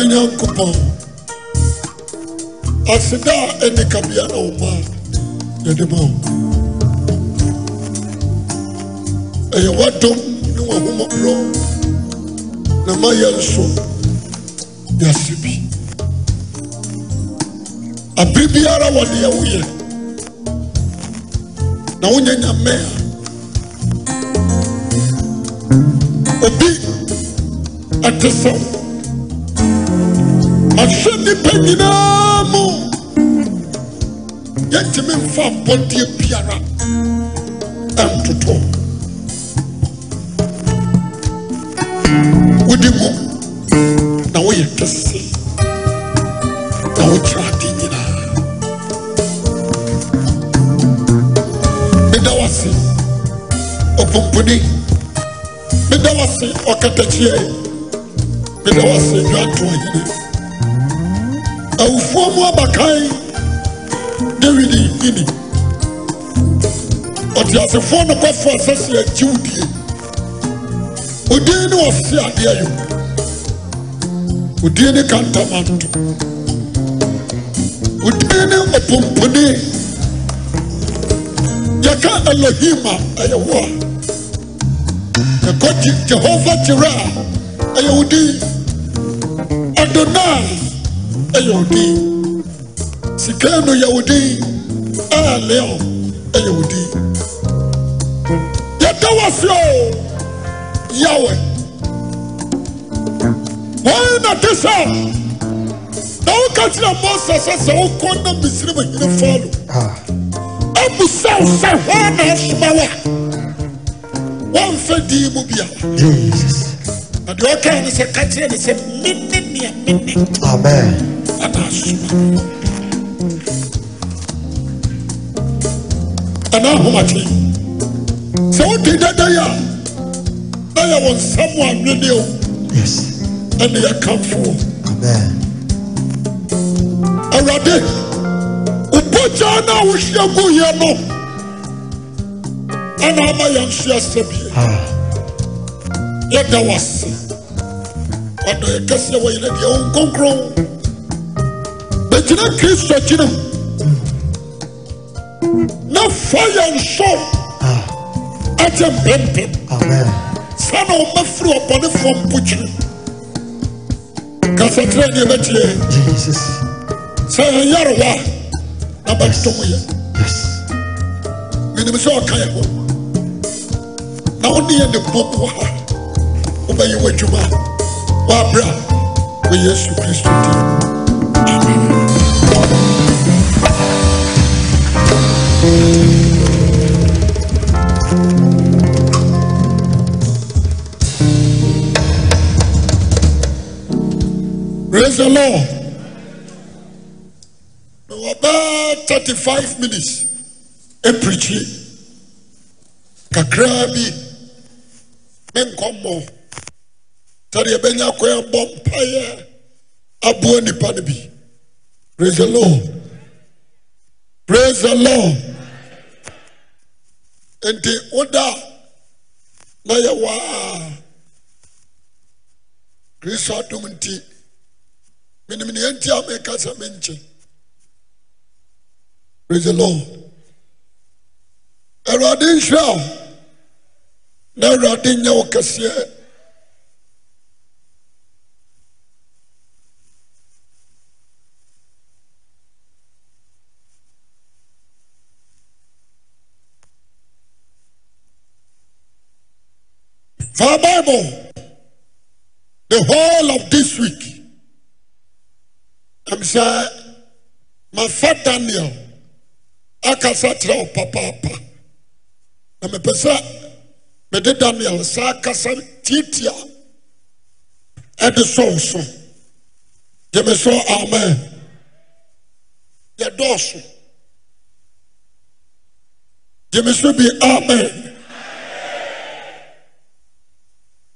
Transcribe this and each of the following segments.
me nyankopɔn. Aseda a ɛne ɛnika biana wo maa yɛde ma wo. Ɛyɛ w'adom ne w'ahomɔborɔ na ma yɛ nso yɛase bi. Abere biara wɔdeɛ woyɛ na wonyɛ nyame a obi ɛte sɛwo wo ahwɛ nnipa nyinaa mu. Yɛntumi mfa abɔdeɛ biara. Ɛntoto. Wodi mu. Na woyɛ kɛse. Na wokyerɛ ade nyinaa. Meda wase ɔpomponi. Meda wase ɔkatakyeɛ meda wase dwanto ahene awufoɔ mu abakan. David yini ɔte asefoɔ nokɔfoɔ sɛ sɛ agye wo die. Odin ne ɔse adeɛ yɛ odin ne kantamanto. Odin ne ɔpomponi yɛka elohim a ɛyɛ wo a. Yɛkɔ Je- jehova gyerɛ a ɛyɛ wo din. Adonai ɛyɛ wo din sikano yɛ wo din ɛɛleo ɛyɛ wo din yɛda wo ase o yawe wɔn na te sɛ na woka kyerɛ mose sɛ sɛ wokɔ na misiri mu hene falo Ah, abusa wo sɛ hɔ na asoma wo a wɔmfa din mu biara na deɛ ɔkaa ne sɛ ka kyerɛ ne sɛ mene nea mene Amen anaa ahomakye sɛ wodi dadan a na yɛ wɔ nsɛm a nwene o ɛne yɛkamfo awurade wobogyaa no. A wohyia guyɛ no ana ama yɛnso asɛ bie yɛda wo ase wadɔ yɛkɛseɛ wɔyerɛ deɛ wo nkonkron tena kristo akyiri mu na fa yɛ nso. Ah. Akyɛ mpempem saa na wɔmafiri ɔbɔnefoɔ mpokyiri kasakyerɛ ne ɛbɛkyerɛ sɛ ɛyarewa na bɛtom yɛ menim sɛ ɔka yɛ ho na wone yɛ ne bɔboa wobɛyɛ w'adwuma wɔabrɛ wɔ yesu kristo din The Lord. Mewɔ bɛɛ 35 minutes ɛpirikyi kakraa bi me nkɔmmɔ sɛdeɛ ɛbɛnya kwan bɔ mpaeɛ aboa nnipa no praise the lord. Praise the lord. Nti woda na yɛwɔ a kristo menim ne yɛnti a meka sɛ menkye praise the lord. Awurade nhyira wo na awurade nyɛ wo kɛseɛ For Bible, the whole of this week, am sɛ mafa daniel akasa kyerɛ wo papaapa na mepɛ sɛ mede daniel saa kasa tiatia ɛde sɔwo so gye so. Amen. Yɛdɔɔso gye so. Bi amen.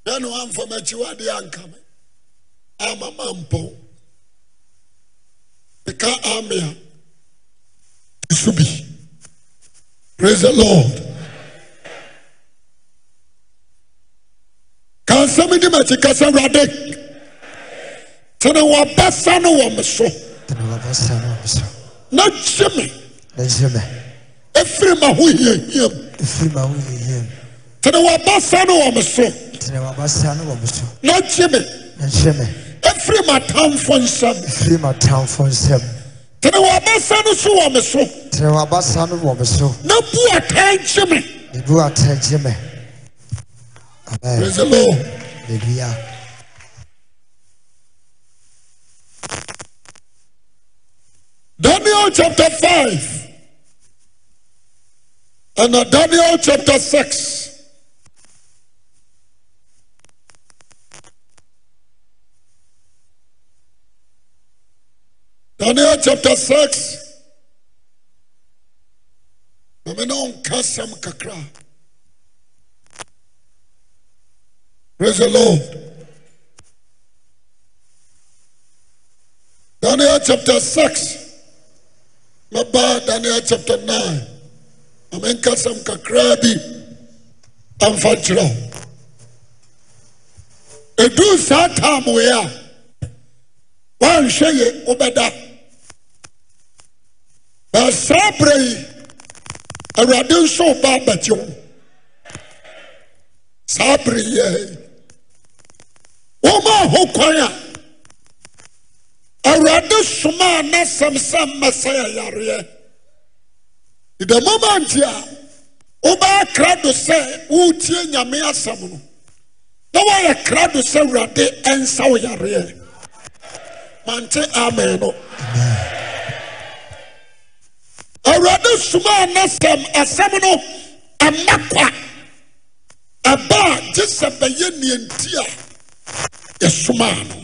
Yɛ ne woamfa makyi woadeɛ anka me ama mampɔn meka ame a so bi praise the lord. Ka nsɛm di m'akyi kasa awurade. Tene w'abasa no wɔ me so. Tene w'abasa no wɔ me so. Na gye me. Na gye me. Ɛfiri m'ahohiahia mu. Tene w'abasa no wɔ me so. Tene w'abasa no wɔ me so. Na gye me. Na gye me ɛfiri m'atamfo nsɛm ɛfiri m'atamfo nsam tene w'abasa no so wɔ me so. Tene w'abasa no wɔ me so. Na bu atan gye me. Na bu ata gye me. Amen. Praise the lord. Hallelujah. Daniel chapter 5 and uh, daniel chapter 6 daniel chapter 6 na me ne ɔnka asɛm kakra praise the lord. Daniel chapter 6 mɛba daniel chapter 9 na menka asɛm kakraa bi. Amfa nkyerɛ ɛduu saa ye wobɛda na saa berɛ yi awurade nso ba abɛgye wo saa berɛ yi ai womaa ho kwan a awurade somaa n'asɛm sɛ mmɛsɛ yareɛ. The moment a wobɛyɛ krado sɛ woretie nyame asɛm no. Na woayɛ krado sɛ awurade ɛnsa wo yareɛ. Mante amen no. awurade somaa na sɛm asɛm no ɛma kwa. A gye sɛ bɛyɛ nneanti a yɛsomaa no.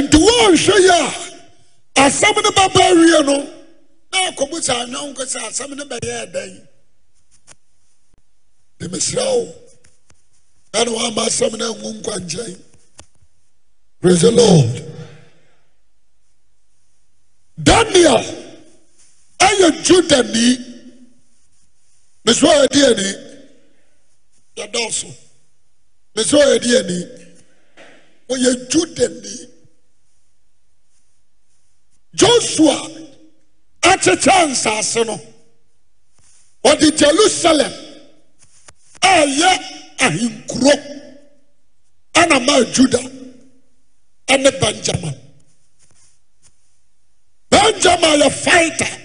Nti wɔnhwɛ yi a asɛm no bɛba wie no na akɔmu sɛ anwɔnko sɛ asɛm no bɛyɛɛ dɛn? De mesrɛ wo. Na woama asɛm no anwu nkwankyɛn praise the Lord. Daniel ɛyɛ judani mɛsɛ ɔyɛde ani. Yɛdɔɔso. Mɛsɛ ɔyɛde ani. Ɔyɛ judani josua akyekyɛ nsase no. Ɔde jerusalem a yɛ ahenkuro ana maa juda ɛne benjamin. Benjamin yɛ fighter.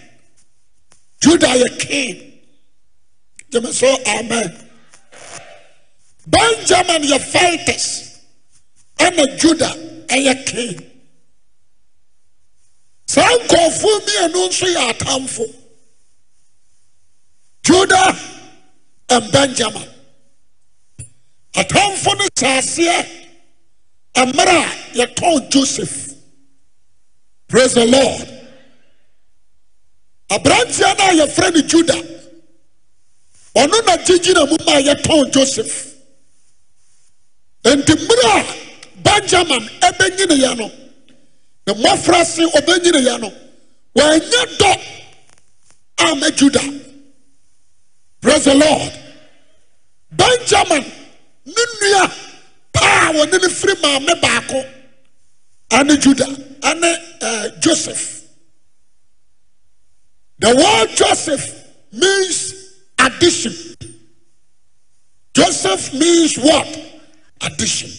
Juda yɛ king. Gyeme so amen. Benjamin yɛ fighters. Ɛna juda ɛyɛ king. Saa nkɔɔfoɔ mmienu nso yɛ atamfo Judah and benjamin. Atamfo no saaseɛ mmerɛ a yɛtɔn joseph. Praise the lord aberanteɛ no a yɛfrɛ no juda ɔno na gyegyina mu ma yɛtɔn joseph enti mmerɛ a benjamin ɛbɛnyineeɛ no. Ne mmɔfra se ɔbɛnyineeɛ no. Wɔanyɛ dɔ ama juda praise the lord. Benjamin ne nnua paa wɔne no firi maame baako. Ane juda ane uh, joseph the word joseph means addition. Joseph means what? Addition.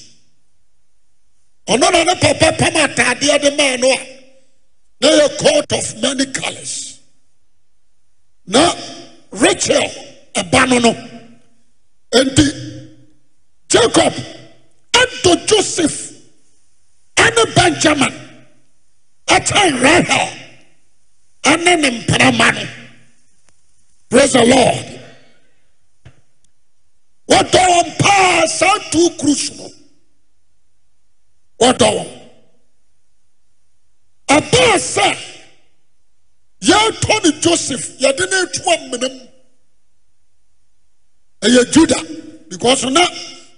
Ɔno na ne papa pam ataadeɛ de maa no a na coat of many colors. Na rachel ɛba no no jacob ɛdɔ joseph ɛne benjamin ɛkyɛn rahel ɛne ne mprama no. Praise the lord. Wɔdɔ wɔn paa saa two cruise no. Wɔdɔ wɔn. Ɛbaa sɛ yɛretɔ ne joseph yɛde no atu amena mu ɛyɛ juda because na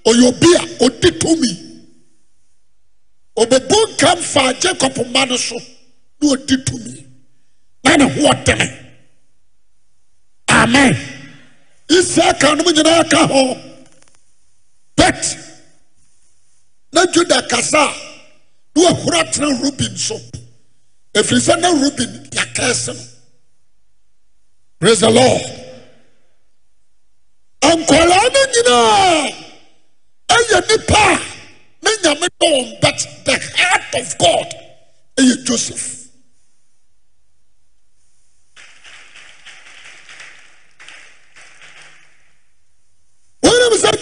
ɔyɛ obi a ɔdi tumi ɔbɛbu nkam jacob mma no so na ɔdi tumi na ne ho ɔtene amen. Isiaka nom nyinaa ka ho but na juda kasa a na wahura tena ruben so ɛfiri sɛ na ruben yɛakɛɛse no praise the lord. Nkɔlaa no nyinaa ɛyɛ nnipa a na nyame dɔ wɔn but the heart of god ɛyɛ joseph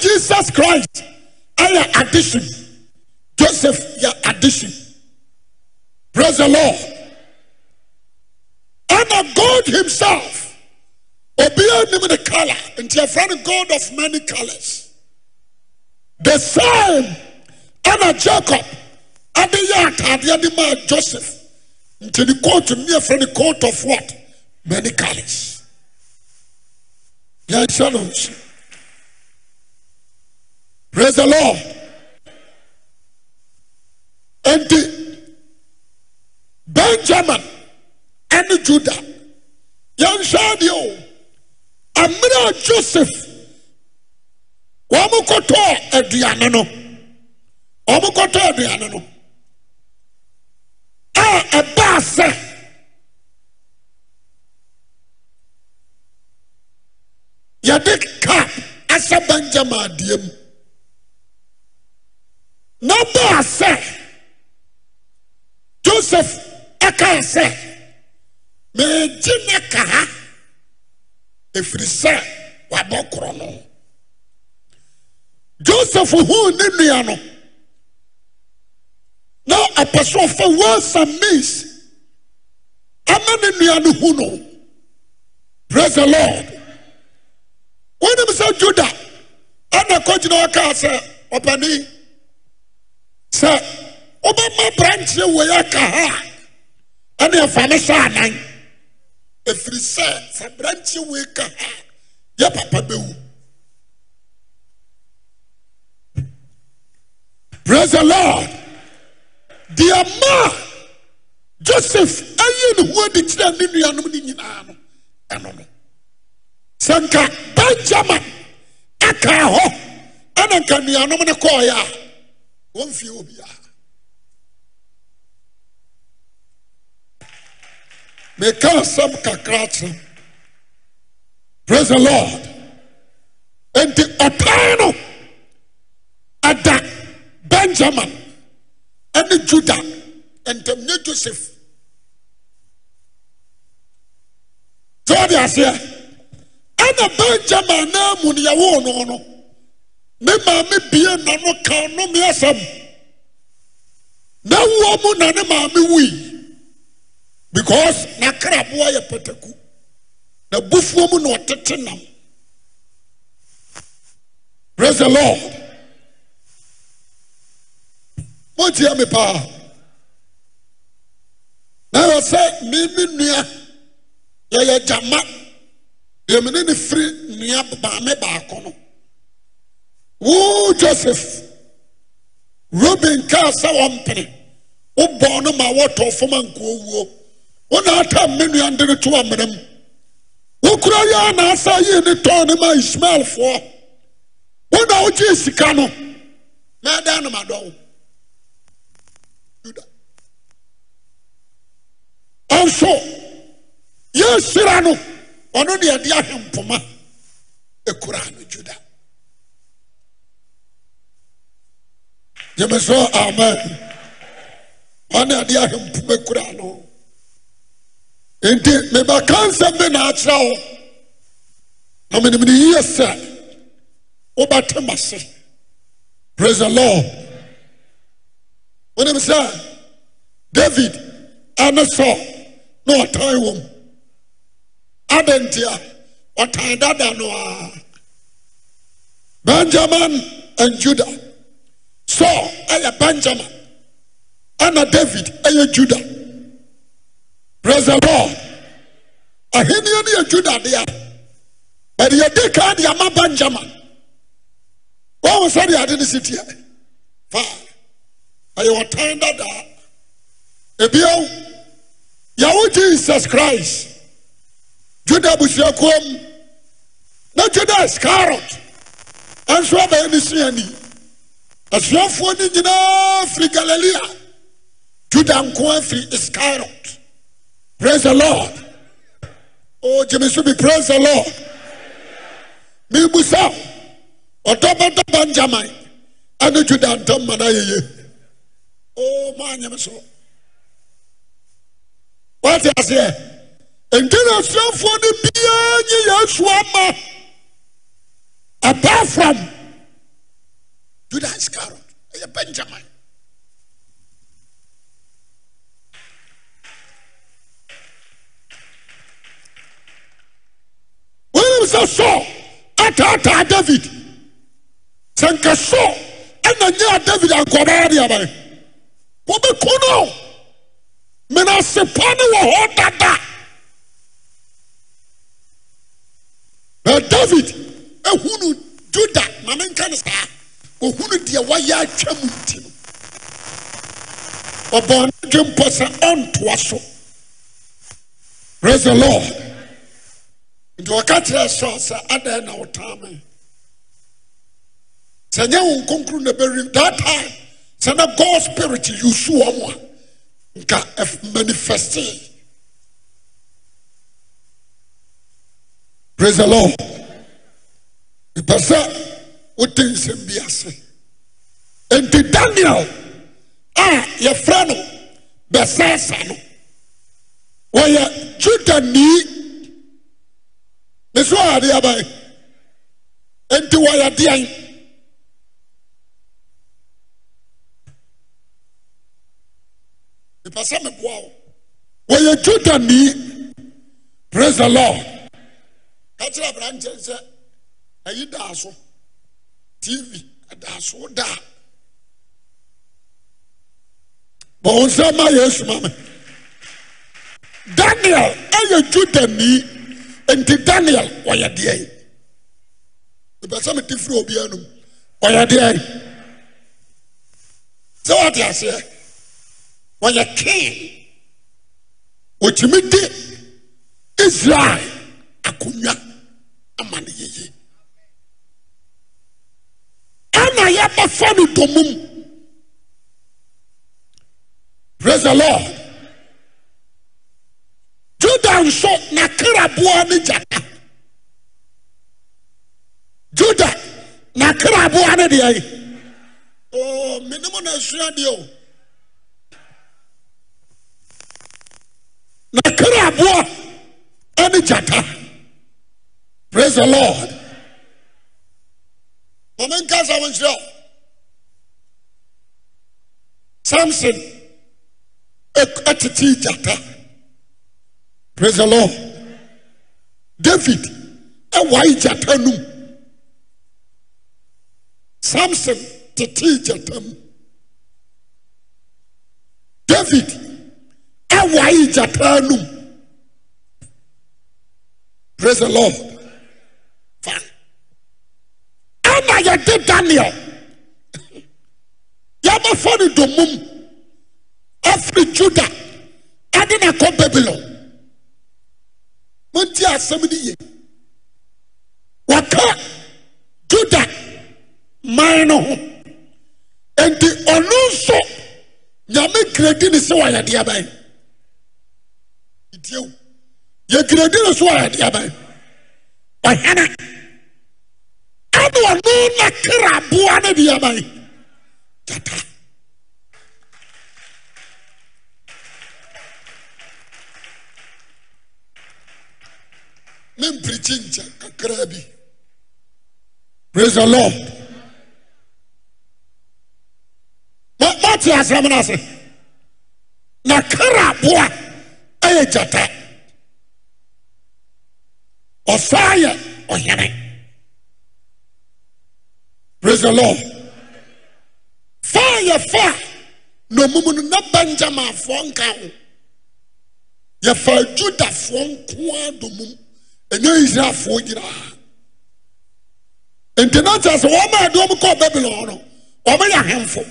jesus christ ayɛ addition. Joseph yɛ addition. Praise the lord. Ɛna god himself. Obiara nim ne color. Nti yɛfrɛ no god of many colors. The same. Ɛna jacob. Ade yɛ ataadeɛ de maa joseph. Nti ne coat ne yɛfrɛ no coat of what? Many colors. Yɛnhyɛ no nso prais he lord. Enti benjamin ane juda yɛnhwɛa deɛ o. Ammerɛ a josef wɔmokɔtɔɔ aduane no. Ɔmokɔtɔɔ aduane no. A ɛbaa sɛ yɛde ka asɛ benjamin adeɛ m ɛfiri sɛ wabɔ korɔ no. Joseph huu ne nua no. Na ɔpɛ sɛ ɔfa wasa mis ama ne nua no hu no. Praise the lord. Wonim sɛ juda ɛna kɔgyina ɔkaa sɛ ɔpani sɛ wobɛma branteɛ wei aka ha a ɛne ɛfa ne sɛ anan ɛfiri sɛ sɛ ka ha yɛ papa bɛwu praise the lord. Deɛ ma joseph ayi ne ho adi kyerɛ ne nuanom no nyinaa no ɛno no sɛ nka benjamin akaa hɔ ɛna nka nuanom no kɔɔeɛ a wɔmfie wɔ biara mekaa sɛm kakra kyerɛ prais he lord. Enti ɔtaa no ada benjamin ɛne juda ntam nyɛ josef sɛ wode aseɛ ɛna benjamin na amu no yɛwoo no no ne maame bie na no ka nomeasɛm na wua mu na ne maame wui. Because n'akraboa yɛ pataku. Na bufuo mu na praise the lord. Motia me paa. Na yɛ sɛ me me nua yɛyɛ gyama. Deɛ mene ne firi nua maame baako no. Joseph ruben kaa sɛ wɔmpene. Wobɔɔ no ma wɔtɔ fam atam me nua nde no to amena mu wokura yɛ anaasa yii ne tɔɔ ne ma ismaelfoɔ wona wogyee sika no na ɛda nomadɔwo juda ɔnso yɛhyira no ɔno ne ɛde ahempoma ɛkuraa no juda gyeme so amen. Ɔne ɛde ahempoma kuraa no enti mebɛka nsɛm bi na akyerɛ wo. Na menim ne yie sɛ wobɛte m'ase praise the lord. Wonim sɛ david ane sɔ na ɔtan wɔ m adɛnti a ɔtan dada benjamin and juda saul ɛyɛ benjamin ɛna david ɛyɛ juda praise the lord. Ahenniɛ no yɛ juda deɛ bɛde yɛdi kaa de ama benjamin wɔn sɛdeɛ ade no si teɛ faa ɛyɛ ɔtan dadaa ebio. Yàwó jesus christ. Juda abusuakuo mu na juda iscariot nso abɛyɛ ne suani asuafoɔ no nyinaa firi galilea juda nko afiri iscariot praise the lord. Oh, gyeme so bi praise the lord. Me, mebusa ɔdɔbɛdɔ benjamin ɛne juda ntam ma no ayɛye o maanyem so woate aseɛ nti na asuafoɔ no biara nye yesu ama apart from juda iscariot benjamin wonim sɛ saul ataataa david. Sɛ nka saul ɛna nyaa david ankɔbaa de abae wɔbɛku no. Menasepa ne wɔ hɔ dada. Na david ahunu juda ma menka ne saa ɔhunu deɛ wayɛ atwa mu nti no. Ɔbɔ ne dwe sɛ ɔntoa so. Praise the lord nti wɔka kyerɛ saul sɛ adɛn na wotaa me? Sɛ nyɛ wo nkonkro na bɛwim that time sɛ na god spirit yusu wɔ mo a nka manifeste praise the lord. Mepɛ sɛ wote nsɛm bi ase. Enti daniel a yɛfrɛ no bɛsɛɛsɛ no wɔyɛ judanii me so aade abae. Enti wɔyɛ deɛn? Mepɛ sɛ meboa wo. Wɔyɛ judani prais he lord. Ka kyerɛ aberankyɛn sɛ ayi daa so. Tv adaa so wodaa. Bɔ wo nsɛ ma yɛ asuma me. Daniel ɛyɛ judani enti daniel ɔyɛ deɛ mepɛ sɛ mete firi obiara nom ɔyɛ deɛ sɛ woate aseɛ ɔyɛ king ɔtumi de israel akonnwa ama no yeye ɛna yɛbɛfa no domum. Praise the lord juda nso n'akraboa ne gyata juda n'akraboa ne deɛ oo menim na asua deɛ o. N'akraboa ne gyata praise the lord. Mame nka sa wo nhyerɛ wo samson ɛtetee gyata praise the lord. David ɛwae gyata num samson tetee gyata mu david ɛwae gyata num praise the lord. Fine. Ɛna yɛde daniel? Yɛbɛfa no domum afiri juda ɛde na kɔ babylon monti asɛm no ye. Wɔka juda man no ho. Enti ɔno nso nyame giredi ne sɛ wɔyɛ wɔyɛdeaban itio yɛgiredi ne so wɔyɛ wɔyɛdeaban ɔhana ane ɔno na kraboa no diaban gyata mempirikyi nkyɛ kakraa bi praise the lord. Ma- mate asɛm no ase na kraboa ɛyɛ gyata ɔsaa yɛ ɔhene praise the lord. Faa yɛfa na ɔmum no na benjaminfoɔ nka ho. Yɛfa judafoɔ nko a domum ɛnyɛ israelfoɔ nyinaa nti na kyɛ sɛ wɔma adeɛ ɔm kɔɔ babylon no ɔmɛyɛ ahemfo.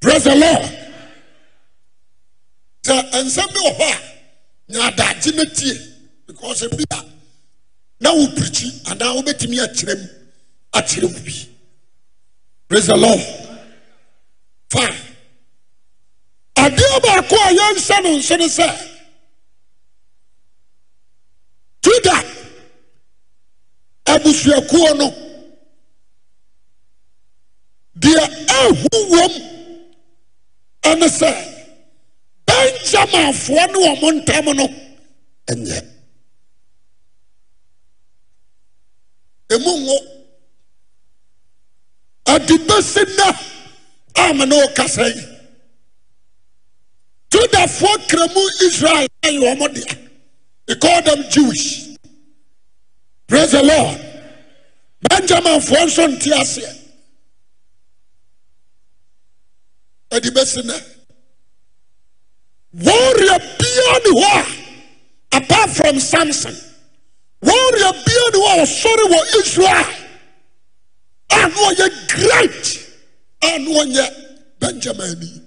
Praise the lord. Sɛ nsɛm bi wɔ hɔ a nya adagye no tie because bi a na wopirikyi anaa wobɛtumi akyerɛ mu akyerɛ mu bi. Praise the lord. Fine adeɛ baako a yɛnhyɛ no nso ne sɛ juda abusuakuo no deɛ ahu wom ɛne sɛ benjaminfoɔ ne wɔ mo ntam no ɛnyɛ. Ɛmu ngo ade bɛsi nna a me ne wokasa yi. Judafoɔ kramu israel ayɛ wɔ dea they call them jewish. Praise the lord. Benjaminfoɔ nso nte aseɛ ade bɛsi nna warrior hɔ a apart from samson. Warrior biara ne hɔ a ɔsɔre wɔ israel. A na ɔyɛ great. A na ɔnyɛ benjamin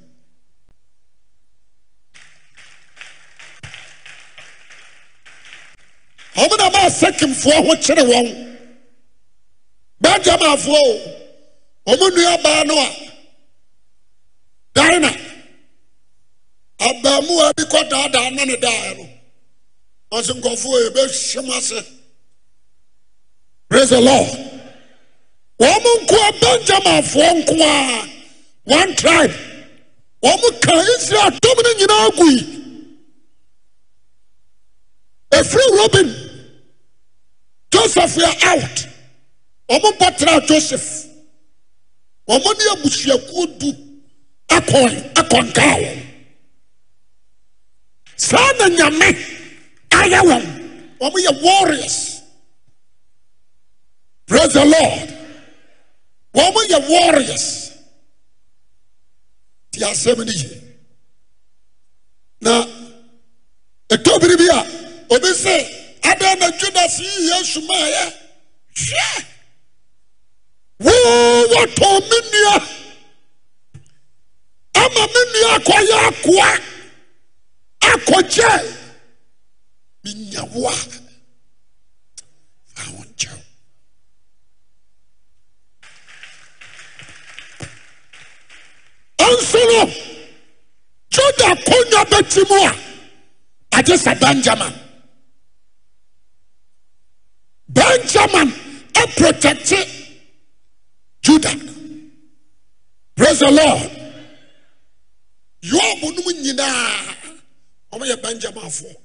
ɔmo na maa sekimfoɔ ho kyerɛ wɔn. Benjaminfoɔ o. Ɔmo nua baa no a dina abaamuwa bi kɔ daadaa na ne daeɛ no. Ɔnso nkɔfoɔ yɛbɛhyɛm ase. Praise the lord. Wɔn nko a nko a one tribe. Wɔn ka israel dɔm no nyinaa gu yi efiri robin. Joseph yɛ out. Wɔn mo bɔtara joseph. Wɔn mo ne abusuakuo du akɔn akɔnkaa wɔn saa na nyame ayɛ wɔn. Wɔn yɛ warriors. Praise the lord. Wɔn yɛ warriors. Ti asɛm no yie na ɛtɔ biri bi a obi bɛɛ na judas yi yesu maaeɛ hwɛ! Woo wɔtɔn me nnua ama me nua akɔyɛ akoa. Akɔgyae. Menya wo fa wo nkyɛw ɔnso no juda konya bɛti mu a agye sɛ benjamin. benjamin aprotɛkte juda prais he lord. Yob nom nyinaa ɔmayɛ benjaminfoɔ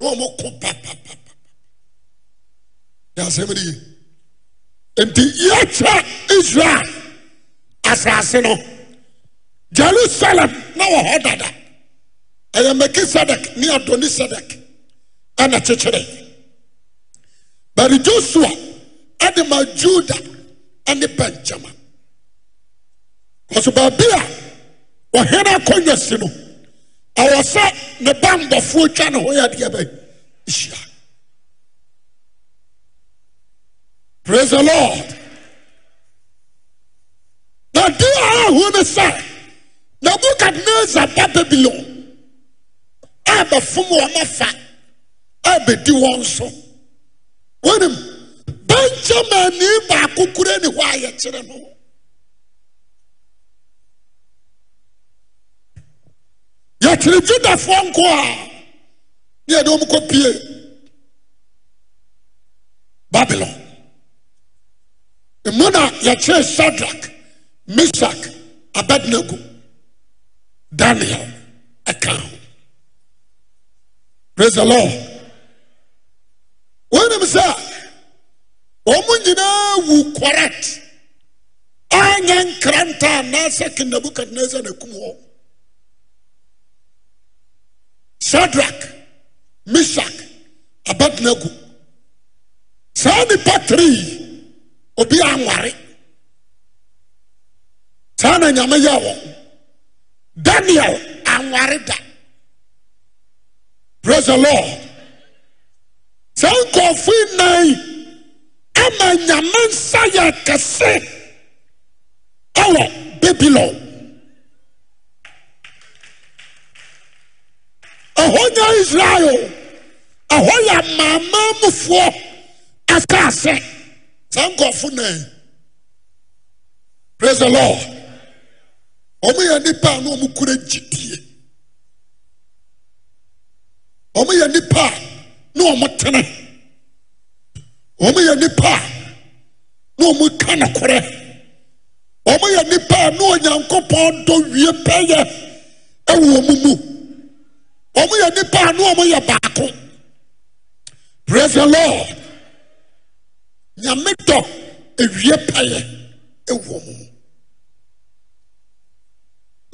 ne ɔmoko papapa yɛ asɛm ne yi nti yɛkyɛ israel asase no. Jerusalem na wɔ hɔ dada. Ɛyɛ melkisedek ne adoni sedek ɛna kyekyeree but josua ɛde ma juda ɛne benjamin. Ɔso baabi a ɔhene akɔnya si no. Ɛwɔ sɛ ne bambɔfoɔ twa ne ho yɛ adeɛ bɛ hyia praise the lord. Na di a ahu ne sɛ nebukadnezar ba babylon. A bɛfom wɔn afa a bɛdi wɔn so wɔnim benjamin ni baako kura ne hɔ a yɛkyerɛ no yɛkyerɛ judafoɔ nko a ne yɛde wɔn kɔ pie babylon. Emu na yɛkyerɛ shadrach meshach abednego daniel ɛka ho praise the lord. wonim sɛ ɔmo nyinaa wu kɔrat anyɛ nkranta anaasɛ ke nabukadnasar nakum hɔ sadrak misak abadnago saa nnipa tirii obi anware. Saa na nyame yɛ wɔn. Daniel anware da. Pres e lord. saa nkɔɔfoi nan ama nyame nsa yɛ kɛse ɛwɔ babylon. Ɛhɔ nya israel ɛhɔ yɛ amaamaamufoɔ akaa saa nkɔɔfo nan prais he lord. Ɔmoyɛ nnipa a na ɔmokora gyidie. Ɔmoyɛ nnipa a na ɔmo tene ɔmoyɛ nnipa a na ɔmo ka nokorɛ. Ɔmoyɛ nnipa a na onyankopɔn dɔ wie pɛyɛ ɛwɔ ɔmo mu. Ɔmoyɛ nnipa a na ɔmoyɛ baako. Praise the lord. Nyame dɔ ewie pɛyɛ ɛwɔ ɔmo mu.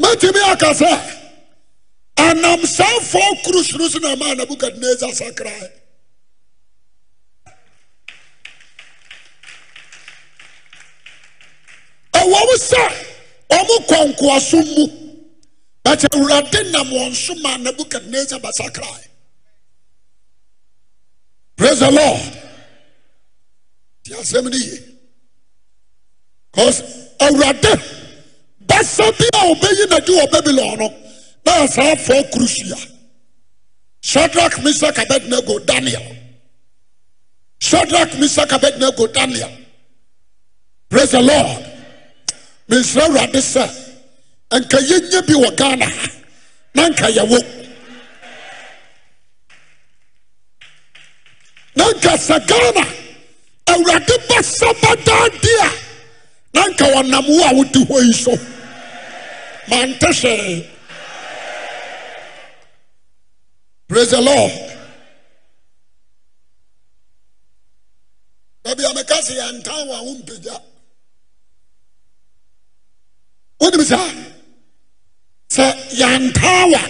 Mɛtumi aka sɛ anam saa fɔɔ kuru soro so na maa nabukadnezar ɛwɔ m sɛ ɔmo kɔ nkoasom mu. Bɛkyɛ awurade nam wɔn so maa nabukadnezar bɛsakrae praise the lord. Ti asɛm no ye. Cause awurade basa bi a ɔbɛyi n'adi wɔ babylon no na asaafoɔ kurusua shadrach misak abednego daniel. Shadrach misak abednego daniel. Praise the lord mesrɛ awurade sɛ nka yɛnya bi wɔ ghana ha na nka yɛwo na nka sɛ ghana awurade di a na nka wɔnam wo a wodi hɔ yi so. Mante hwee. Praise the lord. Baabi a meka sɛ yɛntan wɔ a wompagya wonim saa sɛ yɛntaa a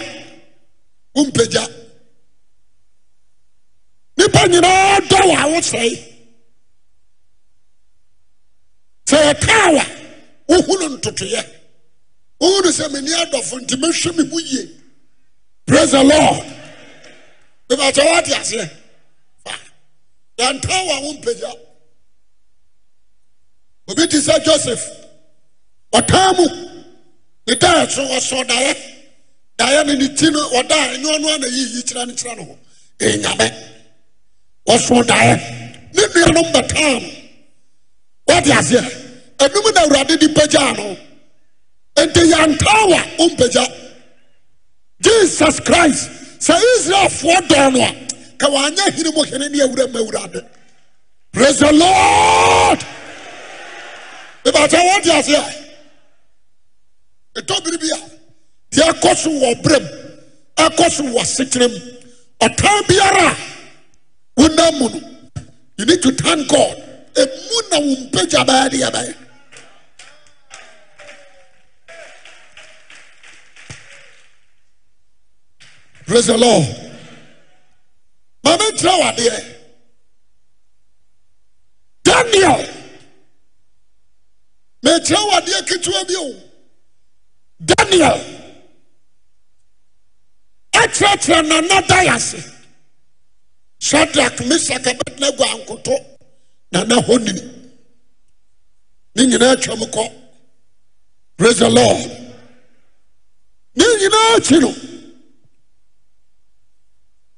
wompagya. Nnipa nyinaa dɔ w a wosɛe. Sɛ yɛtaa wohu wohunu ntotoeɛ. Wohu wohunu sɛ menni adɔfo nti mɛhwɛ me ho ye prais he lord. Bɛbɛkyɛ woate aseɛ. Yɛntaa wa wompagya. Obɛti sɛ joseph. ɔtaa mu. Ne daa so ɔsɔ daeɛ. Daeɛ no ne ti no ɔdaa ɛnyɛ ɔno ana yiyi kyerɛ no kyerɛ no ho. Ɛnyame ɔsɔ daeɛ. Ne nuanom bɛtaa no wode aseɛ. Ɛnom na awurade de pagyaa no. Ɛnti yɛntaa wa ɔmpagya jesus christ sɛ israelfoɔ dɔɔ no a ka wɔanyɛ hene mu hene ne awura ma awurade. Praise the lord! Mebakyɛ wɔde aseɛ. Ètò biribi a deɛ ɛkɔ wɔ so wɔ ɔtan biara a wonam mu no you need to thank god. Emu na wo mpagya bɛyɛ deɛ praise the lord. Maame n tẹ wà deɛ daniel. mekyerɛ wo adeɛ ketewa bi o daniel. Ɛkyerɛkyerɛ nana da yɛ ase. Shadrach mesak abednego ankoto nana hɔnini ne nyinaa atwam kɔ. Praise the lord. Ne nyinaa akyi no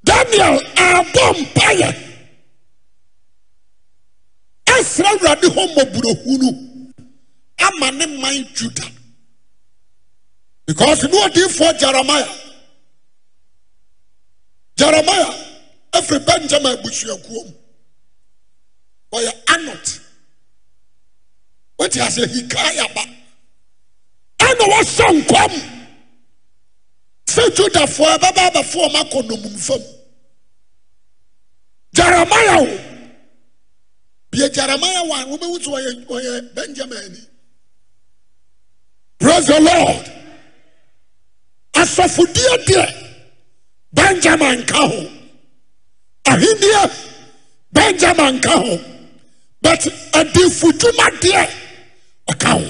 daniel abɔ mpayɛ ɛsrɛ awurade hɔ mmɔborɔhunu ama ne man juda. Because ne odiifoɔ jeremiah? Jeremiah afiri benjamin abusuakuo mu wɔyɛ anot wote asɛ hikaia ba ɛna wɔhyɛ nkɔm sɛ judafoɔ ɛbɛba abɛfoɔ ɔma akɔ nomumfam jeremiah oh. o bie jeremiah wa wobɛwu sɛ wɔyɛ benjamin ani praise the lord asɔfodeɛ deɛ benjamin ka ho. Ahenneɛ benjamin ka ho. But adifodwuma deɛ ɔka ho.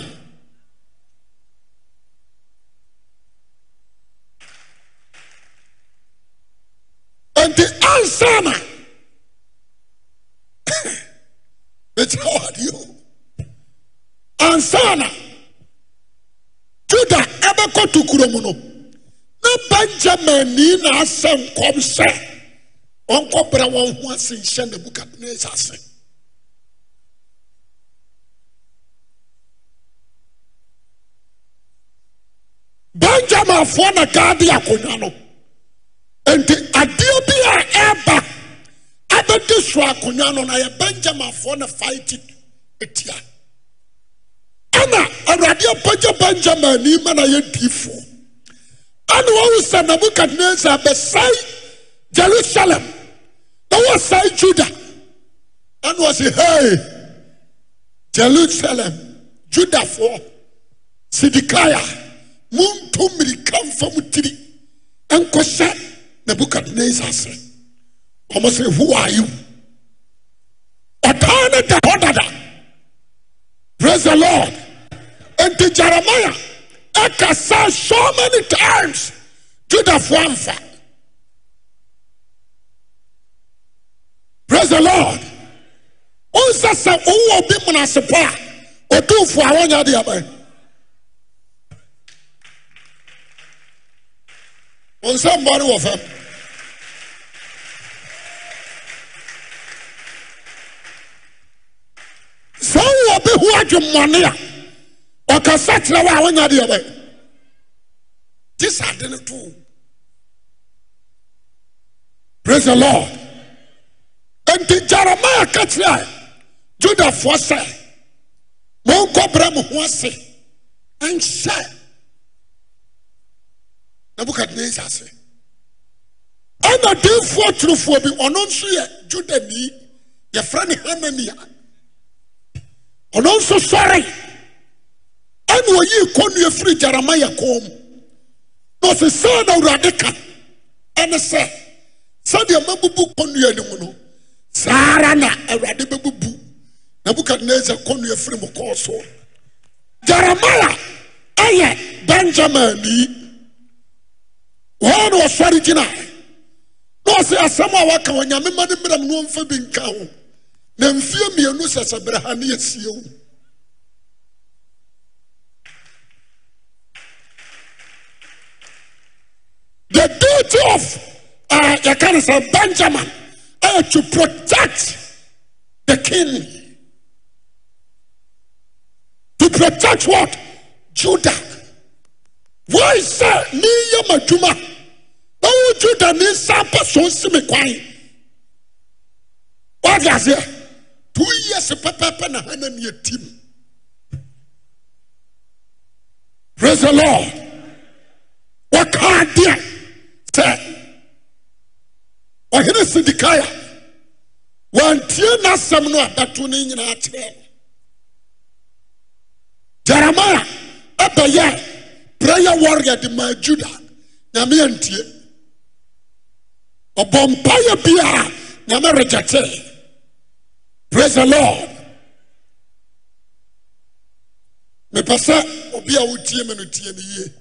Nti ansa na mɛkyerɛ wadeɛ o ansa na juda ɛbɛkɔ kurom no benjamin nii na asɛ nkɔm sɛ ɔnkɔbrɛ wɔn ho ase nhyɛ nebukadnezar ase. Benjaminfoɔ na gaade akonnwa no. Enti adeɛ bi a ɛreba abɛdi so akonnwa no na yɛ benjaminfoɔ na fight atia ɛna awurade apagya benjamin ani ma na yɛ diifoɔ. Ɛna wɔn sɛ nebukadnezar bɛsɛe jerusalem. Na wɔsɛe juda. Ɛna wɔsi hey jerusalem judafoɔ sidikaya monto mmirika mfa mu tiri nkɔhyɛ nebukadnezar ase ɔmo sɛ who are you? Ɔtaa ne dada praise the lord. Nti jeremiah ɛkasa so many times. Judafoɔ amfa praise the lord. Ɔnsa sɛ wowɔ obi menasepɔ a ɔtumfoɔ a wɔnyɛ de abɛn ɔnsɛ mbɔre wɔ fam sɛ wowɔ bi ho adwemmɔne a ɔkasa kyerɛ wo a wɔnyɛ de abɛn gye no too praise the lord. Enti jeremia ka kyerɛ judafoɔ sɛ monkɔbrɛ mo ho ase nhyɛ nebukadnezar ase. Ɛna diifoɔ torofoɔ bi ɔno nso yɛ judani yɛfrɛ ne hanania. Ɔno nso sɔre ɛne ɔyii kɔnnua firi gyarama yɛ m na ɔsɛ sɛ na awurade ka. Ɛne sɛ sɛdeɛ mabubu kɔnnua no mu no saa ara na awurade bɛbubu nabukadnasar kɔnnua firi mu kɔɔ soɔ gyaramaya ɛyɛ benjamin nii wɔa ne ɔsɔre gyina. Na ɔsɛ asɛm a wɔaka wɔ nyame ma no mmram no ɔmfa bi nka ho. Na mfeɛ mmienu sɛ sɛ brɛha ne yɛsie wo duty of uh, yɛka ne sɛ benjamin to protect the king. To protect what? Judah. Wọ́n sẹ́ ní yẹ ma dwuma báwo juda ní nsa apá so nsi mi kwan wọ́n di aseɛ two years pɛpɛpɛ na hana ni yɛ tim praise the lord. What sɛ ɔhene sidikaya wɔn tie n'asɛm no a bɛto ne nyinaa kyerɛ jeremiah ɛbɛyɛ. prayer warrior de maa juda. Nyame antie. Ɔbɔ mpayɛ biara nyame regyɛte praise the lord. Mepɛ sɛ obi a wotie me no tie no yie.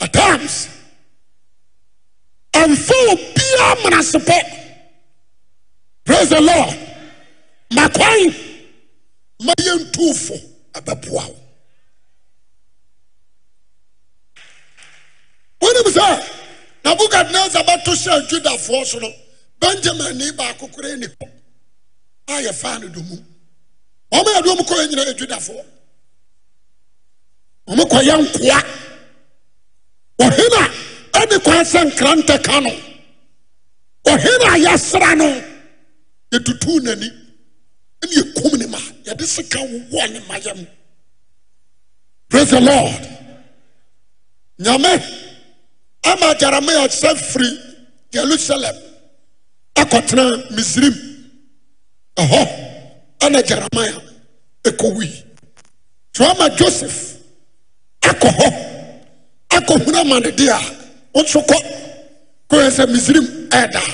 At times ɛmfa obiara mmanasepɔ praise the lord. Ma kwan ma yɛntuufo ɛbɛboa wo. Wonim sɛ nabukadnezar bɛto hyɛ judafoɔ so no benjamin ni baako koraa ni a yɛfaa no domu. Ɔma yɛde ɔm kɔɛ nyina judafoɔ. Ɔmo kɔyɛ nkoa. Ɔhene a ɛne kwan sɛ nkrantɛ ka no ɔhene a yɛsra no yɛtutuu n'ani ɛne yɛkum ne ma. Yɛde sika wowɔ ne ma yam praise the lord. Nyame ama jeremia sɛ firi jerusalem akɔtena misrim. Ɛhɔ ɛna jeremia ɛkɔwui. So ama joseph akɔ hɔ akɔhunu amanede a wonso kɔ kɔyɛ sɛ misirim ɛɛdaa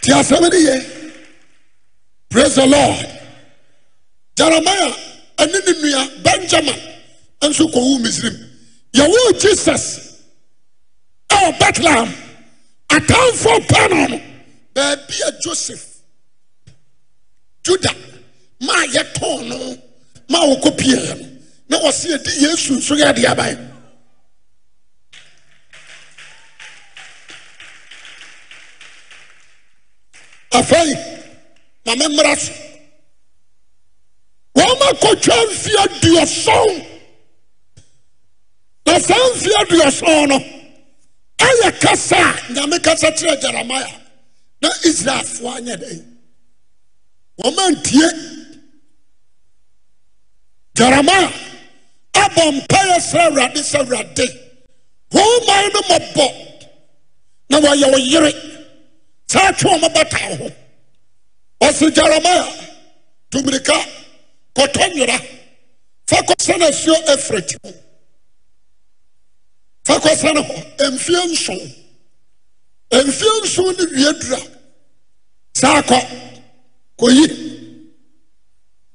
nti asɛm ne yɛ praise the lord. Jeremia ɛne ne nua benjamin nso kɔwu misrim. Yɛwoo jesus ɛwɔ bethlehem. Atamfoɔ pɛno no baabi a joseph juda maa yɛtɔn no ma wɔkɔpieeɛ no. na ɔse yɛdi yesu nso yɛ ade afei ma memmra so wɔma wɔmakɔtwa mfe aduɔson na saa mfe aduɔson no ɛyɛ kasa a nyame kasa kyerɛ jeremia na israelfoɔ anyɛ dɛn? Wɔmantie. Jeremia yɛbɔ mpayɛ srɛ awurade sɛ awurade homan no mɔbɔ na wɔyɛ wo yere. Saa atwe ɔmabata ho. Ɔse jeremia tumirika kɔtɔ nwera. Fa kɔsɛne asuo afrati ho. Fa kɔsɛne hɔ mfeɛ nson mfie nson ne wiadura saa kɔ kɔyi.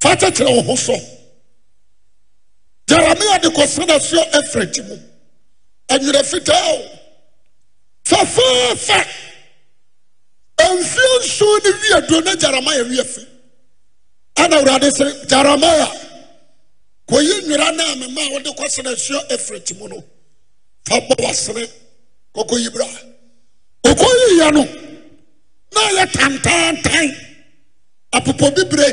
Fa kyekyerɛ wo ho so. jeremia de kɔsa nasuo afrati mu. Anwerɛ fitaa o. Fɛfɛɛfɛ mfeɛ nsuo ne wiaduro ne jeremia wiafi ana awurade sɛ jeremia kɔyi nnwera no a me maa wode kɔsa nasuo afrati mu no. Fa bɔ wasene kɔkɔyi bra. Ɔkɔyiiɛ no na yɛ tantaantan apopɔ bibire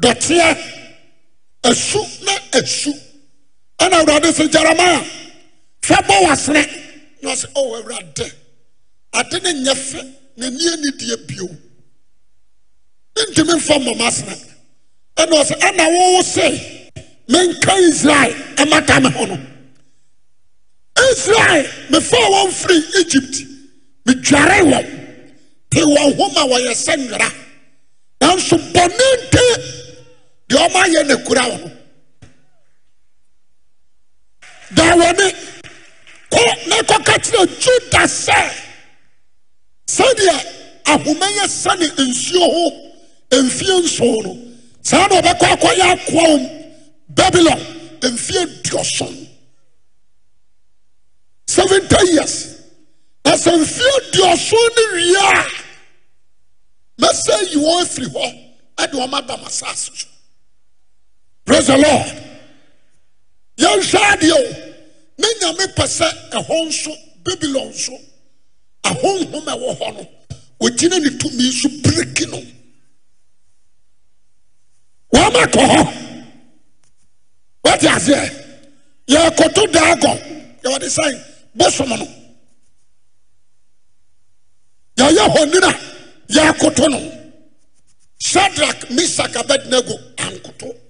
dɔteɛ asu na asu ɛna awurade sɛ jeremia fa bɔ wasene na ɔsɛ ɔwɔ awurade. Ade ne nyɛ fɛ. N'ani anidie bio. Ntumi mfa mmɔma asena ɛna ɔsɛ ɛna wowo se menka israel ɛmata me ho no. Israel mefaa wɔn firi egypt. Medware wɔn. Te wɔn ho ma wɔyɛ sɛ nwera. Nanso bɔne nte deɛ ɔma ayɛ na kura wɔn da wɔne kɔ na kɔka kyerɛ juda sɛ sɛdeɛ ahoma yɛ sane nsuo ho mfie nson no. Saa na ɔbɛkɔ akɔyɛ akoa wɔm um, babylon mfie duɔson seventy years. Na sɛ mfie duɔson no wie a mɛsɛ yi wɔn afiri hɔ ɛde wɔn aba wɔn asase so praise the lord. Yɛnhwɛ adeɛ o ne nyame pɛ sɛ ɛhɔ nso babylon nso ahonhom ɛwɔ hɔ no ogyina ne tumi nso biriki no. Wɔma kɔ hɔ. Wɔte aseɛ. Yɛkɔto daagɔ yɛwɔde sɛn bosom no. Yɛyɛ hɔnina. Yɛakoto no. Shadrach misak abednego ankoto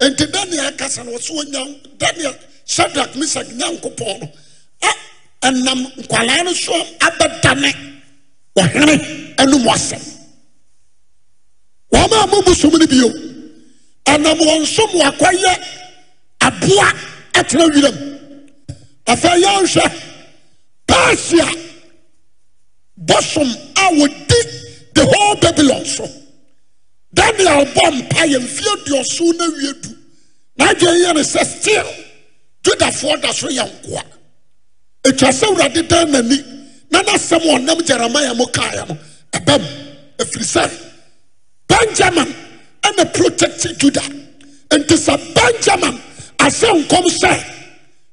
enti daniel kasa no wɔsɛ wɔnya daniel shadrach misak nyankopɔn no a ɛnam nkwalaa no so abɛdane ɔhene anom asɛm. Wɔma a mobu som no bio. Ɛnam wɔn som wakɔyɛ aboa atena wiram. Afei yɛnhwɛ persia bosom a wɔdi the whole babylon so daniel bɔ mpa yɛ mfeɛ duɔso no awie du. N'adwene yɛ ne sɛ still judafoɔ da so yɛ nkoa. Ɛtwa sɛ wurade dan n'ani na n'asɛm ɔnam jeremia mu kaeɛ no ɛbɛm ɛfiri sɛ benjamin ɛna protect juda. Nti sɛ benjamin asɛ nkɔm sɛ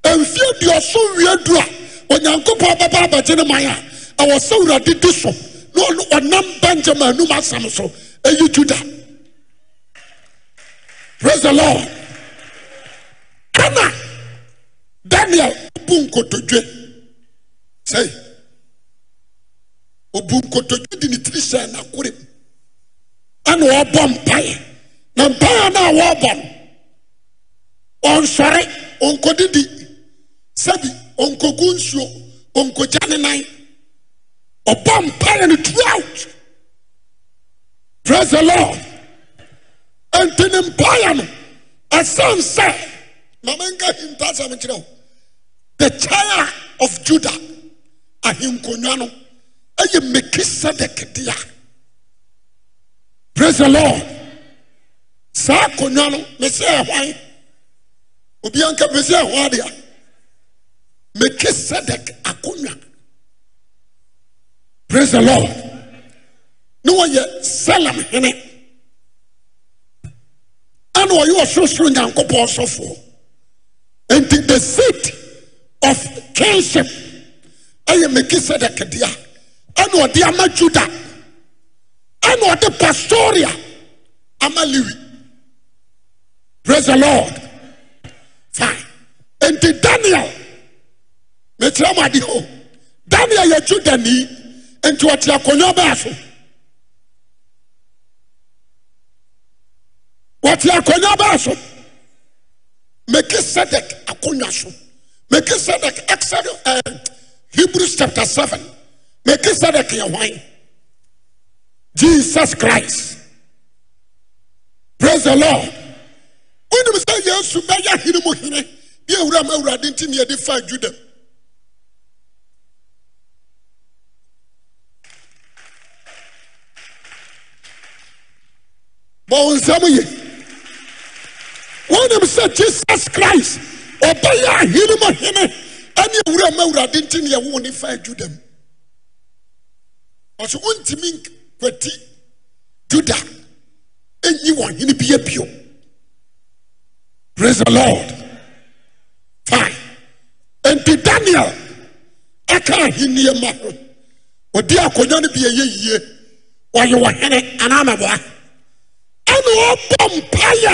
mfeɛ duɔso wie du a onyankopɔn bɛba abɛgye ne man a ɛwɔ sɛ wurade di so na ɔnam benjamin anum asɛm so ɛyi juda pras he lord. Kana. Daniel ɔbu nkotodwe sɛi ɔbu nkotodwe de ne tiri hyɛɛ n'akorem ɛne ɔbɔ mpaeɛ na mpaeɛ no a wɔbɔ no. Ɔnsɔre ɔnkɔdidi sɛbi ɔnkɔgu nsuo ɔnkɔgya ne nan. Ɔbɔ mpaeɛ no throughout. Praise the lord. Ɛnti ne mpaeɛ no. Ɛsan sɛ mamenka hinta wo the child of judah ahenkonwa no. Ɛyɛ mekisedek dea praise the lord. Saa akonnwa no mesɛ ɛhwan obiara nka mesɛ ɛhwan dea mekisedek akonnwa praise the lord ne wɔyɛ salem hene. Ɛna ɔyɛ ɔsorosoro nyankopɔn sɔfoɔ nti the seat of kingship ɛyɛ mekisedek dea. Ɛna ɔde ama juda. Ɛna ɔde pastoria ama lewi. Praise the lord. Fine. Enti daniel mekyerɛ mo ade o. Daniel yɛ judani enti ɔte akonnwa bɛɛ so wɔte akonnwa bɛɛ so melkisedek akonnwa so melkisedek exodus uh, hebrews chapter 7 melkisedek yɛ hwan jesus christ. Praise the lord. Wonim sɛ yesu bɛyɛ hene mu hene bi awura ma awurade nti ne yɛde faa juda bɔ wo nsɛm ye wonim sɛ jesus christ ɔbɛyɛ ahene mu hene ɛne awura ma awurade nti ne yɛwo ne faa juda mu ɔso wontumi kwati juda. Ɛnyi wɔn hene bi abio praise the lord. Fine. Enti daniel aka ahenniɛ ma ho. Ɔdi akonnwa no bi ɛyɛ yie ɔyɛ wɔ hene anaa mɛboa ɛna ɔbɔ mpayɛ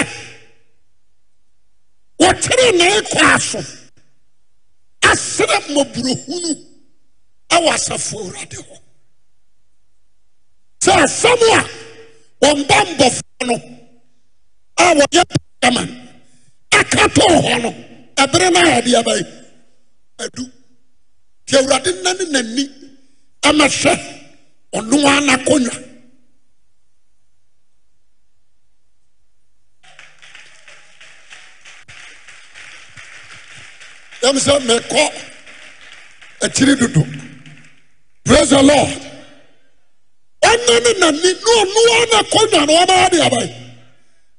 wɔtere ne kɔ aso. Asrɛ mmɔborɔhunu ɛwɔ asafo awurade hɔ. Sɛ asɛm a wɔmba mbɔfoɔ no a wɔyɛ parliament aka hɔ no ɛbere no a yɛde abayi adu. Nti awurade nna ne n'ani amɛhwɛ ɔno ara yam sɛ mekɔ akyiri dodo prais he lord. Ɔna ne nani ne ɔnoa na kɔnya no ɔbɛa de abae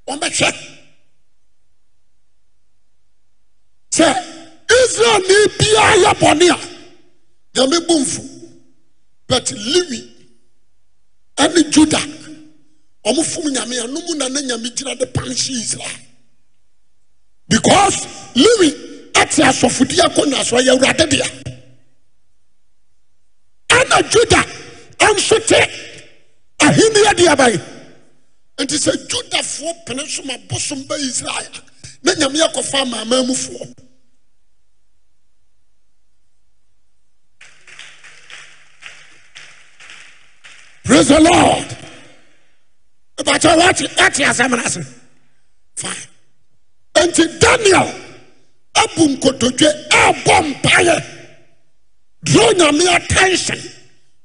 ɔmbɛhwɛ sɛ israel ne biaa yɛ bɔne a nyame bo mfu but lewi ɛne juda ɔmofom nyame a no mu na ne nyame gyina de panhye israel. Because lewi ɛte asɔfodi akonnwa so ɛyɛ awurade dea ɛna juda ɛnso te ahenni de abae nti sɛ judafoɔ pene so ma bosom ba israel na nyame akɔfa amaamaa mufoɔ praise the lord. Ìbàtà wàtí wàtí asɛm n'ase fine. Nti daniel abu nkotodwe ɛbɔ mpaeɛ duro nyame attention.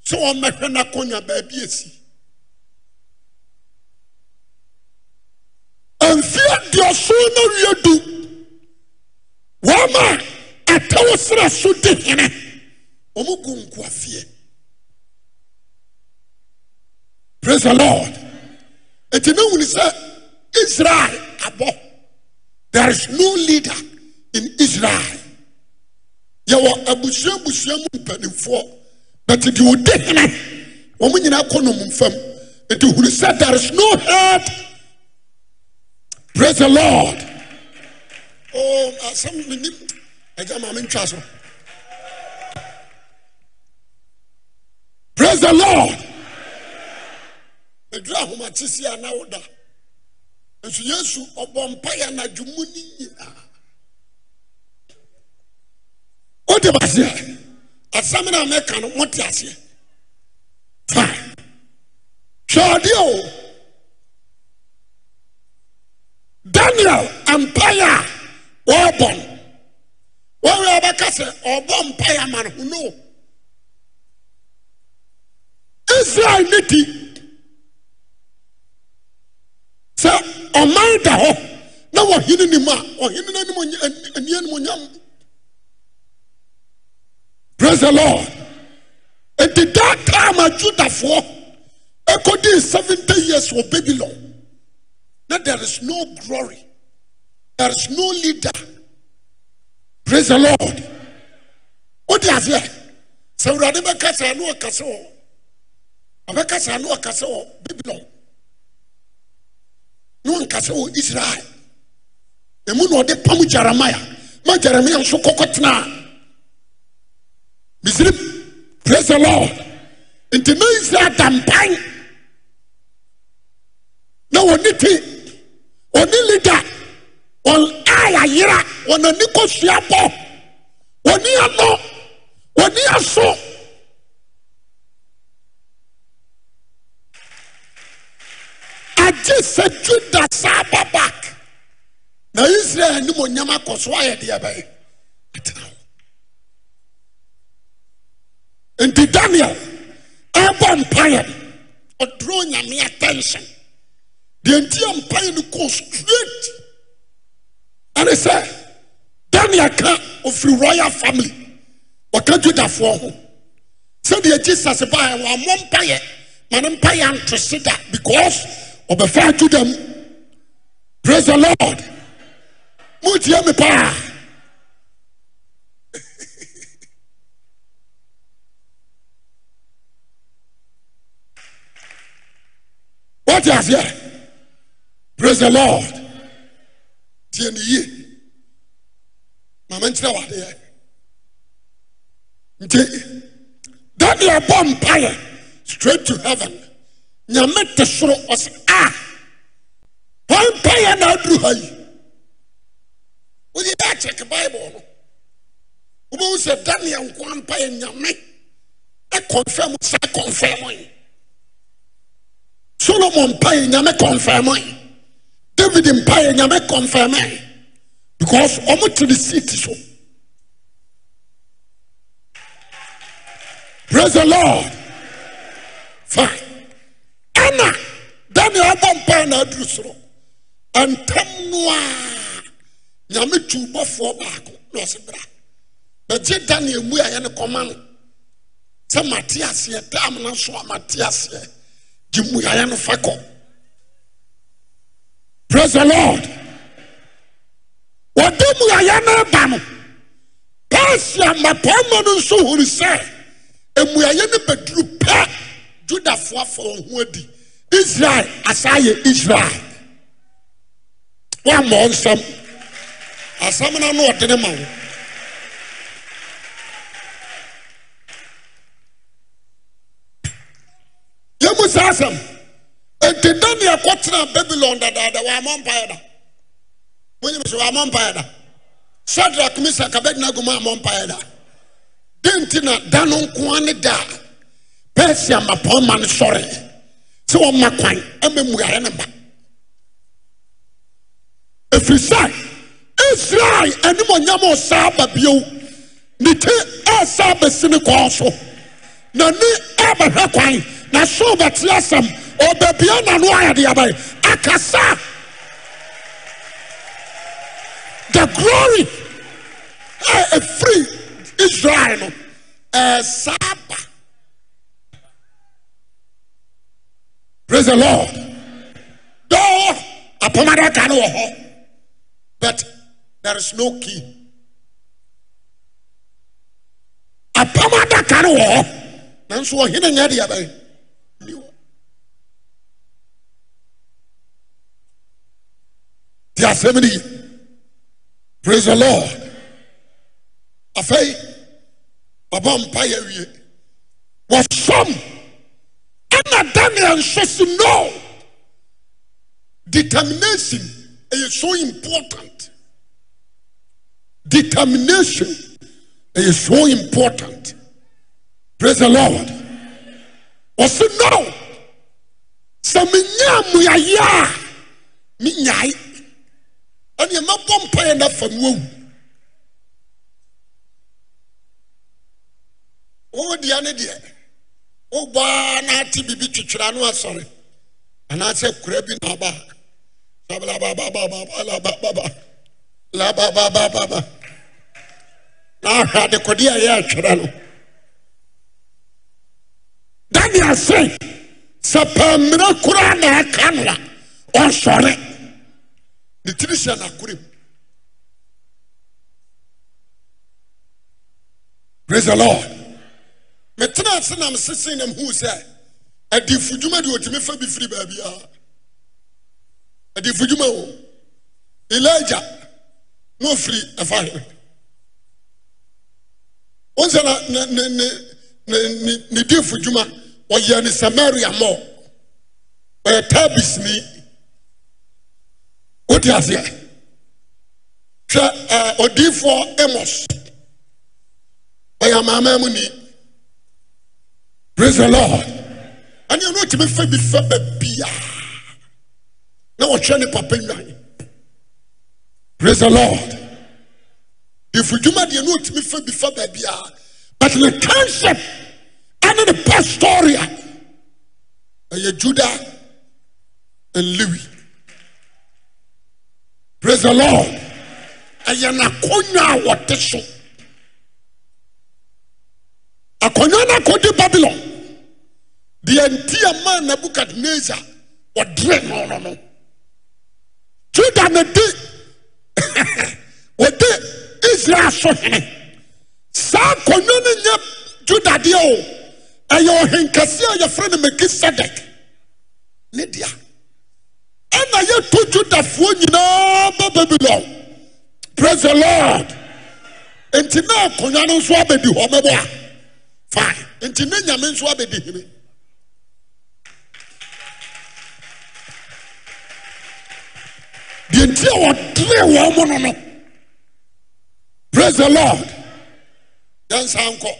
Sɛ wɔmmɛhwɛ n'akonnwa baabi esi. Mfeɛ duɔso na wie du. Wɔma ɛtɛwo serɛ so di hene. Ɔmo gu nkoafie praise the lord. Na wuni sɛ israel abɔ there is no leader in israel. Yɛwɔ abusua abusua mu mpanimfoɔ. But deɛ ɔdi hene wɔn nyinaa kɔ nom fam. Enti huni sɛ there is no head praise the lord. Oh asɛm menim agya ma mentwa so. Praise the lord. Ɛduru ahomate si a na woda. Nso yesu ɔbɔ mpaeɛ anadwo mu wode maseɛ asɛm no a mɛka no mote aseɛ. Hwɛadeɛ o. Daniel mpaeɛ a wɔrebɔ no. Wɔwerɛ ɔbɛka sɛ ɔbɔ mpaeɛ ama no. Ho no israel ne di. Sɛ ɔman da hɔ na wɔhene nim a ɔhene no anim anianimonyam praise the lord. Nti that time a judafoɔ ɛkɔdii 70 years wɔ babylon. Na there is no glory. There is no leader. Praise the lord. Wode aseɛ sɛ awurade bɛka saa ne ɔkasɛ wɔ ɔbɛka saa ne ɔkasɛ wɔ babylon. Ne ɔnkasɛ wɔ israel. Ɛmu na ɔde pam jeremia ma jeremia nso kɔkɔ tenaa misiri praise the lord. Nti na israel da mpan na wɔne te ɔne leader wɔn a yɛayera wɔn ani kɔsua bɔ wɔni ano wɔni aso agye sɛ juda saa ba back. Na israel anim onyam akɔ so ayɛ deɛ bɛyɛ atena hɔ nti daniel ɛbɔ mpaeɛ. Ɔdoro nyame attention. Deɛ nti a mpaeɛ no kɔ straight. Ɛne sɛ daniel ka ofiri royal family ɔka judafoɔ ho. Sɛdeɛ jesus baɛ wɔammɔ mpaeɛ ma ne mpaeɛ anto se da because ɔbɛfaa juda mu. Praise the lord. Motie me paa wote aseɛ praise the lord. Tie ne yie ma menkyerɛ wadeɛ nti daniel bɔ mpaeɛ straight to heaven. Nyame te soro ɔsɛ a wɔn mpaeɛ na aduru ha yi. Woyɛ bɛ akyɛke bible no. Wobɛhu sɛ daniel nkoa mpaeɛ nyame ɛkɔnfɛm saa kɔnfɛm yi solomon mpaeɛ nyame kɔnfɛm yi david mpaeɛ nyame kɔnfɛm yi because ɔmo te ne seat so. Praise the lord. Fine. Ɛna daniel abɔ mpaeɛ na aduru soro ntam no a nyame tu bɔfoɔ baako na ɔse bra bɛgye daniel mu a yɛne kɔma no sɛ mate aseɛ tam no so a mate aseɛ gye mmuaeɛ no fa kɔ. Prais the lord. Wɔde mmuaeɛ no ba no persia mmapaama no nso hunu sɛ mmuaeɛ no bɛduru pɛ judafoɔ afa wɔn ho adi. Israel asaa yɛ israel. Woammɔɔ nsɛm. Asɛm no no ɔde ne ma wo. Yɛmu saa asɛm enti daniel kɔtena babylon dadaada wɔamɔ mpaeɛ da monyim sɛ wɔamɔ mpaeɛ da sadrak misak abednego ma amɔ mpaeɛ da den nti na da no nkoa ne da a persia mmapɔma no sɔre. Sɛ wɔma kwan ama mmuaeɛ no ma ɛfiri sɛ israel anim ɔnyam ɔsaa ba bio ne ti ɛsa bɛsi ne kɔɔ so n'ani ɛbɛhwɛ kwan. Na so bɛte asɛm. Ɔbɛbia n'ano ayɛ de abae akasa! The glory a ɛfiri israel no ɛsaa ba. Praise the lord. Dɔɔ apɔmadaka no wɔ hɔ. But there is no key. Apɔmadaka no wɔ hɔ. Nanso ɔhene nyɛ ni hɔ te asɛm praise the lord. Afei ɔbɔ mpa yɛ wie. Wɔsɔm ɛna daniel nso si no. Determination. Is so important. Determination. Is so important. Praise the lord. Ɔsi no. Sɛ menya mmuayɛ a menyae ɛneɛ mɛbɔ mpaeɛ na afam wawu wowo dea ne deɛ wobɔa naate bibi twitwira no asɔre. Anaasɛ kora bi naabaa sɛ na ahwɛ adekɔde a yɛ atwerɛ no dane asɛ sɛ paa mmira koraa na aka no a ɔnsɔre ne tiri hyɛ n'akorem praise the lord. Metena ase nam sesen nam huu sɛ adifo dwuma deɛ ɔtumi fa bi firi baabi a adifo dwuma o elija na ɔfiri ɛfa hene wɔn sɛ na ne ne ne dwuma ɔyɛ ne samaria mɔ ɔyɛ taabisni wote aseɛ sɛ ɛ odiifoɔ amos. Ɔyɛ amaama mu ni. Praise the lord. Ɛne ɛno otumi fa bi fa baabia. Na wɔhwɛ ne papa nwan praise the lord. Difudwuma deɛ ne otumi fa bi fa baabia. But ne concept ɛne ne pastoria ɛyɛ juda and lewi praise the lord. Ɛyɛ n'akonnwa a wɔte so. Akonnwa no akɔdi babylon. Deɛ nti a maa nebukadnezar wɔdere no no no. Juda ne di. Wɔde israel so hene. Saa akonnwa no nyɛ juda deɛ o. Ɛyɛ ɔhenkɛse a yɛfrɛ no melkisedek ne dea ɛna yɛto dwudafoɔ nyinaa ba babylon. Prais the lord. Nti na akɔnnwa no nso abɛdi hɔ mɛbɔ a fa nti ne nyame nso abɛdi hene. Deɛ nti a wɔderee wɔn mo no no prais he lord. Yɛnsa nkɔ.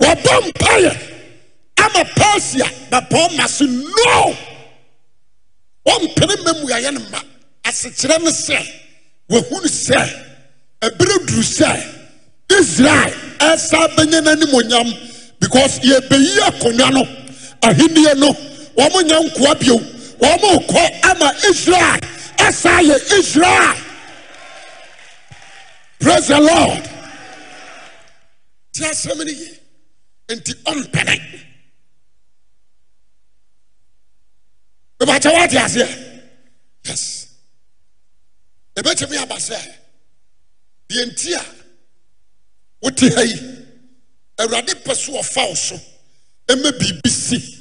Wɔbɔ mpaeɛ ama persia bɛpɔɔ ma se no. Wɔmpene mmamuayɛ no ma asekyerɛ no sɛ wahunu sɛ ɛberɛ duru sɛ israel ɛsa bɛnya n'animonyam because yɛbɛyi akonnwa no ahenniɛ no wɔn nyɛ nkoa bio wɔn kɔ ama israel ɛsa yɛ israel. Praise the lord. Ti asɛm no yie nti mɛbɛkyɛ woate aseɛ. Yes. Yɛbɛkyɛmi aba sɛ deɛ nti a wote ha yi awurade pɛ so ɔfa wo so ma biribi si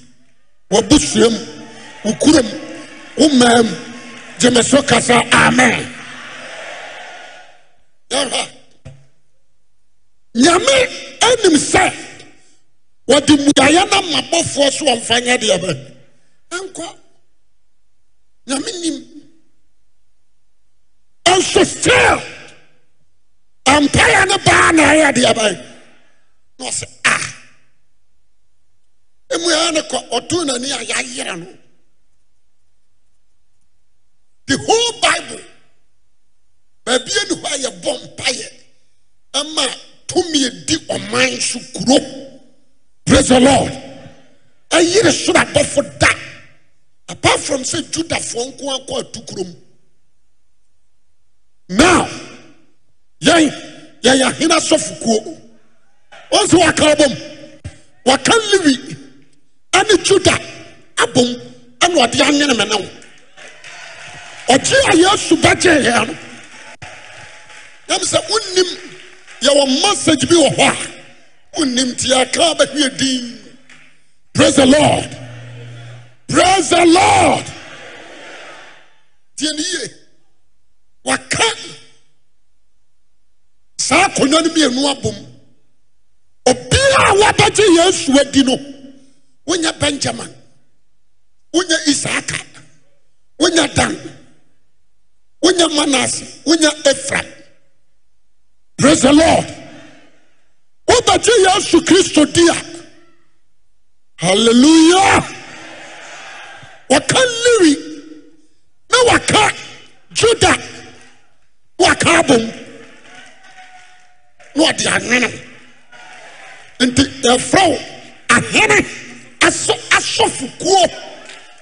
w'abosuam wo kurom wo maam gyeme so kasa. Amen. Yɛhwɛ nyame anim sɛ wɔde mmuaeɛ no mmabɔfoɔ so wɔmfa nyɛ deɛ bɛ ɛnkɔ nyame nim nso still mpaeɛ no baa na ɛyɛ deɛ bɛn na ɔsɛ a emu yɛ ne kɔ ɔtoo n'ani a yɛayerɛ no. The whole bible baabi ani hɔ a yɛbɔ mpaeɛ ɛma tumi edi ɔman so kuro. Praise the lord. Ɛyere soro abɔfo da apart from sɛ judafoɔ nko akɔ atu kurom now yɛn yɛyɛ ahena sɔfokuo wɔn sɛ waka abom. Waka lewi ɛne juda abom ɛna ɔde anyene mɛ no ɔgye a yɛasu bɛgye yɛn no yam sɛ wonnim yɛwɔ message bi wɔ hɔ a wonnim nti yɛaka bɛhwɛ din. Praise the lord. Praise the lord. Tie ne yie waka. Saa akonnwa no mmienu abom. Obiara a wabɛgye yesu adi no wonya benjamin wonya isaaka wonya dan wonya manase wonya efraim praise the lord. Wobɛgye yesu kristo di a. Hallelujah waka lewi na waka juda waka abom. Na ɔde anwene nti eh, yɛfrɛ wo ahene aso asɔfokuo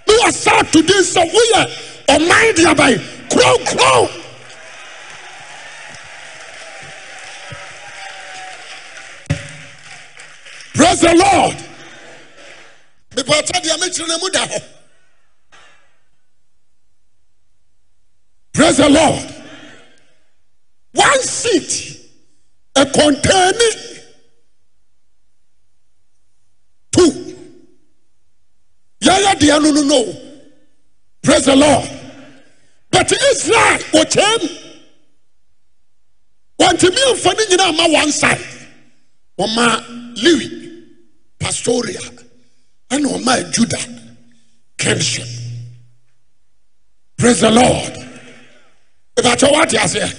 na wɔsa to din sɛ woyɛ ɔman de abae. Kronkron praise the lord. Mepɛɔtɔ deɛ mekyerɛ no mu da hɔ praise the lord. One seat a container. Two. Yɛyɛ deɛ no no no. Praise the lord. But israel wɔkyɛm wɔntumi amfa no nyinaa ma one side. Wɔma lewi pastoria ɛna ɔma Judah, kingship praise the lord ɛbɛkyɛ woate aseɛ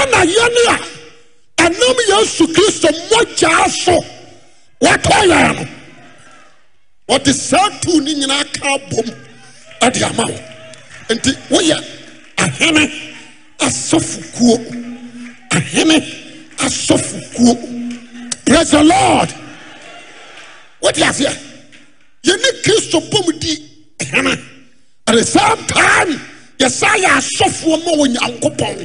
ana yɛne a ɛnam yesu kristo mmɔgyaa so wɔatɔ yɛn no wɔde saa tuu ne nyinaa ka bom. Ɛde ama wo nti woyɛ ahene asɔfokuo ahene asɔfokuo praise the lord. Wote aseɛ yɛne kristo bom di hene at the same time yɛsa yɛ asɔfoɔ ma wɔ nyankopɔn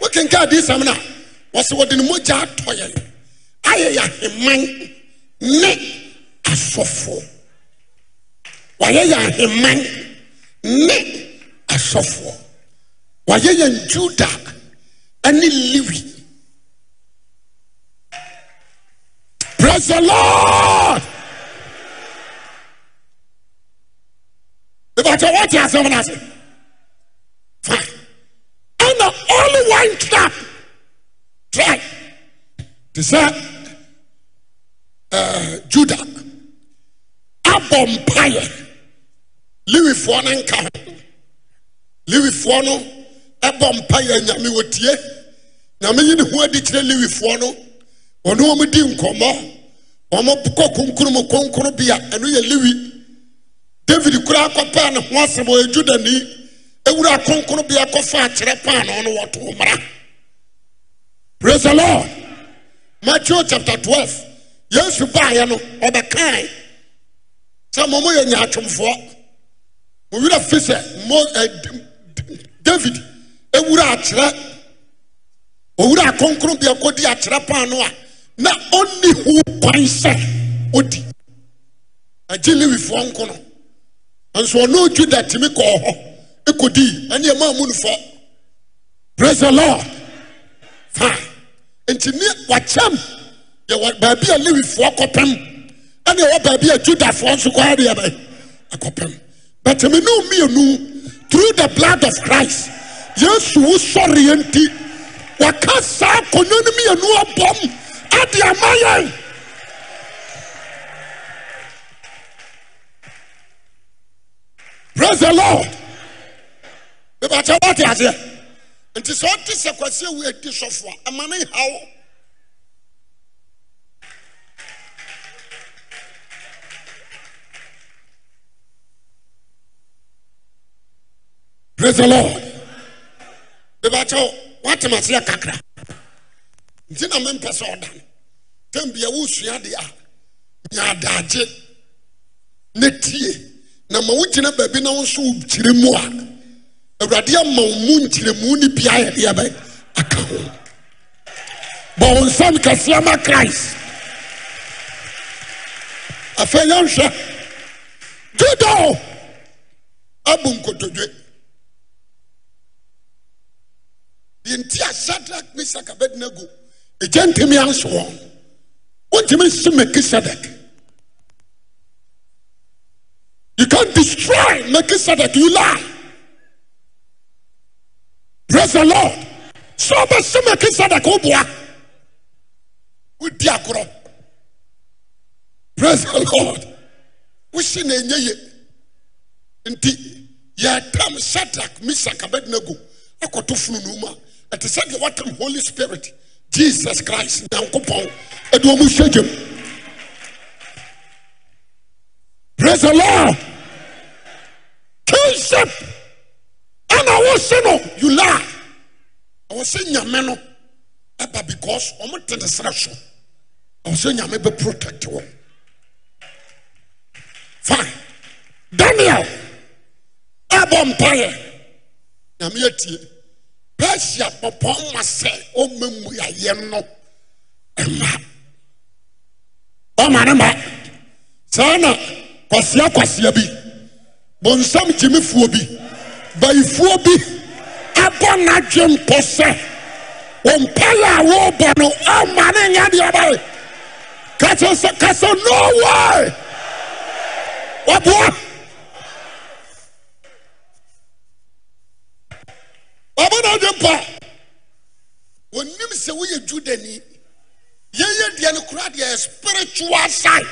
wokenka adiyisɛm no a wɔsɛ wɔde ne mogya atɔ yɛn. Ayɛ yɛ aheman ne asɔfoɔ. Wɔayɛ yɛ aheman ne asɔfoɔ. Wɔayɛ yɛn juda ne lewi. Praise the lord ìbàjẹ́ wọ́n ti àṣẹ wọn àṣẹ fa ẹnna only one trap. Try. Ti sẹ uh, juda abọ mpaeɛ liwifoɔ no nka lewifoɔ no ɛbɔ mpaeɛ nyame wɔtie nyame yi ne ho adi kyerɛ lewifoɔ no ɔne wɔn di nkɔmmɔ. Wɔn kɔ konkrom konkro bia. Ɛno yɛ lewi david kura akɔpaa ne ho asɛm ɔyɛ judani. Ewura konkono bi akɔfa akyerɛ paano no wɔto mmara. Praise the lord. Matthew chapter twelve. Yesu baayɛ no ɔbɛkae. Sɛ mo mo yɛ nyaatwomfoɔ. Mo werɛ fi sɛ mo david ewura akyerɛ. Owura konkono bi akɔdi akyerɛ paano a na ɔnni ho kwan sɛ ɔdi agye lewifoɔ nko no nso ɔno juda tumi kɔɔ hɔ ekɔdii ɛne ɛma mu nofɔ praise the lord. Fine. Nti ne wakyɛm yɛwɔ baabi a lewifoɔ kɔpem ɛne ɛwɔ baabi a judafoɔ nso kɔ adeɛ bɛ akɔpem but me no mmienu through the blood of christ yesu wo sɔreɛ nti waka saa akonnwa no mmienu abɔm ade ama yɛn praise the lord. Wọ́n ti àṣẹ nti ọ́n ti sẹ kwasi ewu edi sọfọ a ẹ̀ma ne ha wọ́ praise the lord. Wọ́n ti ma se yẹ kakra. Nti na mi mpẹ sẹ ọ̀dà no. Tẹ̀mbi ẹ̀wọ́ sua de a nya adagye ne tie na ma wogyina baabi na wo nso wo gyire mu a awurade ama wo mu nkyerɛmu ne bia yɛdeɛ bɛ aka ho. Bɔ wo nsam kɛseɛ ma christ. Afei yɛnhwɛ juda o abu nkotodwe. Deɛ nti a sadrak mesak abɛdina gu ɛgya ntimi anso wɔn. Wontimi nhyeme melkisedek You can't destroy Melchizedek. You lie. Praise the Lord. So much so Melchizedek oh obua. With diagro. Praise the Lord. We see na enye ye. Nti ya tam Shadrach, Meshach, Abednego. Akoto funu numa. It is said what tam Holy Spirit. Jesus Christ. Nyankopɔn. Edu omu hwedwam. Praise the Lord. Kingship. ɛna wɔhyɛ no you ɔwɔ sɛ nyame no. Ɛba because ɔmo te ne serɛ so ɔwɔ sɛ nyame bɛ protect wɔn fine. Daniel. Ɛbɔ mpaeɛ nyame atie persia pɔpɔn ma sɛ ɔma mmuayɛ no. Ɛma ɔma ne ma. Saa na kwasea kwasea bi bonsam gyimifoɔ bi. Bayifoɔ bi. Abɔ n'adwe mpɔ sɛ wɔmpayɛ a wɔrebɔ no ɔma ne nyɛ deɛ ɔbae kasɛ sɛ kasɛ no way! Wɔboa ɔbɔ n'adwe mpa wɔnim sɛ woyɛ judani. Yɛyɛ deɛ no kora deɛ spiritual side.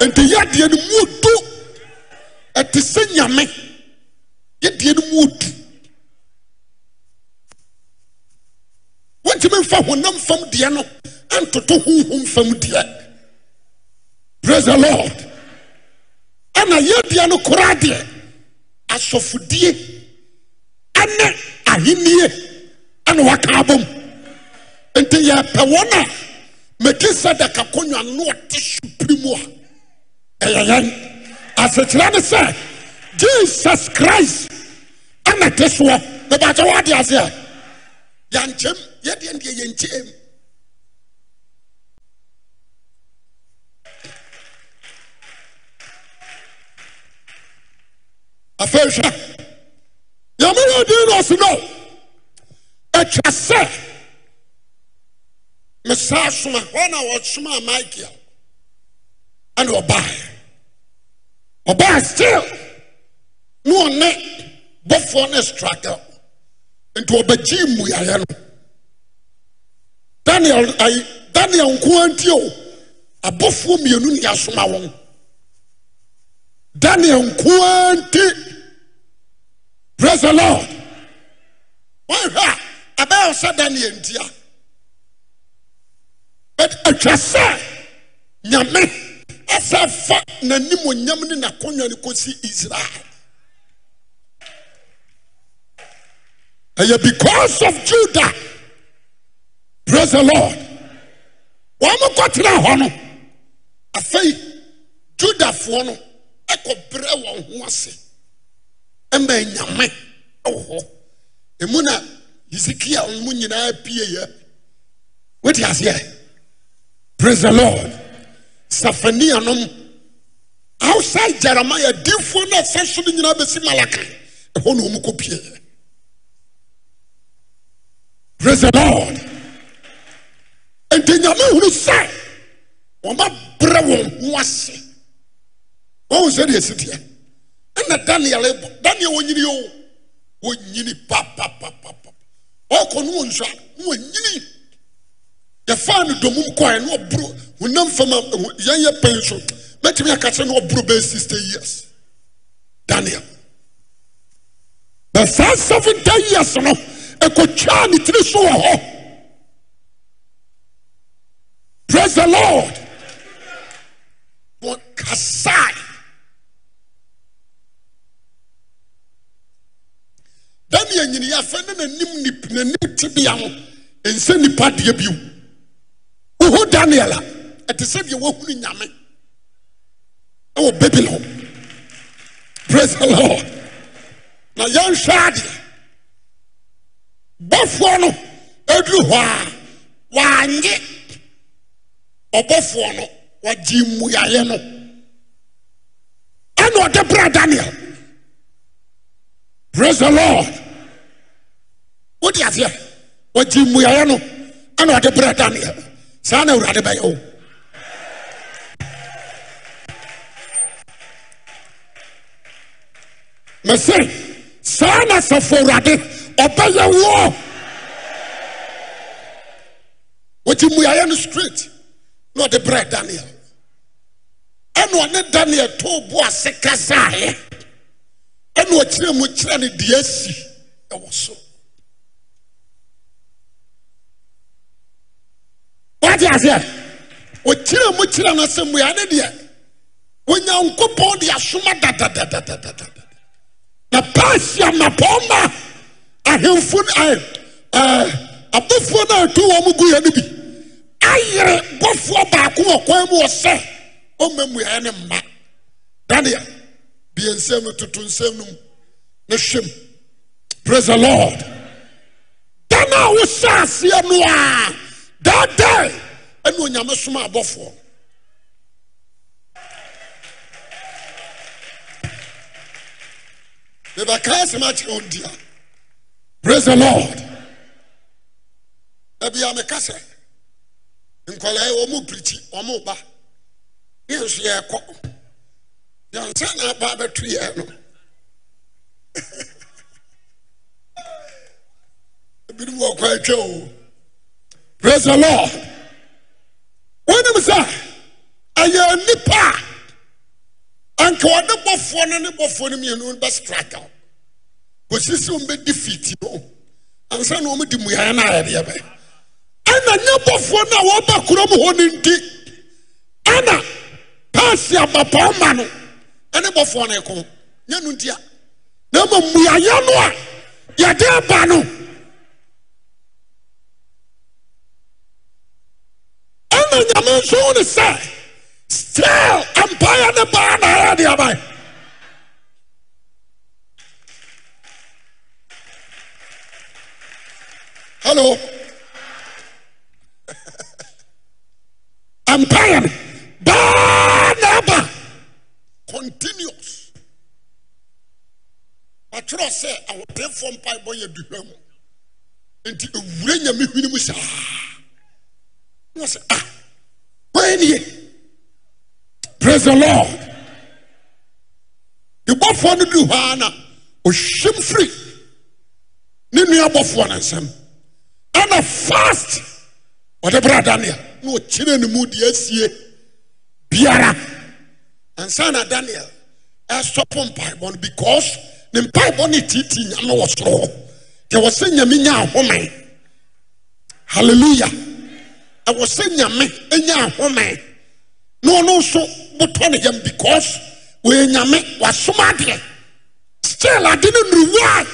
Nti yɛ deɛ no mu du. ɛte sɛ nyame. Yɛdeɛ no mu ɔdu. Wontimi mfa honam fam deɛ no antoto honhom fam deɛ. Prais he lord. Ɛna yɛdeɛ no koraa deɛ asɔfodie ɛne ahennie ɛne waka abɔm nti yɛpɛ wɔn a melkisedek akɔnnwan ne ɔte supiri mu a ɛyɛ yɛn. asekyerɛ ne sɛ jesus christ ɛna te soɔ. Bɛbɛakyɛ woade aseɛ a yɛnkyɛm yɛdeɛ deɛ yɛnkyɛm. Afei hwɛ yɛmerɛ din no ɔso no. Atwa sɛ mesaa soma hɔ na wɔsomaa michael ɛne ɔbaeɛ. Ɔbaa still. Ne ɔne bɔfoɔ no struggle nti ɔbɛgyee mmuaeɛ no daniel ayi daniel nko anti o. Abɔfoɔ mmienu ne yɛasoma wɔn daniel nko anti praise the lord. Wɔnhwɛ a ɛbɛyɛ sɛ daniel ntia but atwa sɛ nyame ɛsɛ fa n'anim onyam ne n'akonnwa no kɔsi israel. Ɛyɛ because of judah. Praise the lord. Wɔn kɔtena hɔ no. Afei judafoɔ no ɛkɔbrɛ wɔn ho ase. Ɛma nyame ɛwɔ hɔ. Emu na hezekiel mu nyinaa pie yɛ. Wote aseɛ? Praise the lord safania nom. Outside jeremiah difoɔ no ɛsɛ so no nyinaa bɛsi praise the lord. Nti nyame hunu sɛ wɔmabrɛ wɔn ho ase. Wɔhu sɛ deɛ ɛsiteɛ ɛna daniel bɔ daniel wɔnyini o wɔnyini papapapapa ɔkɔ no wɔ nsua. Na wɔnyini yɛfaa no domum kɔɛ na ɔboro honam fam yɛnyɛ pɛn so. Mɛtumi aka kyerɛ na ɔboro bɛyɛ sixty years. Daniel. Bɛ saa years no ɛkɔtwaa ne tiri so wɔ hɔ. Praise the lord. Wɔkasae. Daniel nyini yɛafɛ ne n'anim n'anim tibea no nsɛ nipa deɛ bio wohu daniel a ɛte sɛ deɛ woahunu nyame. Ɛwɔ babylon. Praise the lord. Na yɛnhwɛ adeɛ. Bɔfoɔ no aduru hɔ a wɔanye ɔbɔfoɔ no wɔgye mmuaeɛ no. Ɛna ɔde brɛ daniel. Praise the lord. Wode aseɛ. Wɔgye mmuaeɛ no ɛna ɔde brɛ daniel saa na awurade bɛyɛ o mese saa na sɛfo awurade ɔbɛyɛ woɔ wɔgye mmuaeɛ no straight na daniel. Ɛna ɔne daniel too bo ase kasaeɛ ɛna ɔkyerɛ mu kyerɛ no deɛ asi ɛwɔ so wate aseɛ. Ɔkyerɛ mu kyerɛ no sɛ mmua ne deɛ onyankopɔn de asoma dadadadadadada na persia mmapɔn ma ahemfo abɔfoɔ no atu wɔ mu guiɛ no bi ayere bɔfoɔ baako wɔ kwan mu wɔ sɛ ɔmma mmuaeɛ ne mma. Daniel bie nsɛm toto nsɛm no mu ne hwɛm praise the lord. Da no a wohyɛ aseɛ daadaa ɛne onyame soma abɔfoɔ mebɛka asɛm akyerɛ wo ndia praise the lord. Ebia meka sɛ nkɔlaa wɔ mu pirikyi ɔmo ba ne nso yɛkɔ yɛnsa na aba bɛto yɛ no ebinom wɔ kɔ atwa o. praise the lord. Wonim sɛ ɛyɛ nipa a anka ɔde bɔfoɔ no ne bɔfoɔ no mmienu bɛ struggle kòsi sɛ wɔn bɛ defeat no ansa na wɔn di mmuaeɛ no ayɛ deɛ bɛ ɛna nyɛ bɔfoɔ no a wɔba kurom hɔ no nti ɛna paasi abapaa ma no ɛne bɔfoɔ no ɛko nyɛ no ntia na ma mmuaeɛ no a yɛde aba no na nyame nso wo ne sɛ still empire ne baa na ayɛ de aban hello? Empire ne baa na aba continuous. Wɔtwerɛ sɛ ahoteefoɔ mpaebɔ yɛ duhwa mu nti ɛwura nyame hwene mu saa. Na sɛ ah praise the lord. Ne bɔfoɔ no duru hɔ ara na ɔhyɛm firi. Ne nua bɔfoɔ no nsɛm ɛna fast ɔde bra daniel na ɔkyerɛ ne mu deɛ asie biara. Ansa na daniel ɛsɔpo mpaebɔ no because ne mpaebɔ no tiitii nyame wɔ soro hɔ. Deɛ wɔ sɛ nyame nya ahome. Hallelujah ɛwɔ sɛ nyame nya ahome. Na ɔno nso botɔ ne yam because wɔyɛ nyame wasom adeɛ. Still ade no nuruwaa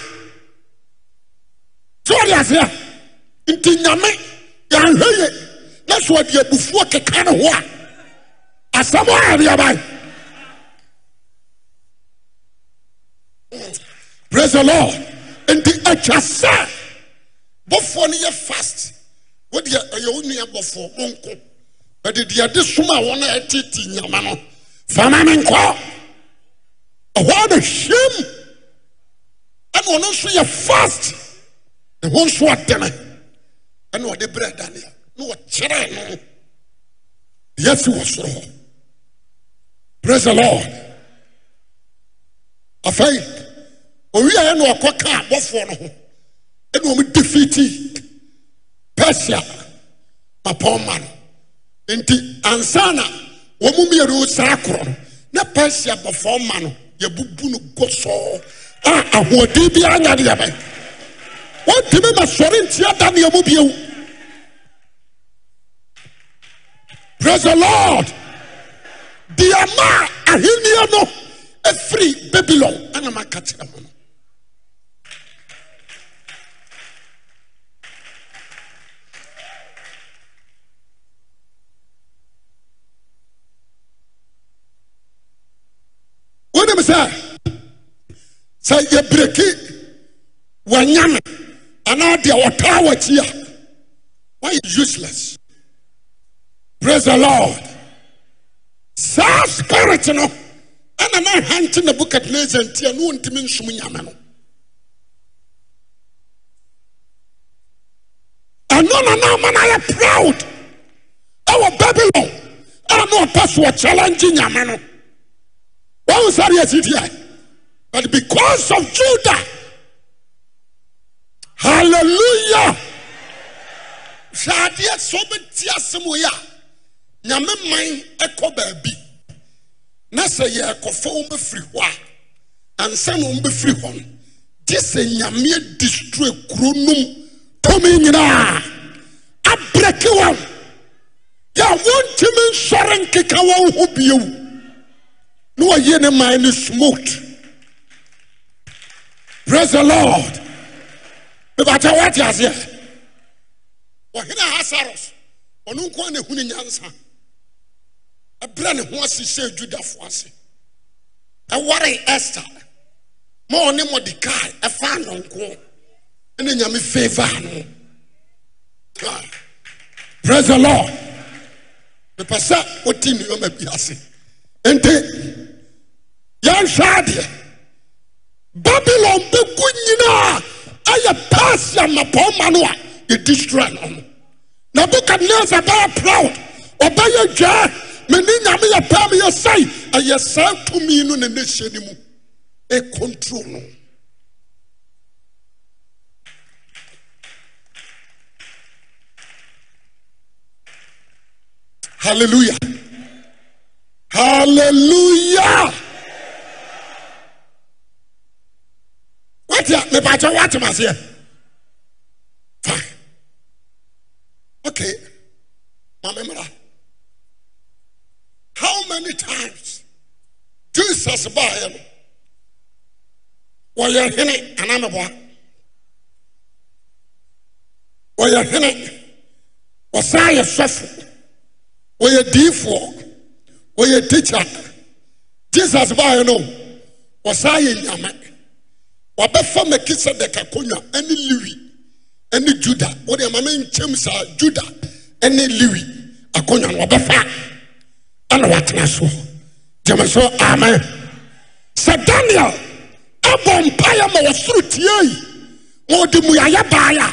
sɛ ɔde aseɛ nti nyame yɛanhwɛ ye na so ɔde abufuo keka ne ho a asɛm a adeɛbae praise the lord. Nti atwa sɛ bɔfoɔ no yɛ fast wodeɛ ɛyɛ wo nua bɔfoɔ monko ɛde deɛ de som a wɔn a ɛtete nyama no fama me nkɔ. Ɛhɔ na hwɛm ɛna ɔno nso yɛ fast. Ne ho nso adene ɛna ɔde brɛ daniel na ɔkyerɛ no. Deɛ asi wɔ soro hɔ. Praise the lord. Afei owia na ɔkɔ ka abɔfoɔ no ho. Ɛna wɔn defeati persia. Mapɔnma no nti ansa na wɔn mu mmienu saa korɔ no. Na persia bɔfoɔ ma no yɛbubu no gosɔɔ a ahoɔden bi anya deɛ bɛ wɔntumi ma sɔre ntia da nea mu bio. Praise the lord. Deɛ ma ahenniɛ no afiri babylon. Ɛna kyerɛ mo no wonim sɛ sɛ yɛbreki wɔnyame anaa deɛ wɔtaa wɔakyi a wɔyɛ useless. Praise the lord. Saa spirit no ɛna na hante nebukadnezar nti a ne wɔntumi nsom nyame no. Ɛno na na ama no ayɛ proud. Ɛwɔ babylon a na ɔpɛ so ɔchallenge nyame no. Wɔn sáré ɛsi tiɛ But because of Judah, hallelujah. Hwadeɛ sɛ wobɛti asɛm wei a nyame man kɔ baabi. Na sɛ yɛrekɔfa wo mbɛfiri hɔ a ansa na wombɛfiri hɔ no gye sɛ nyame destroy kuro nom tɔmi nyinaa. Abrɛke wɔn. Yɛ wɔntumi nsɔre nkeka wɔn ho bio. Na wɔyɛ ne man no smooth. Praise the lord. Bibata wɔte aseɛ ɔhene ahasaros ɔno nko a na ehunu nyansa. Ɛbrɛ ne ho ase hyɛ judafoɔ ase ɛware esther ma ɔne mɔdekae ɛfa anɔnko ɛna nyame feva no. Praise the lord. Mepɛ sɛ wote nneɔma bi ase nti yɛnhwɛ adeɛ babylon bɛgu nyinaa ayɛ persia mmapɔma no a yɛdestroy no no nebukadnezar bɛyɛ proud. Ɔbɛyɛ dwaa mene nyame yɛ pɛɛ meyɛ sɛe ɛyɛ saa tumi no ne ne hyɛ no mu ɛkontrol no. Hallelujah. Hallelujah wote a mepakyɛ woatem aseɛ fine. Okay ma me how many times jesus baeɛ no? Wɔyɛ hene anaa meboa wɔyɛ hene. Wɔsan yɛ sɔfo. Wɔyɛ diifoɔ wɔyɛ tikya jesus baeɛ no wɔsan yɛ nyame wɔbɛfa melkisedek akonnwa ne lewi ne juda. Wode ma menkyɛm saa juda ne lewi akonnwa no wɔbɛfa ɛna wɔatena soɔ gyeme so amen. Sɛ daniel abɔ mpaeɛ ma wɔsoro tie yi ma ɔde mmuayɛ baeɛ a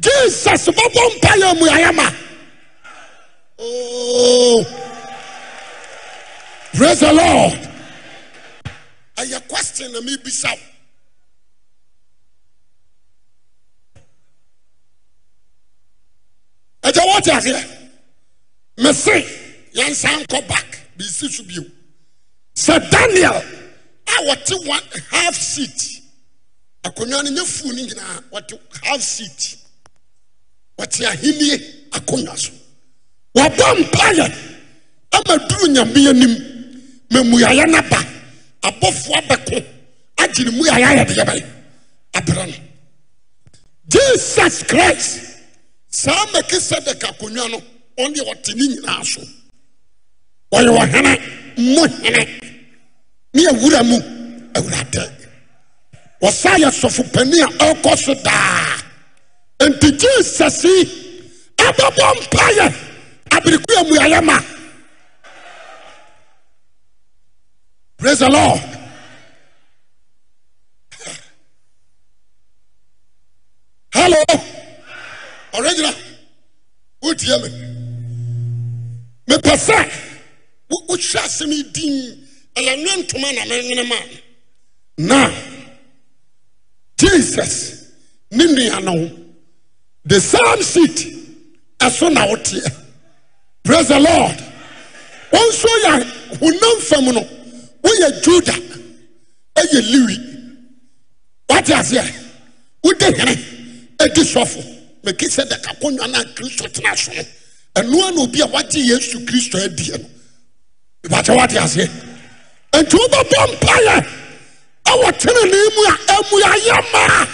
jesus bɛbɔ mpaeɛ mmuayɛ ma. Oh, praise the lord. Ɛyɛ question na mebisa wo agya wɔte aseɛ. Mese yɛnsa nkɔ back. Birisi so bio. Sɛ daniel a wɔte one half seat akonnwa no nyɛ fuu no nyinaa wɔte half seat. Wɔte ahennie akonnwa so. Wɔbɔ mpayɛ ama duru nyame anim. Ma mmuayɛ no ba abɔfoɔ abɛko agye ne mmuayɛ ayɛdeɛ bɛyɛ. Abrɛ no. Jesus christ. saa melkisedek akonnwa no ɔndeɛ ɔte ne nyinaa so. Ɔyɛ ɔhene mo hene ne awura mu awuradɛ wɔsa yɛ sɔfo pani a ɔrekɔ so daa. Nti gyesɛsei abɛbɔ mpayɛ abiriko a mmuayɛ ma. Prais e lord. Hallo ɔregyina wotie me mepɛ sɛ wo- wohwɛ asɛm yi din ɛyɛ nwe ntoma na menwene ma na jesus ne nua no the same seat ɛso na woteɛ praise the lord. Wɔn nso yɛ honam fam no woyɛ juda ɛyɛ liwi wate aseɛ wode hene adi sɔfo meki sɛ dɛ kakonnwa no a kristo tena so. No ɛnoa na obi a wagye yesu kristo adiɛ no. Ìbàtɛ wate aseɛ nti wobɛbɔ mpayɛ ɛwɔ tenene mu a amuyayɛ maa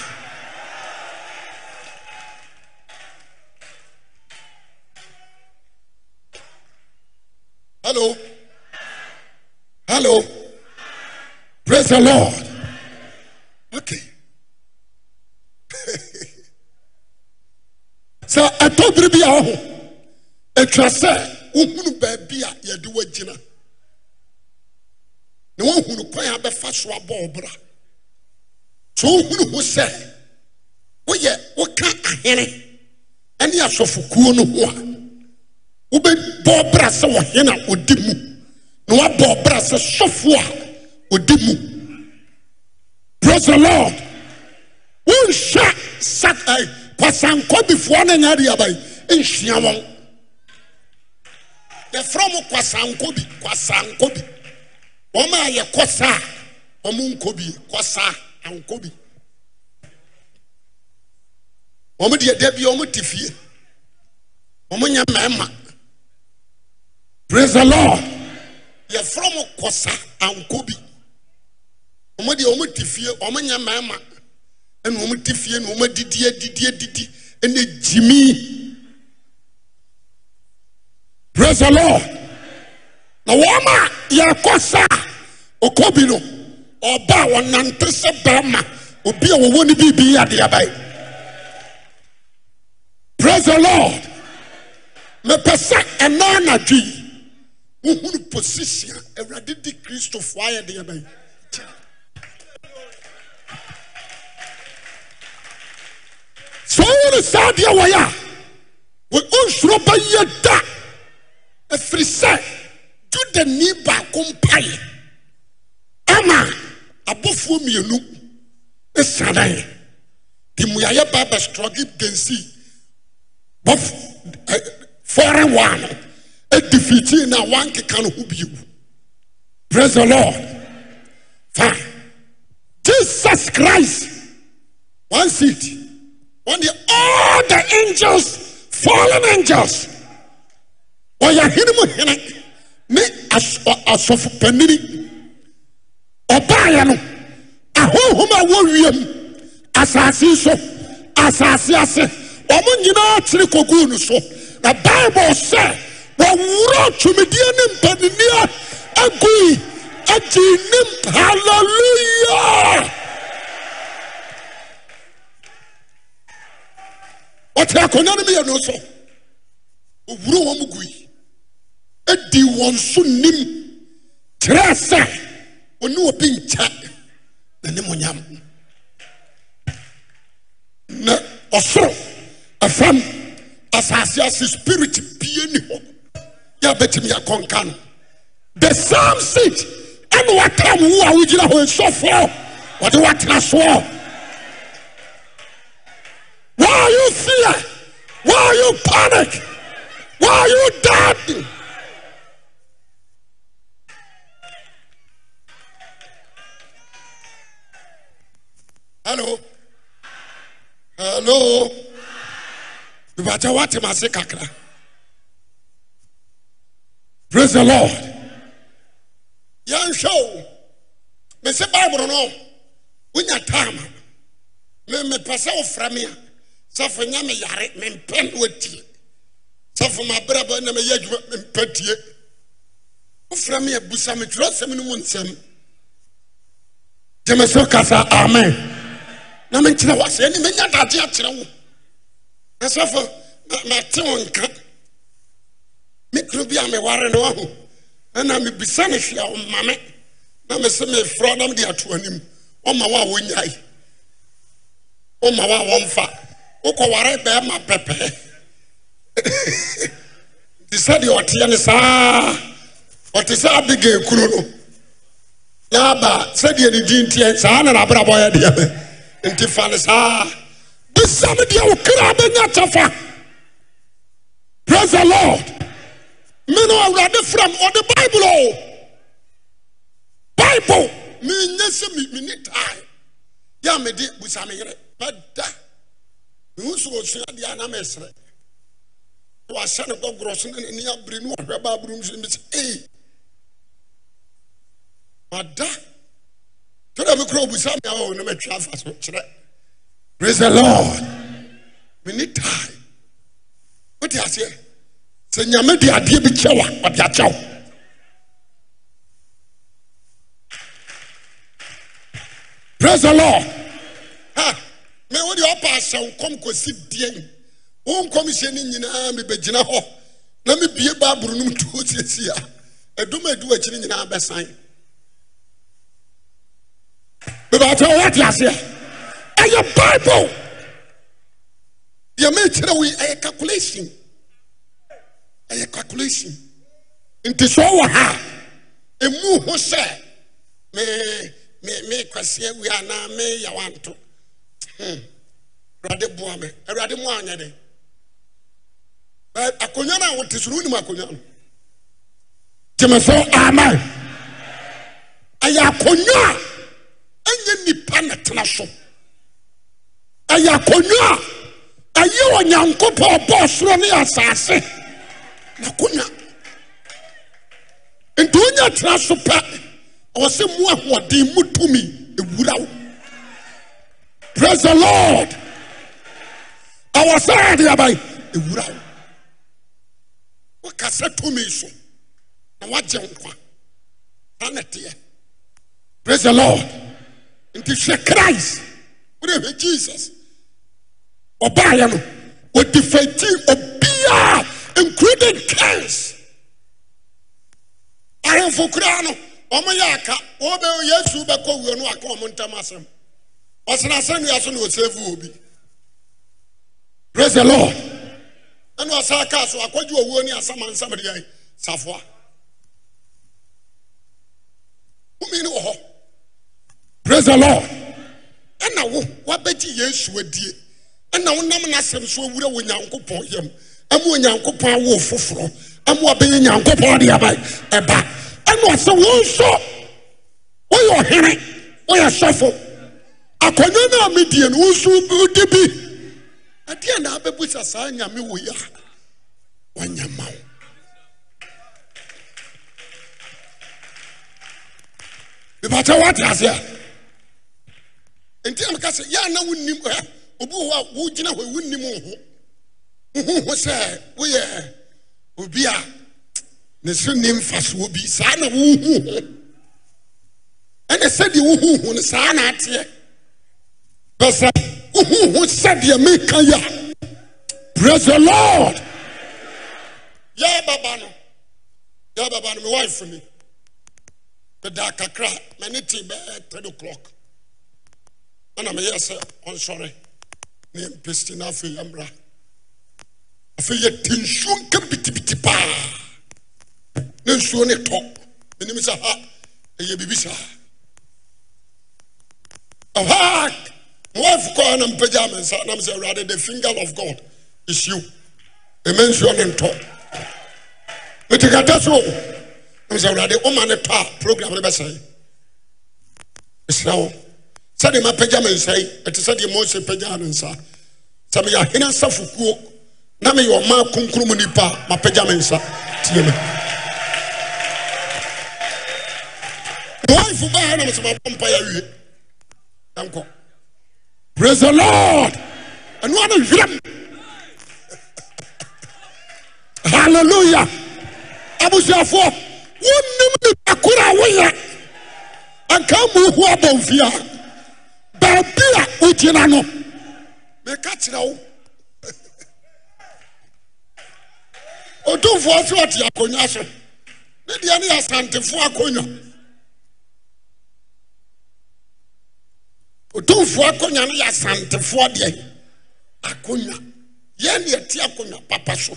hello? Hello? Praise the lord. Okay sɛ ɛtɔ bere bi a ɔho atwa sɛ wohunu baabi a yɛde woagyina ne wohunu kwan a bɛfa so abɔɔ bra sɛ wohunu ho sɛ woyɛ woka ahene ne asɔfokuo no ho a wobɛbɔɔ bra sɛ wɔhene a ɔdi mu na woabɔɔ bra sɛ sɔfoɔ a ɔdi mu pras the lord. Wonhyɛ sat kwasankɔbifoɔ no nyɛ adeɛ abayi nhyia wɔn. Yɛfrɛ mo kwasankɔbi kwasankɔbi wɔn a yɛ kɔsa a wɔn nkɔbi kɔsa ankɔbi wɔn deɛ dabi wɔn te fie. Wɔn nyɛ mmarima. Praise the lord. Yɛfrɛ mo kɔsa ankɔbi wɔn deɛ wɔn te fie. Wɔn nyɛ mmarima ɛnoɔm te fie noɔm adidi adidi adidi. Ɛnɛ gyimi. Pras he lord. Na wɔma yɛkɔ sa. A ɔkɔ bi no ɔba a wɔnante sɛ barima. Obi a wɔwɔ ne biribi adeabae pras he lord. Mepɛ sɛ ɛnaa nadwoi wohunu position a awurade di kristofoɔ ayɛ deabae sɛ wowo no saa deɛ wɔyɛ a ɔnsuro bɛyɛ da. Ɛfiri sɛ judani baako mpae ama abɔfoɔ mmienu sradan de mmuayɛ baa bɛstrɔge densi fɔre waa no. Ɛdifitii no a wankeka no ho bio prais he lord. Fa jesus christ. One seat deɛ all the angels fallen angels ɔyɛ hene mu hene ne as- ɔ- asɔfo panini ɔbaeɛ no ahonhom a wɔwiem asase so asase ase ɔmo nyinaa kyere kɔguu no so na bible sɛ wɔworɔ twomediɛ ne mpaniniɛ agui agye nim halleluya ɔte akɔnnwa no meyɛ no so. Ɔwuro wɔ m gui. Ɛdi wɔn so nim. Kyerɛɛ sɛ ɔne ɔbi nkyɛ. Nanimonyam na ɔsoro ɛfam asase ase spirit bie ni hɔ. Yɛbɛtumi yɛkɔnka no. The sam seat ɛne watam wo a wogyina hɔ nsɔfoɔ. Wɔde woatena soɔ. Why are you fear? Why are you panic? Why are you doubting? Hello? Hello? Ìbàjẹ́ wa tẹ̀ máa ṣe kakra praise the lord. Yẹn hwẹ́ o. Mẹsẹ̀ báyìí no wọnyà táàmù. Mẹmẹpẹ sẹ wọfra mi a sẹfọ nya mi yare sẹfọ mà abẹrẹ bẹ ẹnna mi yẹ adwuma mẹmpẹ tie. Wọfra mi a busa mi sɛm no mu nsɛm. Gyeme so kasa amen. Na menkyerɛ wo asɛ ɛne mɛnya dade akyerɛ wo. Na sɛfo ma- mate wo nka. Me kuro bi a meware no aho ɛna mebisa no hwee a ɔma me. Na mese mefrɛ na mede ato anim. Ɔma wo a wonyae ɔma wo a wɔmfa wokɔware bɛɛma pɛpɛɛ nti sɛdeɛ ɔteɛ ne saa ɔte sɛ abigail kuro no. Na aba sɛdeɛ ne din teɛ saa na nabrabɔ yɛ deɛ bɛ nti fa ne saa bisa me deɛ wo kra bɛnya kyɛfa praise the lord. Me no awurade fram ɔde bible o bible. Menyɛ sɛ me- menni tae. Yɛ a mede busa me yere bɛda mehu so ɔsua deɛ a na mesrɛ na wahyɛ ne gɔgorɔ so kyerẹ́ praise the lord. Mi ní tae o ti aseɛ sɛ nyame de adeɛ bi kyɛ wa praise the lord ha mɛ o de ɔpa ahyɛ nkɔm kɔsi deɛn o nkɔm hyɛ ne nyinaa mi bɛ gyina hɔ. Na mi bie baaburo no mu to o siesie a ɛdum a edu akyiri nyinaa bɛsan. bɛbɛtɛ wɔte aseɛ. Ɛyɛ bible. Deɛ mekyerɛ wo yi ɛyɛ calculation. Ɛyɛ calculation. Nti sɛ ɔwɔ ha ɛmu ho sɛ me me me kwasi awi anaa me yawanto awurade boa me. Awurade mu anyɛ de. Ɛ, akonnwa no a wote so no wonim no. Gyeme so amen. Ɛyɛ akonnwa a ɛnyɛ nipa na tena so. Ɛyɛ akonnwa a ɛyɛ onyankopɔn ɔbɔɔ soro ne asase nakonnwa nti wonya tena so pɛ sɛ mu ahoɔden mu tumi ɛwura praise the lord. Ɔwɔ sɛ ɛde abae ɛwura wo wokasa tumi so na woagye nkwa saa na teɛ praise the lord. Nti hwɛ christ. Wode hwɛ jesus. Ɔbaeɛ no ɔdifati obiaa including kings ahemfo koraa no ɔmoyɛ aka wɔbɛ yesu bɛkɔ wuo no aka ɔmo ntam asɛm ɔsena asɛnnua so na ɔsɛfu obi praise the lord. Ɛne ɔsa kaa so akɔgye owuo ne asamansam de yɛn safoa. Womii ne wɔ hɔ. Praise the lord. Ɛna wo woabɛgye yesu adie. Ɛna wonam n'asɛm so awura wɔ nyankopɔn yam. Ɛma onyankopɔn awo foforɔ. Ɛma wabɛyɛ nyankopɔn de aba ɛba. Ɛna ɔsɛ wo nso woyɛ ɔhene woyɛ sɔfo akonnwa no a medie no wo nso wode bi. Ɛdeɛ na abɛbusa saa nyame wɔ yi a wanya ma wo. Mepakyɛ woate nti a. Meka sɛ yɛ na wonnim ɛ obi wɔ hɔ a wogyina hɔ wonnim wo ho. Wohoho sɛ woyɛ obi a ne so nni mfasoɔ bi. Saa na wohu ho. Ɛne sɛdeɛ wohu ho no saa na ateɛ. pɛ sɛ wohuhu sɛdeɛ meka yi a pras he lord. Yɛ baba no. Yɛ baba no me mewifo ni. Medaa kakra m'ane tee bɛɛ 3 o'clock. Ɛna meyɛɛ sɛ ɔnsɔre ne yɛmpɛsti no afei yɛmmra afei yɛte nsuo nka bitibiti paa ne nsuo ne tɔ menim sɛ ha. E Ɛyɛ biribi saa ɛhaa My wife called and I'm pajamas and I'm saying, rather, the finger of God is you. Amen. You are top. But you can tell so. I'm saying, rather, oh, man, a program, I'm saying. It's now. Sadi ma pajamas say, it is Sadi Mose pajamas. Sami ya hina safuku. Nami yo ma kunkurumu nipa ma pajamas. Tiyeme. My wife, I'm saying, I'm saying, I'm saying, praise the lord. Ɛno ana werɛm hallelujah. Abusuafoɔ wonnim nipa koro a woyɛ anka mu hu abɔmfie a baabi a wogyina no meka kyerɛ wo ɔtomfoɔ sɛ ɔte ne ne akonnwa ɔtomfoɔ akonnwa no yɛ asantefoɔ deɛ. Akonnwa yɛn ne yɛte akonnwa papa so.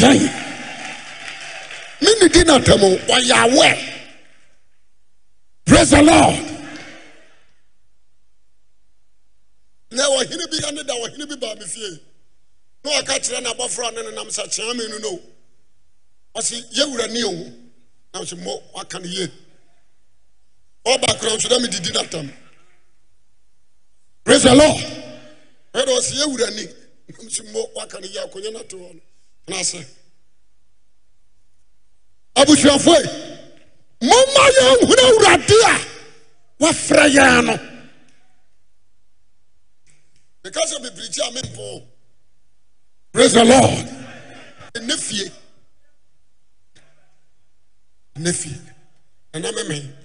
Yɛn. Me ne di na tam wɔyɛ awɛ praise the lord. Na wɔhene bi ɛne da wɔhene bi baa me fie. Na wɔka kyerɛ no abɔfra ne ne nam sɛ kyea me no no. Ɔse yɛwura ne o. Na sɛ mmɔ waka no yie ɔba kora nso na medidi natam praise the lord. Ɛna ɔsɛ yɛwura ni nam so mmɔ waka no yɛ akɔnya nato hɔ no anaasɛ abusuafoe momma yɛnhunu awurade a wafrɛ yɛn no meka sɛ bebirikyi a mempo praise the lord. Ɛnɛ fie ɛnɛ fie ɛna memee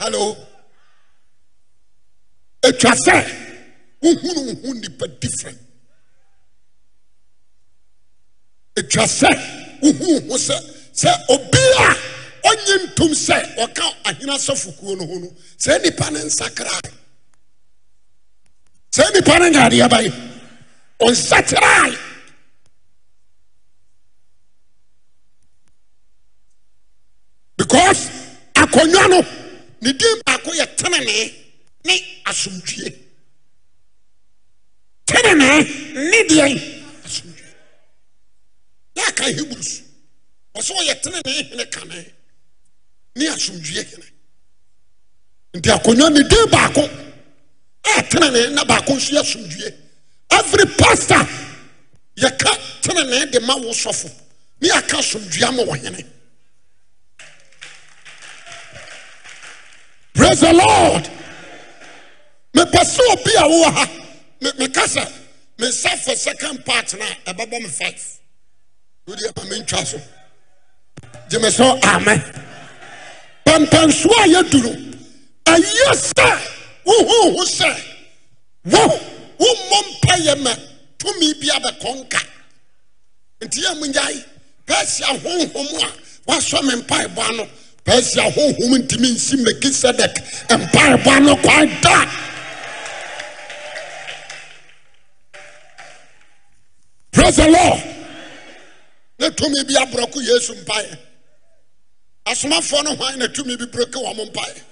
hallo atwa sɛ wohunu wo ho nnipa different. Atwa sɛ wohuu ho sɛ sɛ obi a ɔnye ntom sɛ ɔka ahena sɔfokuo no ho no saa nnipa ne nsakrae saa nnipa ne nyaadeɛ bae. Ɔnsakrae because akɔnnwa no ne din baako yɛ tenenee ne asomdwie tenenee ne deɛn asomdwie yɛ aka hebrews ɔsɛ ɔyɛ tenenee hene kane ne asomdwie hene. Nti akonnwa ne din baako ɛyɛ tenenee na baako nso yɛ asomdwie every pastor yɛka tenenee de ma wo sɔfo ne yɛaka asomdwie ama wɔ hene praise the lord. Mepɛ sɛ obi a wowɔ ha. Meka sɛ me nsa for second part no a ɛbɛbɔ me five. Wode ama mentwa so. Gye me sɛ amen. Pampansoɔ a yɛduru ɛyɛ sɛ wohuhu sɛ wo wommɔ mpa yɛ ma tumi bi abɛkɔnka nti yɛ mu nyae pɛsia honhom a woasɔ me mpaebɔ ano persia honhom ntimi nsi melkisedek mpaebɔ no kwan da. Praise the lord. Ne tumi bi aborɔko yesu mpaeɛ. Asomafoɔ no hwan na tumi bi borɔke wɔ mo mpaeɛ?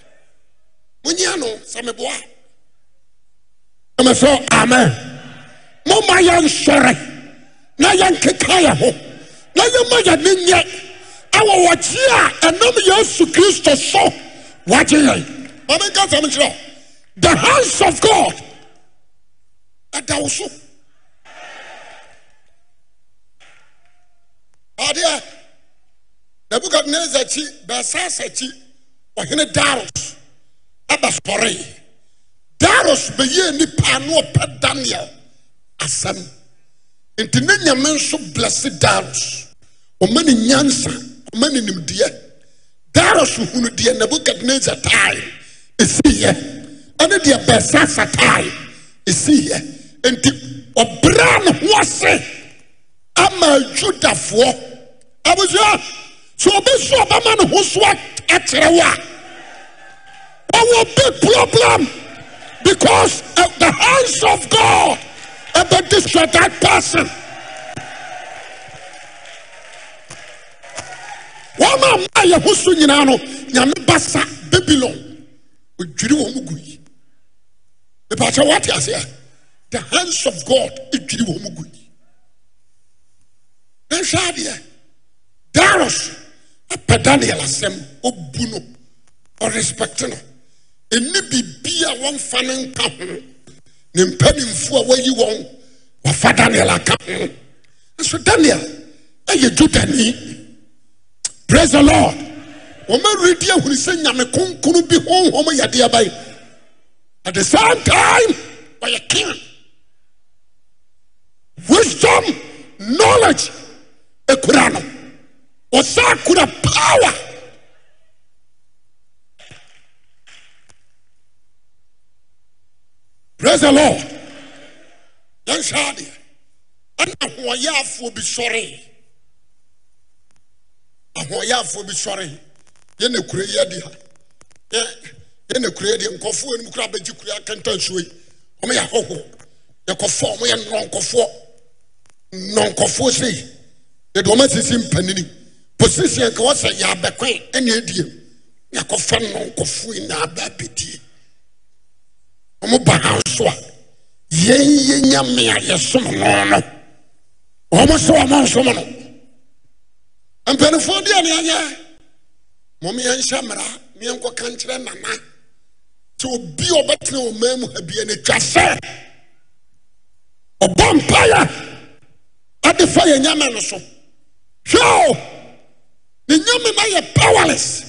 Monyia no sɛ meboa. Ɛmɛ sɛ amen. Momma yɛnsɔre na yɛnkeka yɛ ho na yɛma yɛne nyɛ. Ɛwɔ wɔkye a ɛnam yesu kristo so. Wagye yɛn. Ma menka sɛm nkyerɛ. The hands of god. Ɛda wo so. Adeɛ nebukadnezar akyi bɛsasa akyi ɔhene daros aba sɔree daros bɛyɛɛ nnipa a na ɔpɛ daniel asɛm. Nti ne nyame nso blɛse daros ɔma ne nyansa ɔma ne nimdeɛ daros hunu deɛ nebukadnezar tae ɛsiiɛ ɛne deɛ bɛsasa tae ɛsiiɛ nti ɔbraa ne ho ase ama judafoɔ abusua sɛ ɔbɛsu ɔbɛma ne ho so akyerɛ wo a ɔwɔ big problem. Because of the hands of God. Destroy that person. Wɔn a mmaa yɛ ho nyinaa no nyame babylon. Odwiri wɔn mu gu yi ìpàtɛ wɔte aseɛ. The hands of God edwiri wɔn mu gu yi n'ahwɛ adeɛ. Daros apɛ daniel asɛm. Obu no. Ɔrespect no. Ɛni biribi a wɔmfa ne nka ho. Ne mpanimfoɔ a wɔayi wɔn wɔfa daniel aka ho. Nso daniel ɛyɛ judani praise the lord. Wɔma redi ahunu sɛ nyame kronkron bi honhom yɛdeɛ bɛn at the same time ɔyɛ king. Wisdom knowledge ekura no ɔsa kura power. Praise the lord. Yɛnhwɛ adeɛ ɛna ahoɔyɛafoɔ bi sɔree ahoɔyɛafoɔ bi sɔre. Yɛnɛ kura yi adi a yɛnɛ kura yi adi nkɔfoɔ anim kura abɛgye kura akanta nsuo yi. Wɔn yɛ ahɔhoɔ yɛkɔfoɔ wɔn yɛ nnɔnkɔfoɔ. Nnɔnkɔfoɔ sei. Yɛde wɔn asisi mpanini position ka wɔsɛ yɛ abɛkwan ɛna edie yɛkɔfa nnɔnkɔfoɔ yi na aba abɛdie. Wɔn ba ha nso a yɛn yɛ a yɛsom no no. Wɔn so wɔn nsom no. mpanifoɔ deɛ neɛyɛ momyɛnhyɛ mmara ne yɛnkɔka nkyerɛ nana sɛ obi ɔbɛtena ɔmaa mu ha bia no atwa sɛ ɔbɔ mpayɛ ade fa yɛ nyame no so. Hwɛo! Ne nyame no yɛ powerless.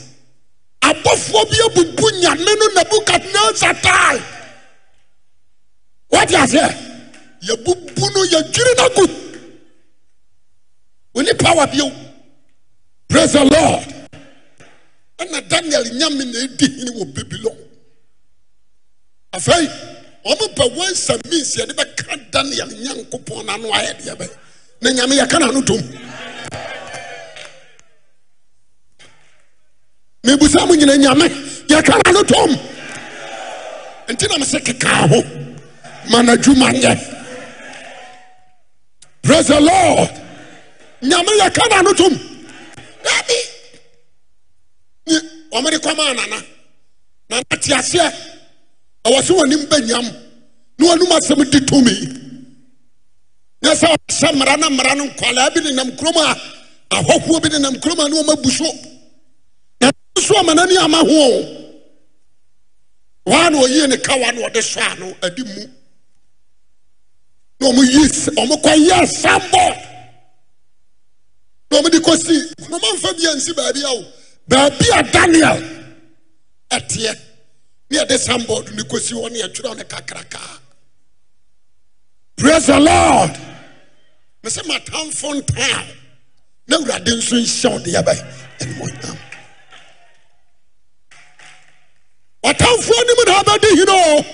Abɔfoɔ bi abubu nyame no nabukadnasar tae woate aseɛ yɛbubu no yɛdwiri no agu. Onni power bio. pras e lord. Ɛna daniel nyame na ɛdi hene wɔ babylon. Afei ɔmopɛ wansa means yɛde bɛka daniel nyankopɔn n'ano ayɛdeɛ bɛ na nyame yɛka n'ano tom mebusa mo nyina nyame yɛka n'ano tom nti na mesɛ kekaa ho. Ma n'adwuma nyɛ. Pras e lord. Nyame yɛka n'ano tom daabi ni ɔmode kɔmaa nana nana teaseɛ ɛwɔ sɛ w'anim banyam ne w'anom asɛm di tomi nɛ sɛ ɔsɛ mmara na mmara no nkwalaa bi ne nam kurom a ahɔhoɔ bi ne nam kurom a ne ɔmabu so na so ama amanani ama ho waa na ɔyie ne kawa na ɔde sɔ a no adi mu. Na ɔmoyi ɔmokɔyɛɛ sambɔ na ɔmo de kɔsi ɔmo nfa bi ansi baabi a baabi a daniel. Ɛteɛ ne yɛde sambɔd ne kɔsi hɔ ne yɛtwerɛ ne kakraka. Praise the lord. Mesɛ matamfo ntaa na awurade nso nhyɛ wo de yɛbɛ animonyam ɔtamfoɔ anim na abɛdi hene o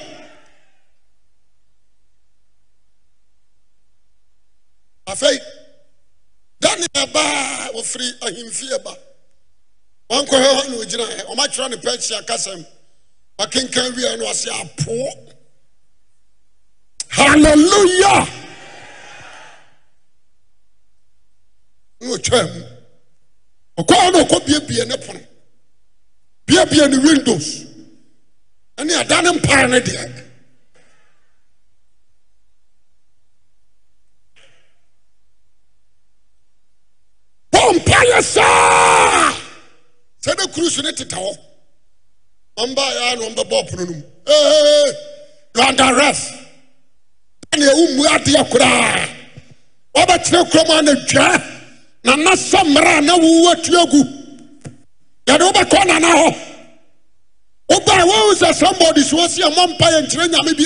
afei daniel baa wɔfiri ahemfie ba wankɔhɛ hɔ na ogyina ɛ ɔmatwerɛ ne persia kasɛm wakenkan wie no ɔse apoɔ halleluya na ɔtwaa mu. Ɔkɔɔ na ɔkɔ biebie ne pono. Biebie ne windows. Ɛne ada ne mpae no deɛ bɔ mpaeɛ saa sɛ ne kuru so ne teta hɔ ɔmbaeɛ a na ɔmbɛbɔ ɔpono no mu you are under arrest. Ɛne ɛwu mmu adeɛ koraa wɔbɛkyerɛ kurom a na dwa na na sɛ mmerɛ a na wowu atua gu. Yɛde wobɛkɔ nana hɔ wobaa wohu sɛ somebody so wɔsi a mɔ mpa yɛ nkyerɛ nyame bi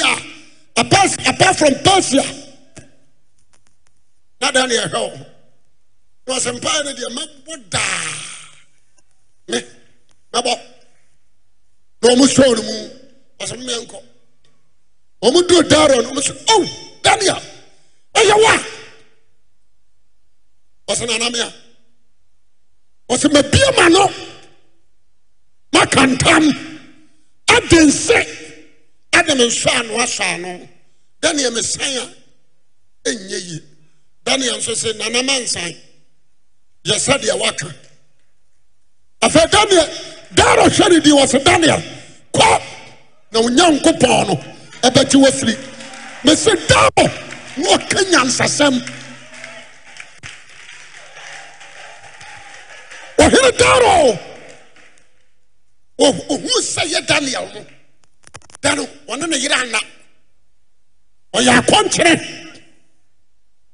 apart, from persia. Na da ne ɛhwɛ wo ho. na ɔsɛ mpaeɛ no deɛ mɛbɔ daa. Me mɛbɔ na ɔmo sɔɔ no mu ɔsɛ mmɛnkɔ ɔmo duro daarɔ no ɔmo sɛ oh Daniel ɔyɛ wa ɔsɛ nanamea ɔsɛ mabie ma no. Maka ntam. Ade nse. Ade me nsɔ ano asɔ ano. Daniel mesan a ɛnyɛ yie. Daniel nso sɛ nanama nsan. Yɛ sɛdeɛ waka afei daniel daaro hwɛ ne di wɔ sɛ daniel kɔ na wo nyankopɔn no ɛbɛgye wafiri mese daaro na ɔka nyansasɛm. Ɔhene daaro ohuu sɛ yɛ daniel no. Da no ɔne ne yere ana? Ɔyɛ akɔnkyerɛ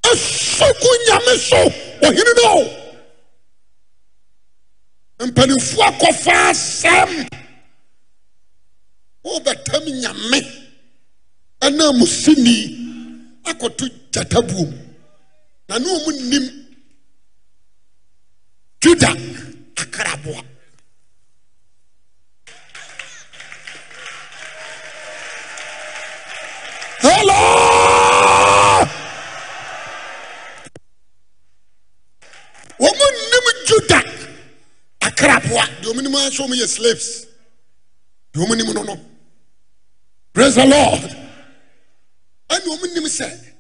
ɛsɔgu nyame so ɔhene no mpanimfoɔ akɔfa asɛm. Wobɛtam nyame. Ɛna musini akɔto gyata buom na ne ɔmu nim juda akraboa. Hello wɔn nim juda akraboa deɛ wɔn nim ahyɛ wɔn yɛ slaves. Deɛ wɔn nim no no praise the lord. Ɛna wɔn nim sɛ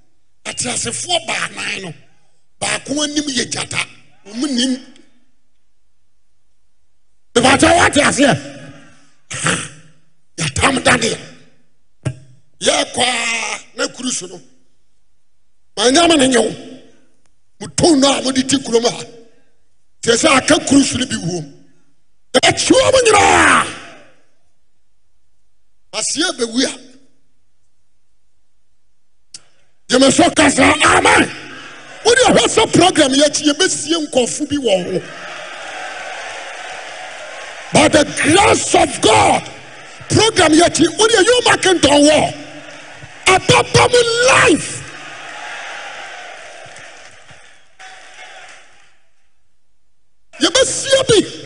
ateasefoɔ baanan no baako anim yɛ gyata wɔn nim ìbàjẹ́ wa ti aseɛ yàtàm daniel yɛ kɔa na kuru so no maa nyama ne nyew mo tɔn no. A mo de ti kurom ha te sɛ aka kuru so no bi wom ɛkyiwa mo nyinaa aseɛ bɛwu a gyeme so kasa amen wode ɛhwɛ sɛ program yɛakyi yɛbɛsie nkɔfo bi wɔ ho. By the grace of God program yɛakyi wode ɛyɛ makentɔn wɔ ababa mu life. Yɛbɛsie bi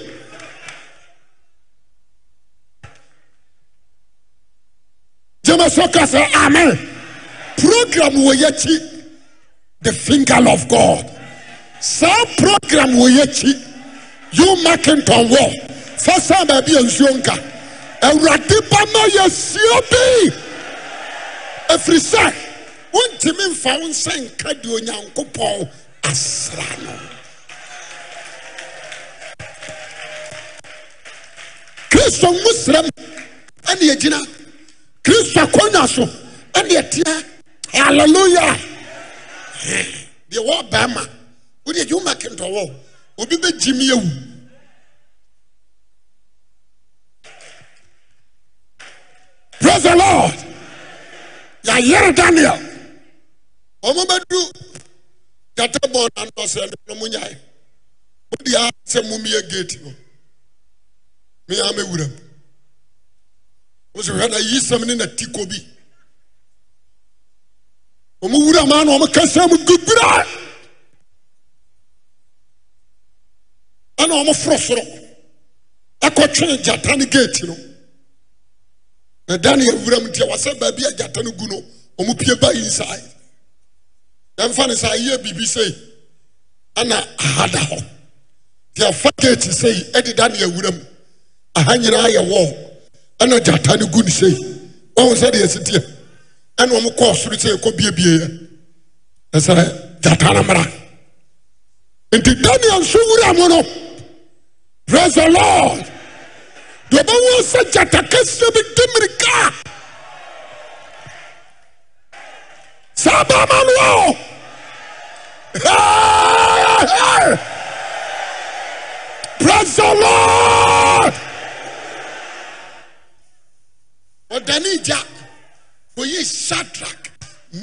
gyeme so ka amen. Program wɔ yɛakyi the finger of god? Saa program wɔ yɛakyi you makenton wɔ fa san baabi a nsuo nka awurade ba ma yɛsie bi ɛfiri sɛ wontumi mfa wo nsa nka deɛ onyankopɔn asra no. Kristo ngu srɛm ɛne yɛgyina kristo akɔnya so ɛne yɛteɛ halleluya deɛ wɔ bɛrima wode agye woma kentɔwɔ obi bɛgyim yɛwu praise the lord. Yɛayere daniel. Ɔmo bɛdu gyata bɔn nantɔsɛ no mo nyae. Wode a sɛ mommyɛ gate no mea mɛwuram wo wosɛhwɛ na yisɛm ne natiko bi. Ɔmowuramaa na ɔmka sɛm gubira ana ɔmoforosoro ɛkɔtwee gyata ne geti no. Na daniel wuram ntia wɔsɛ baabi a gyata no gu no ɔmopie ba inside ɛmfa ne sɛ ayɛ biribi sei. Ana ahada hɔ. Nti ɛfa geti sei ɛde daniel wuram aha nyinaa yɛ wɔɔ ɛna gyata no gu ne sei. Wɔn sɛ deɛ ɛsi teɛ ɛna wɔn kɔɔ soro sɛ ɛkɔ biebie yɛ ɛsɛ gyata no mmara nti daniel nso wura mu no praise the lord. Deɛ ɔbɛwɔ sɛ gyata kɛseɛ bi di mirika saa baama no wɔ praise the lord aduane gya oyi shadrach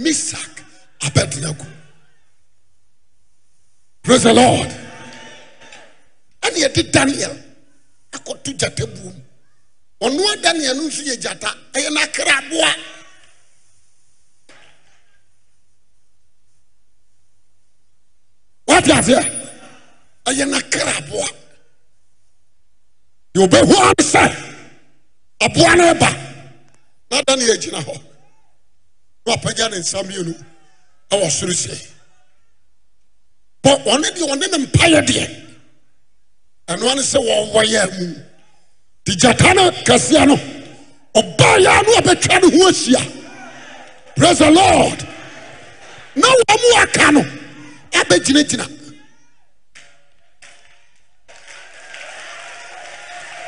misak abednego. Praise the lord. Ɛne yɛde daniel akɔto gyata buom. Ɔnoa daniel no nso yɛ gyata ɛyɛ n'akraboa wate aseɛ ɛyɛ n'akraboa deɛ ɔbɛhu ane sɛ aboa no ɛba na daniel agyina hɔ. Na wapagya ne nsa mmienu ɛwɔ soro sɛ bɔ ɔne deɛ ɔne ne mpayɛ deɛ ɛnoa ne sɛ wɔwɔ mu. Nti gyata no kɛseɛ no ɔbaa yɛ no ɔbɛtwa ne ho ahyia. Praise the lord. Na wɔn mu aka no abɛgyinagyina.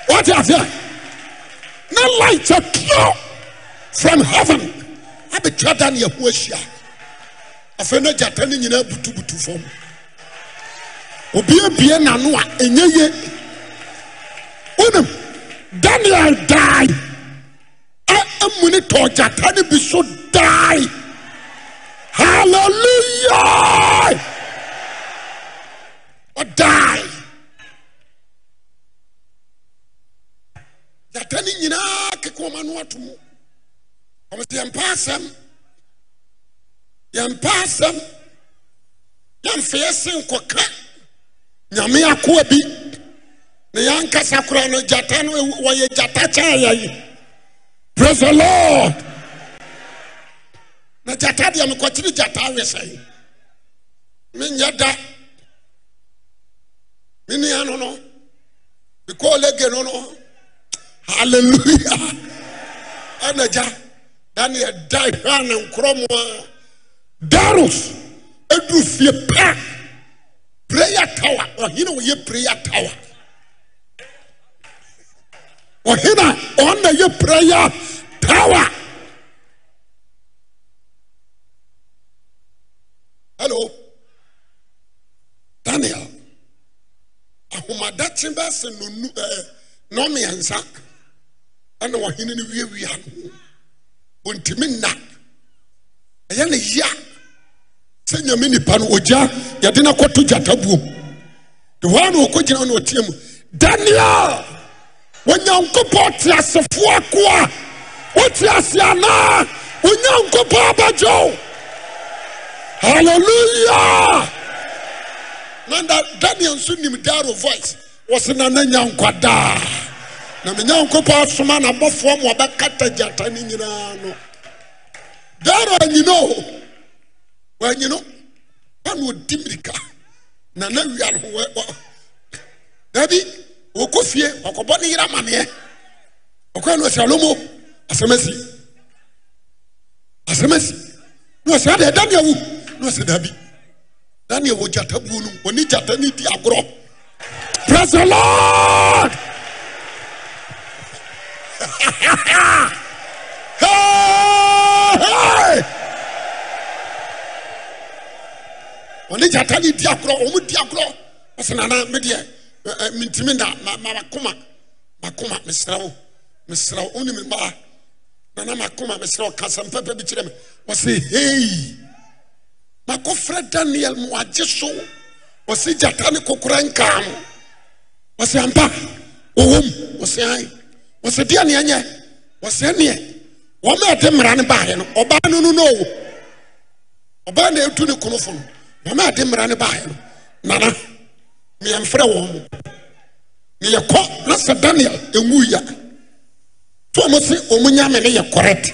Wɔte aseɛ. Na light appear from heaven. Abɛtwa daniel ho ahyia. Afei na gyata no nyinaa butubutu fam. Obi abie n'ano a ɛnyɛ ye. Wonim daniel die. A amuni tɔ gyata no bi so die. Hallelujah! Ɔdie gyata no nyinaa keka ɔma no ato mu sɛ yɛmpa asɛm. Yɛmpa asɛm. Yɛmfa yɛ se nkɔka nyame akoa bi. Na yɛankasa koraa no gyata no wɔyɛ gyata kyɛɛ yɛyi praise the lord. Na gyata deɛ mekɔkyere gyata awesɛe menyɛ da. Me nua no no mekɔɔ lege no no hallelujah. Ɛna gya ɛne yɛda hwɛ a ne a daros aduru fie pɛ prayer tower. Ɔhene wɔyɛ prayer tower. Ɔhene a ɔna yɛ prayer tower. Hello? Daniel ahomadakye bɛsɛ nonu ɛɛ nɔmiɛnsa ɛna ɔhene no wiewia no ho. Ɔntumi nna. Ɛyɛ ne ya sɛ nyame nipa no ogya yɛde no kɔto gyata buom de hɔ a na ɔkɔgyina na ɔteɛ mu. Daniel! Onyankopɔn te asefoɔ akoa. Wote ase anaa onyankopɔn abɛgye hallelujah! Na da daniel nso nim daro voice. Wɔse na na nya nkwa daa na me nyankopɔn asoma n'abɔfoɔ ma ɔbɛkata gyata no nyinaa no. Daro anyina o wanyino ɔna ɔdi mirika. Na na wia no wɔ wɔ. Dabi wɔkɔ fie ɔkɔbɔ ne yere amaneɛ. Ɔkɔ no ɔsɛ alomo asɛm asi. Asɛm asi. Na ɔsɛ adeɛ daniel wu na ɔsɛ dabi. Daniel wɔ gyata buo no ɔne gyata ne di agorɔ. Praise the lord. Ɔne gyata ne di agorɔ ɔmo di agorɔ ɔsɛ nana me deɛ ɛ, eh, ɛ, eh, mentimi da ma ma- makoma makoma mesrɛ wo mesrɛ wo. Wonim mmaa nana makoma mesrɛ wo. Kasɛm pɛpɛ bi kyerɛ me. Ɔsɛ hei makɔfrɛ daniel ma wagye so ɔsɛ gyata ne kokora nkaa mo. Ɔsɛ ampa wɔwɔ ɔsɛ ae ɔsɛ deɛ neɛ nyɛ ɔsɛ neɛ. Wɔma ɛde mmara no baeɛ no ɔbaa no no o ɔbaa na ɛtu ne konofo no wɔma ɛde mmara no baeɛ no. Nana meyɛmfrɛ wɔn mo meyɛkɔ na sɛ daniel ɛnwu ya. To ɔmo se ɔmo nyame no yɛ correct.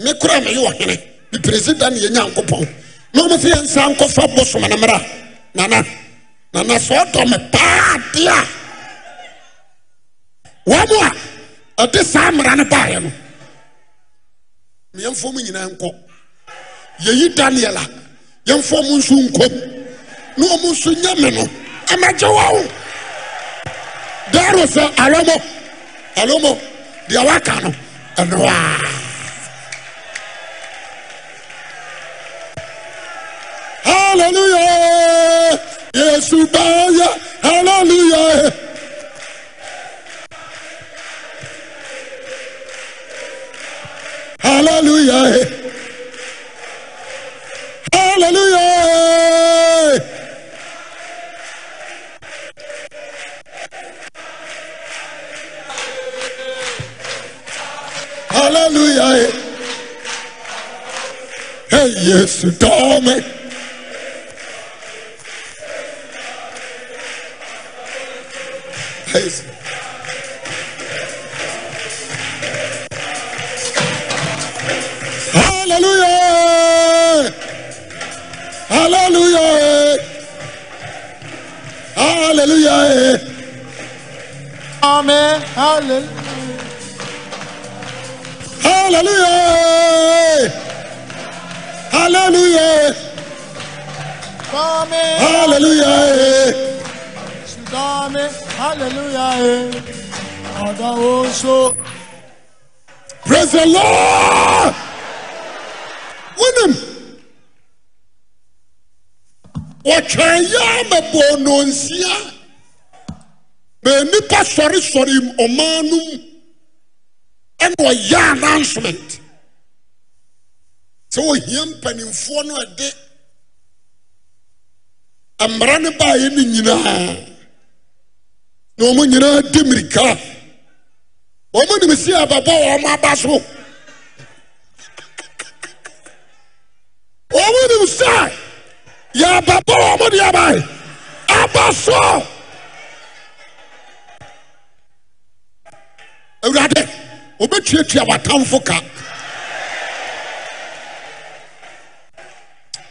Me kora meyɛ ɔhene. Mepresi daniel nyankopɔn. Na ɔmo se yɛnsa nkɔfa bosom nana nana sɛ ɔdɔ me paa de a wɔn a ɛde saa mmara no baeɛ no meyɛmfɔ mu nyinaa nkɔ yɛyi daniel a yɛmfɔ mu nso nkɔm na ɔmo nso nyame no ɛmɛgye wɔn daro sɛ alomo alomo deɛ waka no ɛnoa hallelujah! Yesu baya hallelujah! Hallelujah. Hallelujah. Hallelujah. Hey yesu dɔɔ me Hallelujah! Hallelujah! Hallelujah! Amen. Hallelujah. Hallelujah! Hallelujah! Amen. Hallelujah! Hallelujah. Praise the Lord! wonim wɔtwɛn yɛa maboononsia ma nnipa sɔresɔre ɔmaa nom ɛne ɔyɛ announcement. Sɛ wɔhia mpanimfoɔ no ɛde mmara ne baaeɛ ne nyinaa na ɔmo nyinaa de mmirika. Ɔmonim sɛ abɛbɔ wɔma aba so. ɔmonim sɛ yɛbabɔ wɔ mo deɛ bae aba so. Awurade ɔbɛtuatua w'atamfo ka.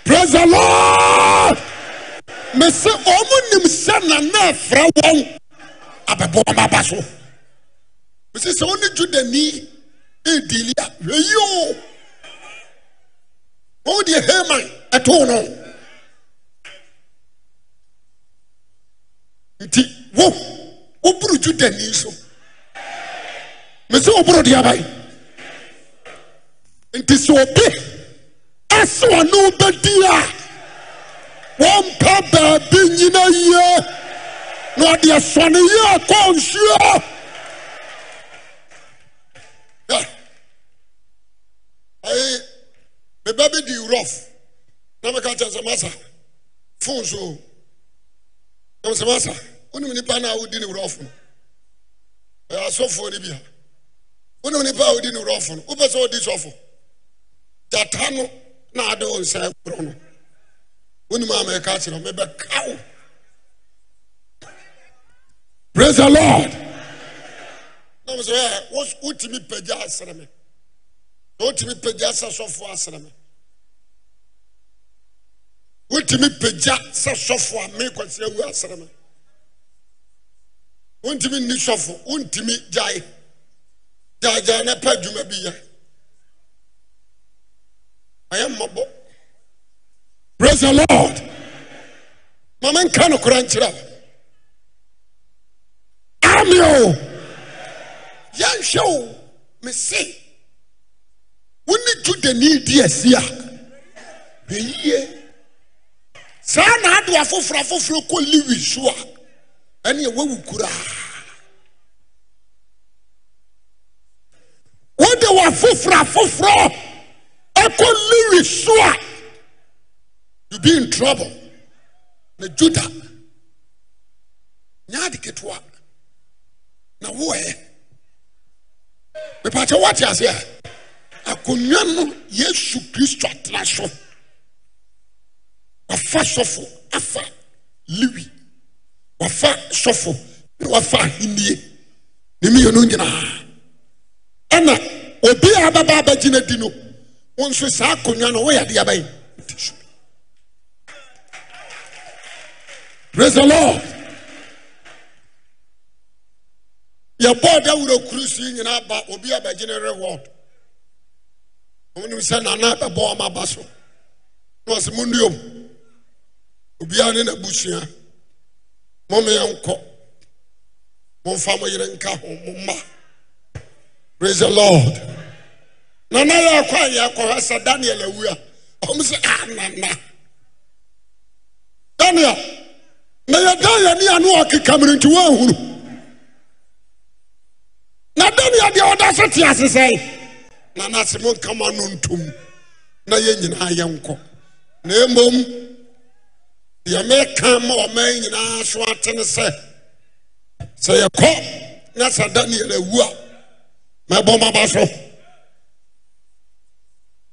Prais he lord. Me sɛ ɔmonim sɛ na na afrɛ wɔn abɛbɔ ɔm aba so. Mɛsi sɛ wo ne judani ɛdili a hwɛ yio. wɔn deɛ haman ɛtoo no nti wo woboro judani so. Me sɛ woboro deɛ abae nti sɛ obi ase ɔne wobɛdi a wɔmpa baabi nyina yie na ɔde asɔne yie kɔɔ nsuo. Eh. Ɛɛ meba bi di rɔf na meka kyerɛ sɛ masa. Fon so. Na sɛ masa. Wonim nipa no a wodi ne rɔf no. Ɛyɛ asɔfoɔ no bi a wonim nipa a wodi ne rɔf no. Wopɛ sɛ wodi sɔfo gyata no na ade wo nsa korɔ no. Wonim a mɛka kyerɛ wo mebɛka wo praise the lord. Na mo sɛ wotumi pagya asere me. na wotumi pagya sɛ sɔfoɔ asere me. Wotumi pagya sɛ sɔfo a me kwasi awu asere me. Wontumi nni sɔfo wontumi gyae. Gyaagyaa na pa adwuma bi yɛ ayɛ mmɔbɔ. Praise the lord. Ma menka nokora nkyerɛ wo. Ame o yɛnhwɛ wo me se wo ne judani di asi a hwɛ yie saa na ade afoforɔ afoforɔ kɔ lewi so a ɛneɛ woawu koraa wode w'afoforɔ afoforɔ ɛkɔ lewi so a you be in trouble. Na juda. Nyɛ ade ketewa. Na woɛ mepakyɛ woate ase a akonnwa no yesu kristo atena so. Wafa sɔfo afa lewi wafa sɔfo na wafa ahennie. Ne mmienu nyinaa. Ɛna obi a bɛba abɛgyina di no wo nso saa akonnwa no woyɛ adeɛ bɛyɛ Wote so. praise the lord. Yɛbɔɔ dawuro kuru so yi nyinaa ba obi abɛgyene reward. Ɔmonim sɛ nana bɛbɔ ɔma aba so. Na ɔsɛ monnuom obiara ne n'abusua mommeyɛ nkɔ momfa mo yere nka ho mo mma. Praise the lord. Nana yɛ akɔ a yɛakɔhɛ sɛ daniel awu a ɔm sɛ ah nana. Daniel na yɛda yɛne a ne ɔkeka mmere nti woahunu. Na daniel deɛ ɔda so te ase sɛe. Na n'ase mo nkama no ntom na yɛn nyinaa yɛnkɔ na mmom deɛ meka ma ɔman nyinaa so ate ne sɛ sɛ yɛkɔ na sɛ daniel awu a mɛbɔ maba so.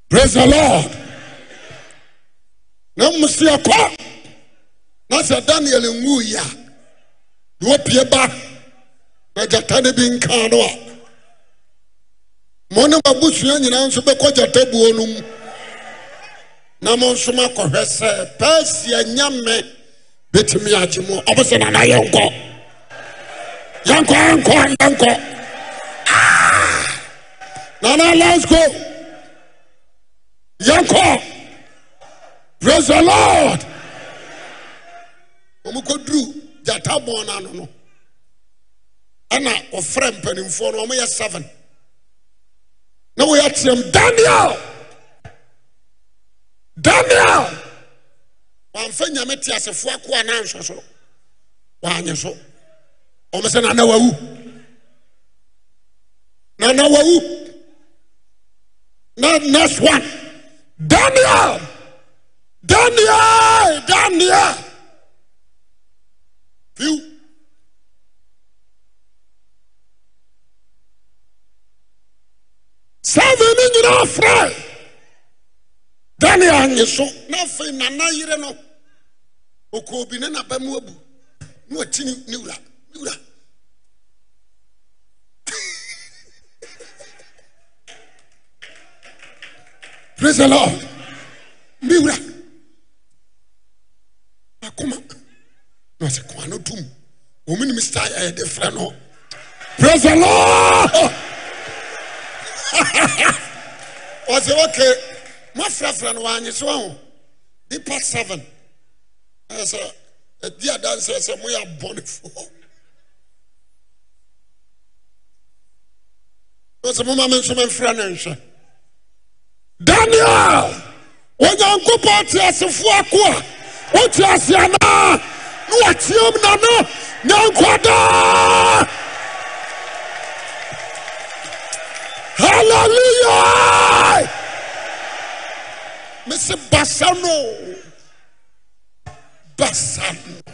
Praise the lord. Na mmom sɛ na sɛ daniel nwuiɛ a na ba. Na gyata no bi nka no a mo ne m'abusua nyinaa nso bɛkɔ gyata buo no mu na mo nso makɔhwɛ sɛ persia nyame bɛtumi agye mu ɔmo sɛ nana yɛnkɔ. Yɛnkɔ yɛnkɔ yɛnkɔ. Ah! nana let's go. Yɛnkɔ. Praise the lord. Ɔmo kɔduru gyata bɔn no ano no. Ɛna ɔfrɛ mpanimfoɔ no ɔmo yɛ seven. Na wɔyɛ team daniel! Daniel! Wamfa nyame te asefoɔ ako a nanhwɛ so. Wanyɛ so. Ɔmo sɛ nana wawu. Nana wawu. Na next one. Daniel! Daniel! Daniel fiw seven ne nyinaa frɛ daniel anye so na afei nana yere no ɔkɔɔ bi ne naba mu abu na wati ne wura ne wura. Praise the lord. Me wura. Akoma. Na ɔsɛ kɔn ano tum wɔn nim style praise the lord. ɔsɛ okay? Moafrafra no wɔanye so aho nipa seven. Ɛyɛ sɛ adi adanseɛ sɛ moyɛ abɔnefoɔ sɛ moma me nso memfra no nhwɛ daniel onyankopɔn te asefoɔ ako a wote ase anaa na wateam nano nyankwadaa hallelujah! Mese basa no basa no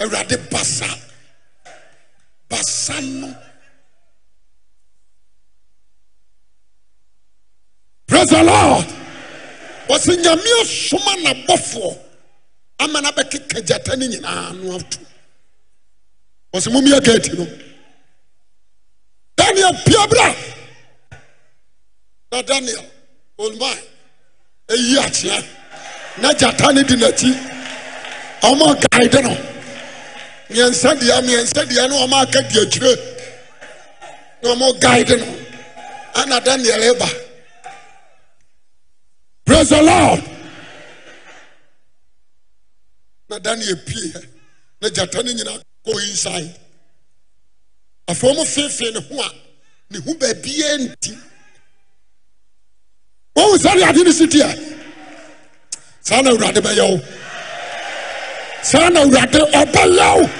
awurade basa. Basa no praise the lord. Wɔsɛ nyame asoma n'abɔfoɔ ama no bɛkeka gyata no nyinaa no ato. Wɔsɛ mommyɛ gaati no daniel piabra na daniel olma ɛyi akyea na gyata ne di n'akyi. Ɔma guide no. Miɛnsa dea miɛnsa dea ne ɔma aka di akyire. Na ɔma guide no. Ana daniel ɛba praise the lord. Na daniel pie na gyata ne nyinaa kɔ inside. afei ɔmo feefee ne ho a ne ho baabiaa nti. Wohu sɛdeɛ ade ne siti a saa na awurade bɛyɛ wo. Saa na awurade ɔbɛyɛ wo.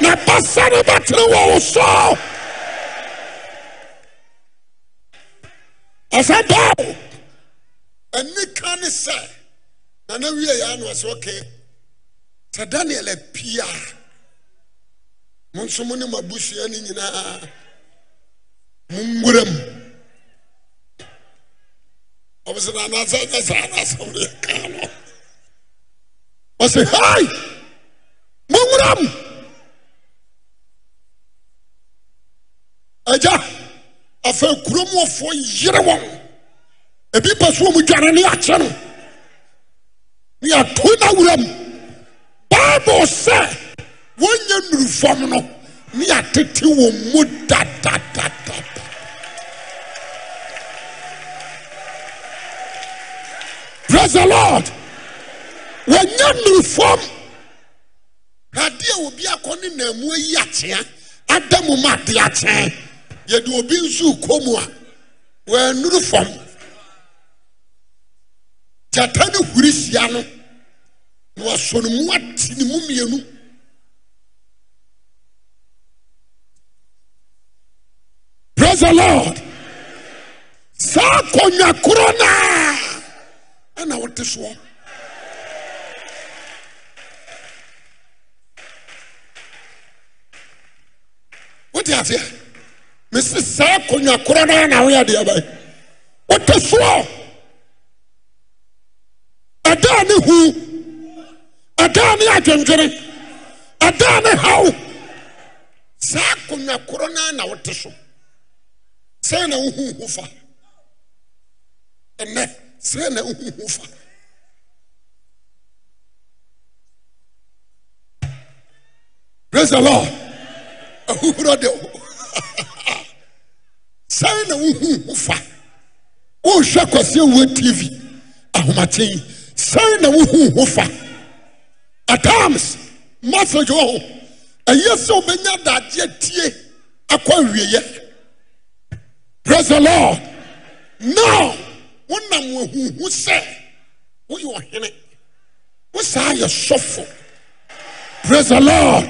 Na basa ne bɛtene wɔ wo so. Ɛsɛ dao anika ne sɛ na na wie yɛ a no ɔsɛ ɔke sɛ daniel apia. mo nso mo ne mabusua no nyinaa. Monwura m ɔbɛsɛ na anaasɛ nyɛ saa anaasɛm ne yɛkaa no. Ɔsɛ hai! Monwura m agya afei kurom wɔfoɔ yere wɔn. Ebi pɛ so wɔ mu dwane ne yɛakyɛ no. Ne yɛato no awura m bible sɛ wɔnyɛ nnurufam no ne yɛatete wɔ mu dadadadada. Pras he lord. Wɔanyɛ nnurufam adeɛ obi akɔ ne naamu ayi akyea ada mu ma ade akyɛe yɛde obi nso rekɔ mu a wɔanuru fam gyata ne huri sia no na wɔasɔ ne mu ate ne mu mmienu. The lord. Saa akonnwa korɔ naa ɛna wote soɔ wote aseɛ mesi saa akonnwa korɔ naa na woyɛ deɛ bɛyɛ wote soɔ ɛdaa ne hu ɛdaa ne adwendwene ɛdaa ne haw saa akonnwa korɔ naa na wote so sɛn na wohu ho fa. Ɛnɛ sɛn na wohu fa. Praise the lord. Ahuhuro de wo. Sɛn na wohu ho fa. Wohwɛ kwasi owuo tv ahomakyen sɛn na wohu ho fa. At times message wɔ ho ɛyɛ sɛ wobɛnya dadeɛ tie akɔ awieɛ praise the lord. Now wonam wahuhu sɛ woyɛ ɔhene wo saa yɛ sɔfo praise the lord.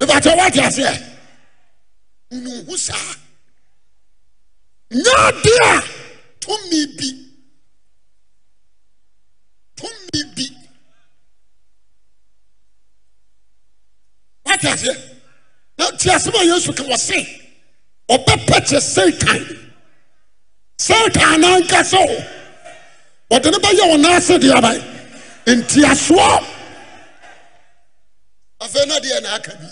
Mebakyɛ woate aseɛ nuhu saa nyɛ adeɛ a tumi bi tumi bi. Woate aseɛ na tie asɛm a yesu ka wɔ se ɔbɛpɛkyɛ satan. Satan naanka sɛ wo ɔde ne bɛyɛ wo naasedeɛ abae. Ntiasoɔ afei na deɛ naaka bi.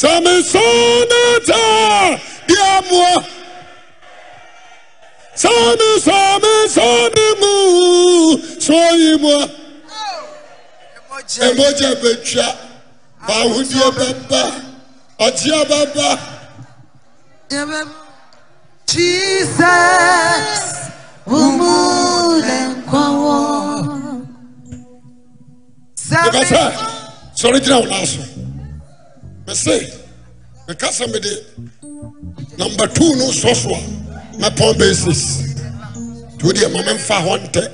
Sɛ menso nataa deɛ mmoa sɛ menso menso me mu so yi mmoa ɛmogya oh, bɛtwa baahodeɛ bɛba ɔgyea bɛba Jesus, umule nkwawo. meka sɛ sɔre gyina wo naa so mese meka sɛ mede number two no sɔ so a mɛpɔn basis. Nti wodeɛ ma memfa hɔ ntɛ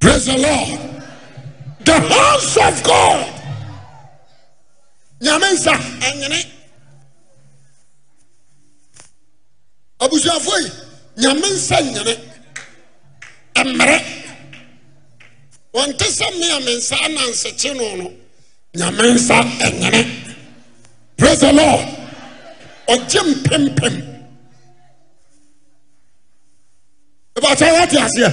praise the lord. The house of god nyame nsa. Anyene abusuafo yi nyame nsa nyene. Mmerɛ wɔnte sɛ me a me nsa anansekye no no nyame nsa anyene pras he lord. Ɔgye mpempem ɛbɛkyɛ woate aseɛ.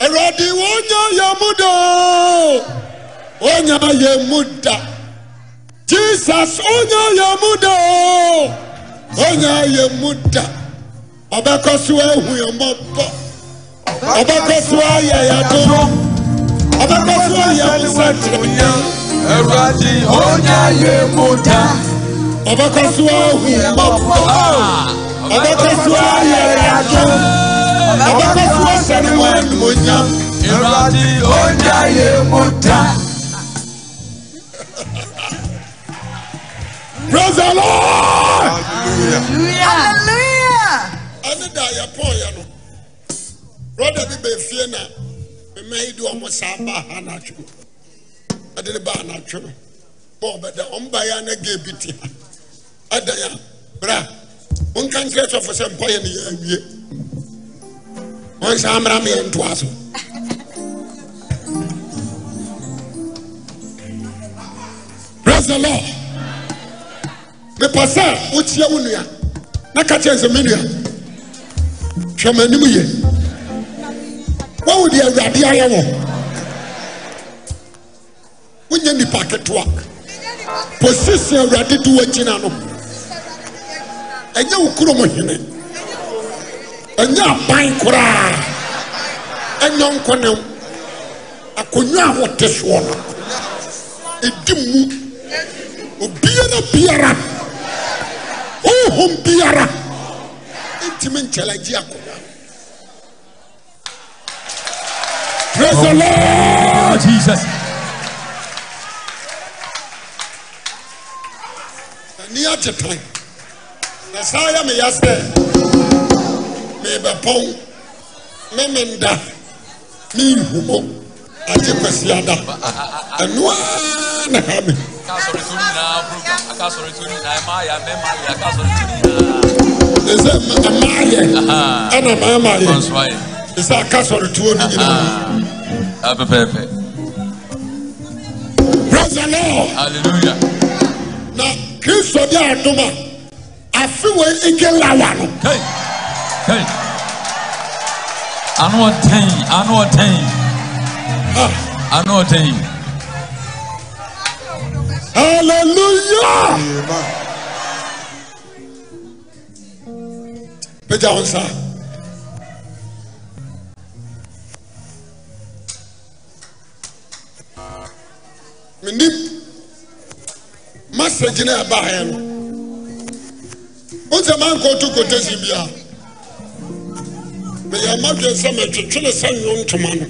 Awurade wɔnya yɛ mu doo. onye ye muda, jesus onye ye muda, da ye muda, ayé mu da ọbẹkọ so ehu ẹmọ bọ ọbẹkọ so ayẹ yàtọ ọbẹkọ so ayẹ musa jẹ. ẹwúrọ̀dì onye ayé mu da ọbẹkọ so ehu ẹmọ bọ ọbẹkọ so ayẹ yàtọ ọbẹkọ so ayẹ musa jẹ. ẹwúrọ̀dì onye ayé mu da. Praise the lord! Hallelujah. ɛne da yɛpɔɔyɛ no brɔda bi bɛfie na mema yi de ɔmo saa baa ha n'atwe no ɛde ne baa n'atwe no ma ɔbɛda ɔmo ba yɛ ana gate bi te ha. Ɛda ya bra monka nkyerɛ sɔfo sɛ mpɔyɛ ne yɛ awie. Wɔn saa mmara me yɛ ntoa so. Praise the lord! mepɛ sɛ wokyia wo nua na ka kyerɛ sɛ me nua hwɛ m'anim ye woawo de awurade ayɛ wɔ. Wonyɛ nnipa ketewa. Posisin awurade de w'agyina no ɛnyɛ wo kurom hene. Ɛnyɛ aban koraa. Ɛnyɛ nkɔnem akonnwa a wɔte soɔ no ɛdi mu. Obiara biara honhom biara. Ntimi nkyɛlagye akɔda praise the lord. Oh, Jesus. Ani agyetene na saa yɛ meya sɛ meebɛpɔn me menda menhumɔ agye kwasi ada ɛno ara na ha mi. ɛsɛ mmaa yɛ ɛna mmarima yɛ ɛsɛ akasɔretuo no nyinaa. Ah, pɛpɛɛpɛ. praise the lord. hallelujah. na kristo de adoma afi ike lawa no. anu ɔtɛn anu ɔtɛn. I know what you Hallelujah. Pẹja wọn sá. Mi ní message náà bá yẹn no. Ó sẹ́ máa ń kó tó kòtò sí bíyà. Bẹ̀yà má dùn sẹ́ mi twitwi ni sẹ́yìn ó ń tuma no.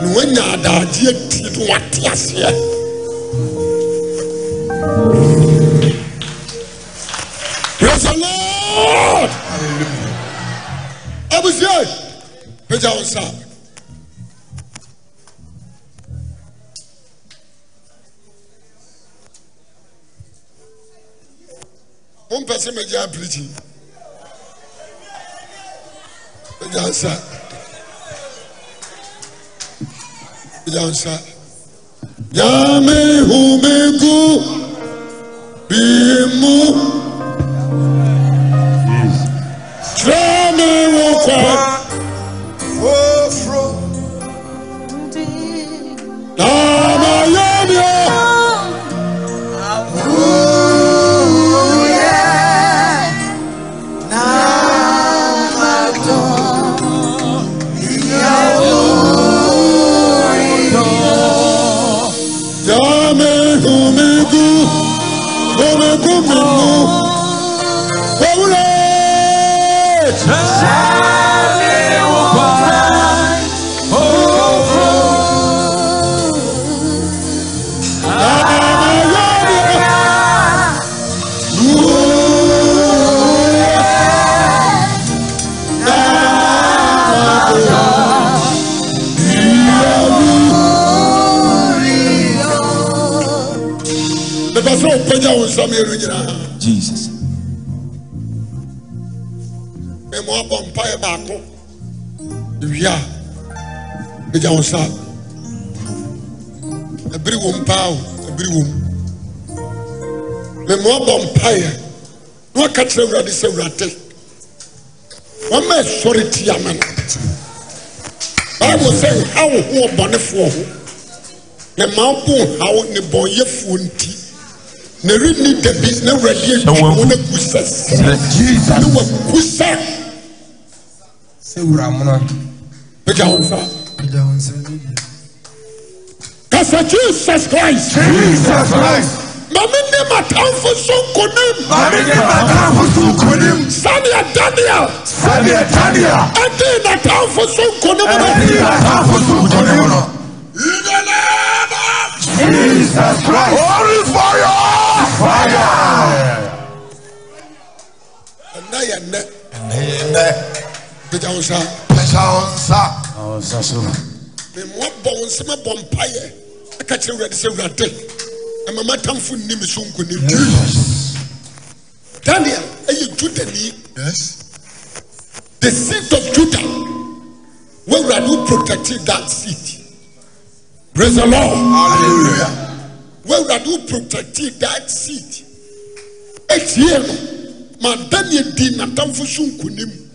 ne woanya adaadeɛ tie no wate aseɛ. Pras e lord! Abusie pagya wo nsa. Mompɛ sɛ megya pirikyi pagya nsa. yansa nyame ho megu bimu. agya wo sa abiri wom paa o abiri wom memmoa bɔ mpaeɛ na waka kyerɛ awurade sɛ awurade wama ɛsɔre tiama no. Bible sɛ nha wo ho ɔbɔnefoɔ ho na ma wobɔ haw ne bɔnyɛfoɔ nti na ɛrenni da bi na awurade atwimo no agu sɛ sɛ ne waku sɛ. Sɛ wura mono pagya wo sa kasa jesus christ. jesus christ. maame ne matamfo so nkonim. maame ne matamfo so nkonim. saniya daniel. saniya daniel. ɛdi natamfo so nkonim. ɛdi natamfo so nkonim. in the name jesus christ. holy fire. fire. ɛnɛ yɛ nɛ. ɛnɛ yɛ nɛ. bitaa o sa. Pagya wo nsa memmoabɔ wo nsɛm abɔ mpayɛ aka kyerɛ awurade sɛ awurade ɛma matamfo nni me so nkonim daniel ɛyɛ judani yes. The seat of judah where awurade wo protected that seed praise the lord. Hallelujah. Where awurade wo protected that seed etie no ma daniel di n'atamfo so nkonim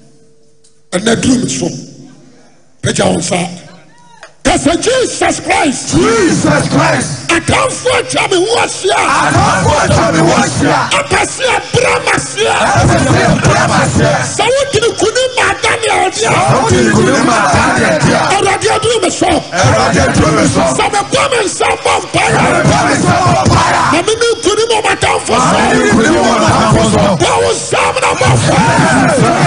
ɛna duru mi so pagya wɔn nsa kasa jesus christ. Jesus christ. Atamfo atwa me ho ahyia atamfo atwa me ho ahyia apɛse abram ahyia ɛsɛ bramaseɛ sɛ wodi nkonim ma daniel di a wode nkonim a daniel di a awurade aduru mi so awurade aduro me so sɛ mebɔ me nsa bɔ mpaeɛ ɛbɛ me sɛ wɔpae a na mene nkonim wɔ m'atamfo so ane nkonim wɔ matamfo so bɔ wo nsam na bɔ mpaeɛ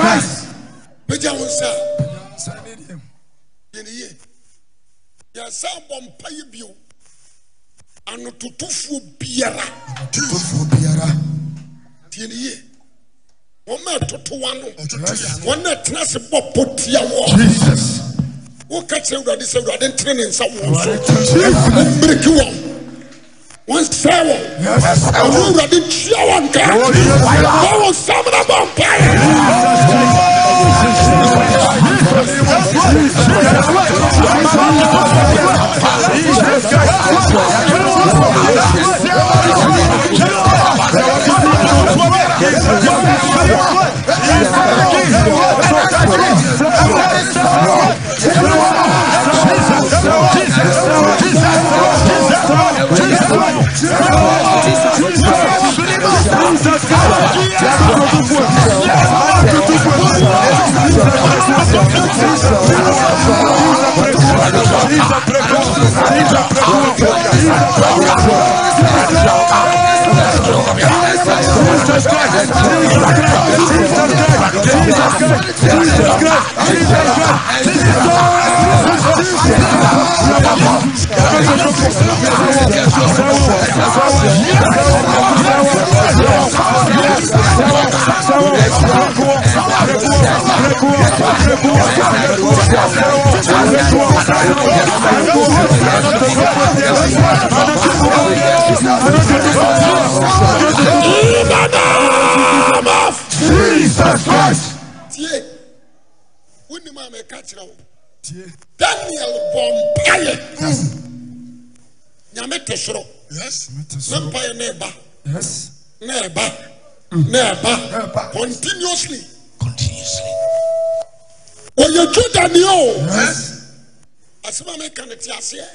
Christ. pagya wo nsa yɛne yie yɛsa bɔ mpa yi bio anototofoɔ biara. Tutufuo biara. tiɛne yie wɔn a ɛtotowa no wɔn a ɛtena se bɔ pɔ tia wɔ Jesus. woka kyerɛ awurade sɛ awurade ntene ne nsa wɔn so wɔn wɔnsɛe wɔn ɔno awurade tua wɔn nka bɔ wo nsam na bɔ mpaeɛ Let's. Jesus In the name of Jesus Christ. Jesus Christ. Tie. Wóni maa mi ka Daniel bɔ mpaeɛ. Nyame te soro. Yes. Ne mpaeɛ. Yes. Mm. na ɛba continuously. Continuously. wɔyɛ judani o. Yes. asɛm a mɛka no te aseɛ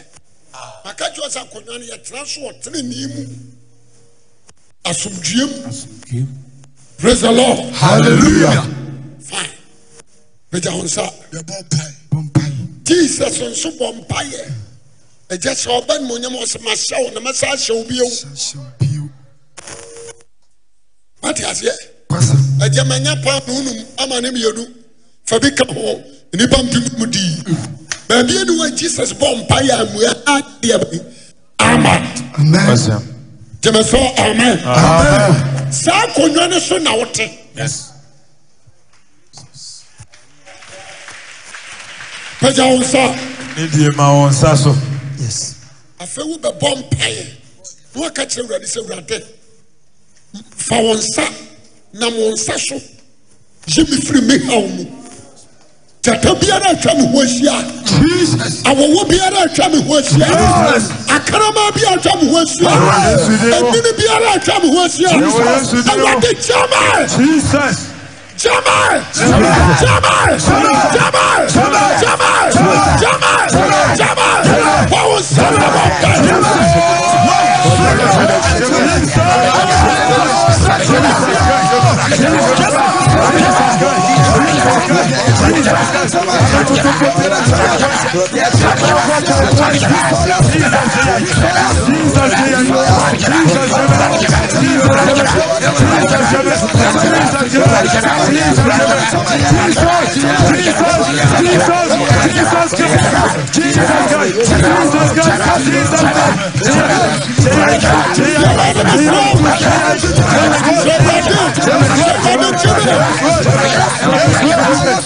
maka kyerɛ sɛ akonnwa no yɛtena so wɔ tenenee mu asomdwuem praise the lord. Hallelujah. fine. Nsa Yɛbɔ mpae. Bɔ mpae. jesus nso bɔ mpaeɛ ɛgya sɛ ɔba ne monyam ɔsɛ mahyɛ wo na mɛsa ahyɛ wo bio Hyɛ wo bio. Mate aseɛ Pastor. ɛgya manya paa no wonum ama ne mmienu fa bi ka ho nnipa mpem mu dii baabi ne wa jesus bɔ mpaeɛ a mmua adeɛ bɛi amen. Amen. gyeme sɛ amen. Amen. saa akonnwa no so na wote. Yes. pagya wo nsa. Ne die ma wɔn nsa so. Yes. afei wobɛbɔ mpaeɛ. Na waka kyerɛ awurade sɛ awurade fa wo nsa nam wo nsa so yi me firi me haw mu gyata biara atwa me ho ahyia Jesus. awɔwɔ biara atwa me ho ahyia akarama bi atwa me ho ahyia Yesu din mu. ɛnini biara atwa me ho ahyia Ɛwɔ Yesu din mu. awurade gyama! Jamal! Jamal! Jamal! Jamal! Jamal! Jamal! What was that about Awurade sɛ wɔdɔ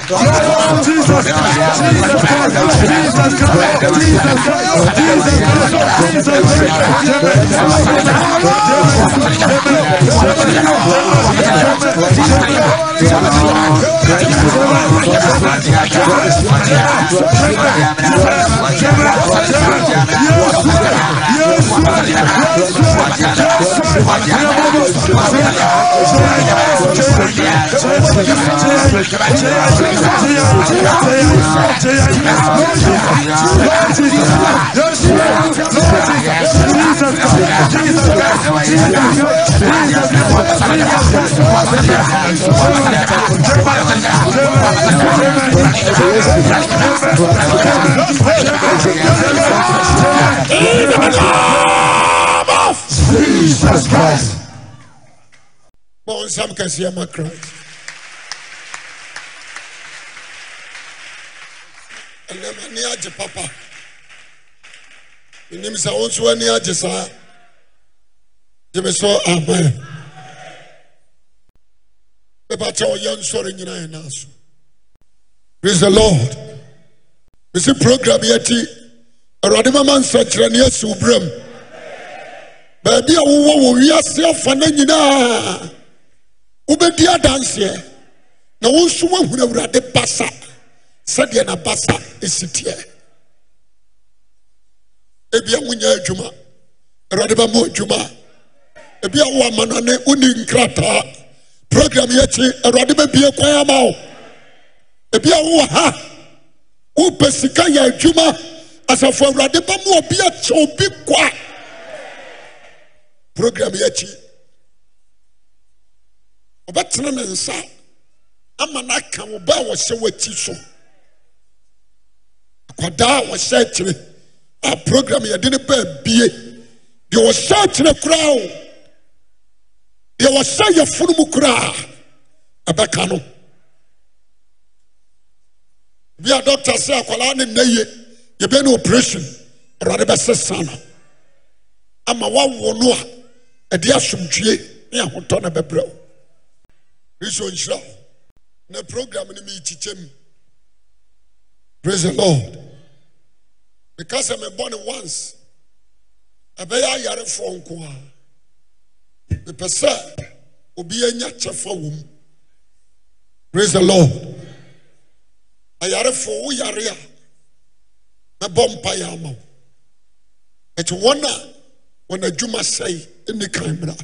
In the name of Jesus Christ. Bɔ nsɛm kɛseɛ ma christ ɛnam ani agye papa. Menim sɛ wo nso ani agye saa gye me sɛ amen mepakyɛ ɔyɛ nsɔre nyina yɛ naa so praise the lord. Mesi program yɛti awurade mama nsɛkyerɛne asi wo berɛ m baabi a wowɔ wɔ wiase afa no nyinaa wobɛdi adanseɛ na wo nso woahunu awurade basa sɛdeɛ nabasa ɛsi teɛ ebia wonya adwuma awurade bɛma adwuma ebia wo amanɔne woni nkrataa program yɛkyi awurade bɛbie kwan ama wo ebia wowɔ ha. Wopɛ sika yɛ adwuma asafo awurade bɛma obi akyɛ obi kwa program yɛkyi ɔbɛtena ne nsa ama no aka wo ba a wɔhyɛ w'ati so. Akwadaa a wɔhyɛ akyire a program yɛde ne baa bie deɛ wɔhyɛ akyerɛ koraa o deɛ wɔhyɛ yɛfono mu koraa ɛbɛka no. Bi a dɔkta sɛ akwadaa ne nna ye yɛbɛyɛ ne operation awurade bɛsesa no. Ama woawo no a ɛde asomdwie ne ahotɔ no bɛbrɛ wo. Kristo nhyira wo na program no meyikyikyɛ mu praise the lord. Meka sɛ mebɔ ne once ɛbɛyɛ ayarefoɔ nko a. Mepɛ sɛ obi anya kyɛfa wɔ mu praise the lord. Ayarefoɔ wo yare a mɛbɔ mpayɛ ama wo. Ɛkyɛ wɔn a wɔn adwuma sɛe nni kan mmra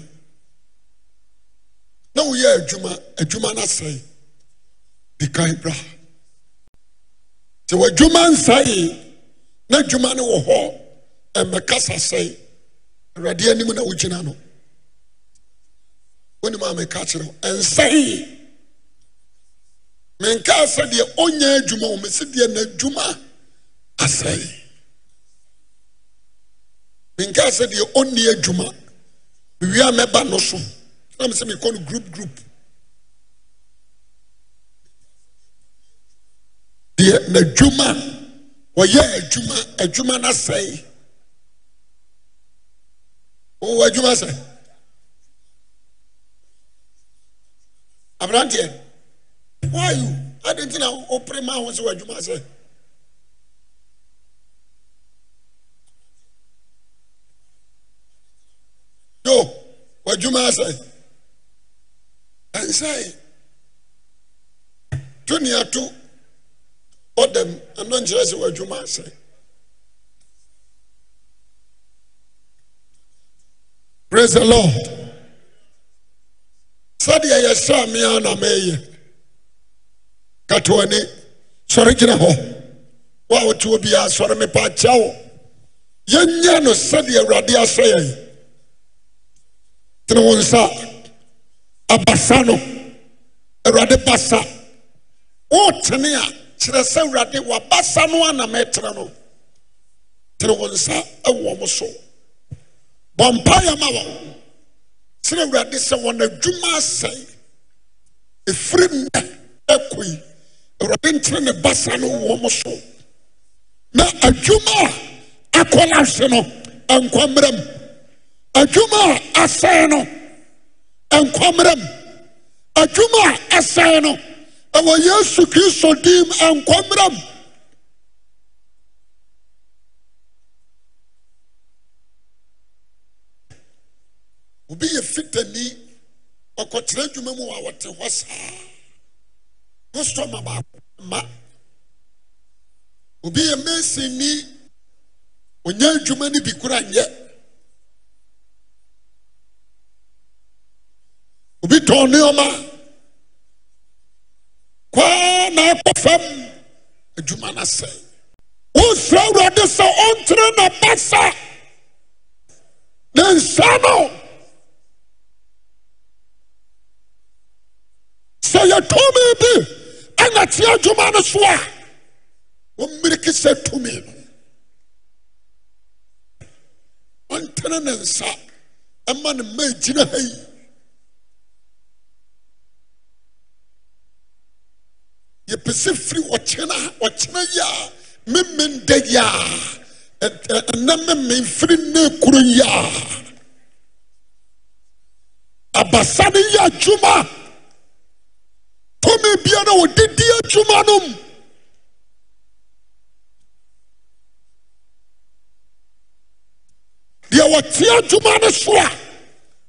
na woyɛ adwuma adwuma no asɛe. Di kan bra. Sɛ w'adwuma nsae na adwuma no wɔ hɔ ɛmmɛkasa sɛe. Awurade anim na wogyina no. Wonim a meka kyerɛ wo ɛnsɛe. Menkaa sɛdeɛ ɔnya adwuma wɔ me sɛdeɛ n'adwuma asɛe. Menkaa sɛdeɛ ɔnni adwuma mewie a mɛba no so na mesɛ mekɔ no group group. Deɛ n'adwuma wɔyɛ adwuma adwuma no sɛe wowɔ adwuma sɛ aberanteɛ wayo ade nti na wopere ma ho sɛ w'adwuma sɛ yo w'adwuma asɛ ɛnsɛe to neato ɔdam ɛno nkyerɛ sɛ w'adwuma asɛ praise the lord. Sɛdeɛ yɛhyɛ me a na mɛyɛ kato w'ani sɔre gyina hɔ wo a wote wɔ biara sɔre mepa akyɛ wo yɛnyɛ no sɛdeɛ awurade ahyɛ yɛn tene wo nsa abasa no. Awurade basa. Wotene a kyerɛ sɛ awurade wabasa no ana mɛtene no tene wo nsa ɛwɔ mo so. Bɔ ma wɔn sɛ awurade sɛ wɔn adwuma asɛe. Ɛfiri nnɛ ɛkɔi awurade ntene ne basa no wɔ mo so. Na adwuma a hye no ɛnkɔmmerɛ mu adwuma a asɛe no nkɔmmerɛ m adwuma a asɛe no ɛwɔ yesu kristo dim nkɔmmerɛ m obi yɛ fitani ɔkɔkyerɛ adwuma mu a wɔte hɔ saa. Kɔstɔma baako ma obi yɛ mesini ɔnya adwuma no bi kora nyɛ. obi tɔn nneɔma kwaa na ɛkɔ fam adwuma no asɛe wosrɛ awurade sɛ ɔntere nabasa. Ne nsa no sɛ yɛtumi bi anate adwuma no so a wɔmmiriki sɛ tumi no. Ɔntere ne nsa ɔma ne ma gyina ha yi. sɛ firi ɔkyena ɔkyena yi a memenda yi a ɛnɛ mememfiri nne kuro yi a abasa ne yɛ adwuma tome biara wɔdedi adwuma nom. Deɛ wɔtea adwuma no so a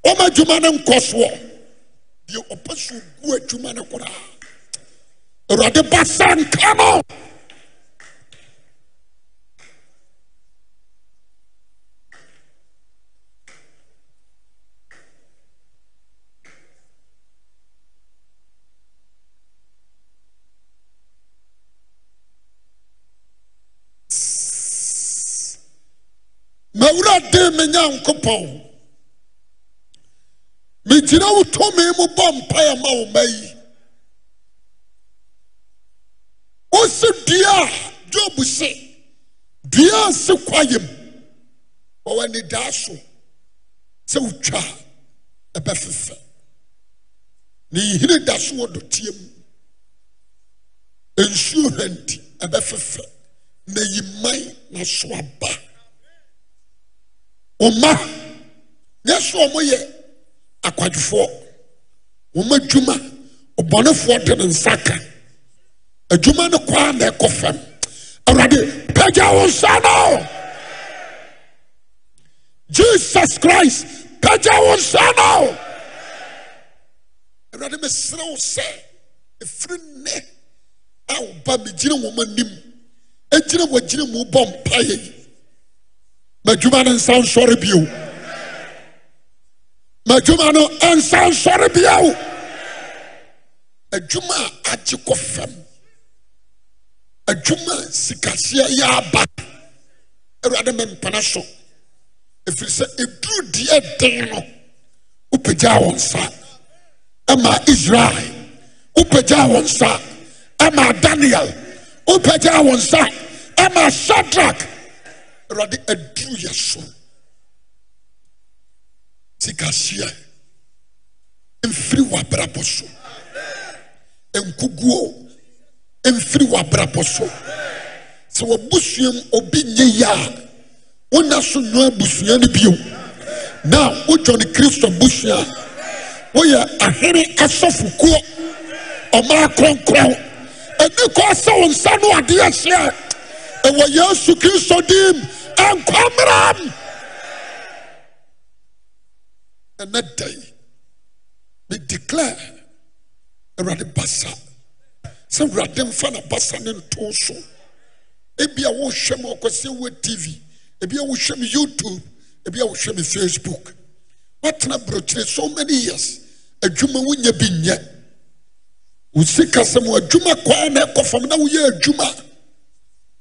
ɔma adwuma no nkɔ soɔ. Deɛ ɔpɛ so gu adwuma no koraa. Awurade basa nka no mawurade me nyankopɔn. Megyina wo tumi mu bɔ mpaeɛ ma wo ma yi ɔsɛ dua. A dwob se dua a se kwayam. Wɔwɔ anidaa so. Sɛ wotwa a ɛbɛfefɛ ne yihini da so wɔ dɔteɛm nsuo hanti ɛbɛfefɛ na yiman naso aba. Ɔma nyɛ soɔ moyɛ akwadwofoɔ wɔma dwuma ɔbɔnefoɔ de ne nsa ka. adwuma no kɔa na ɛkɔ fam. Awurade pagya wo nsa no! Jesus christ pagya wo nsa no! Awurade mesrɛ wo sɛ ɛfiri nnɛ a woba megyina wɔma anim agyina wagyina mu bɔ mpaeɛ madwuma no nsa nsɔre bio. Madwuma no nsa nsɔre bio. Adwuma a agye kɔ fam. Adwuma sikaseɛ yɛ aba. Awurade me mpana so. Ɛfiri sɛ ɛduru deɛ den no wopagyaa wo nsa ɛma israel. Wopagyaa wo nsa ɛma daniel. Wopagyaa wo nsa ɛma shadrach. Awurade aduru yɛ so. Sikaseɛ. Mfiri w'abrabɔ so. Nkuguo mfiri w'abrabɔ so. Sɛ w'abusua mu obi nye yie a so nnua abusua no bio. Na wodwa ne kristo abusua. A woyɛ ahene asɔfokuo ɔmaa kronkron. Ɛni kɔ sɛ wo nsa no adeɛ hyeɛ ɛwɔ yesu kristo dim ɛnkɔmram ɛnɛ yi me declare awurade basa sɛ awurade mfa na basa ne nto so. Ebi a wohwɛ mu ɔkɔsɛ wɔ tv ebi a wohwɛ mu youtube ebi a wohwɛ mu facebook. Watena burokyire so many years. Adwuma wonya bi nyɛ. Wo sika sɛ mo adwuma kwaa na ɛkɔ fam na woyɛ adwuma.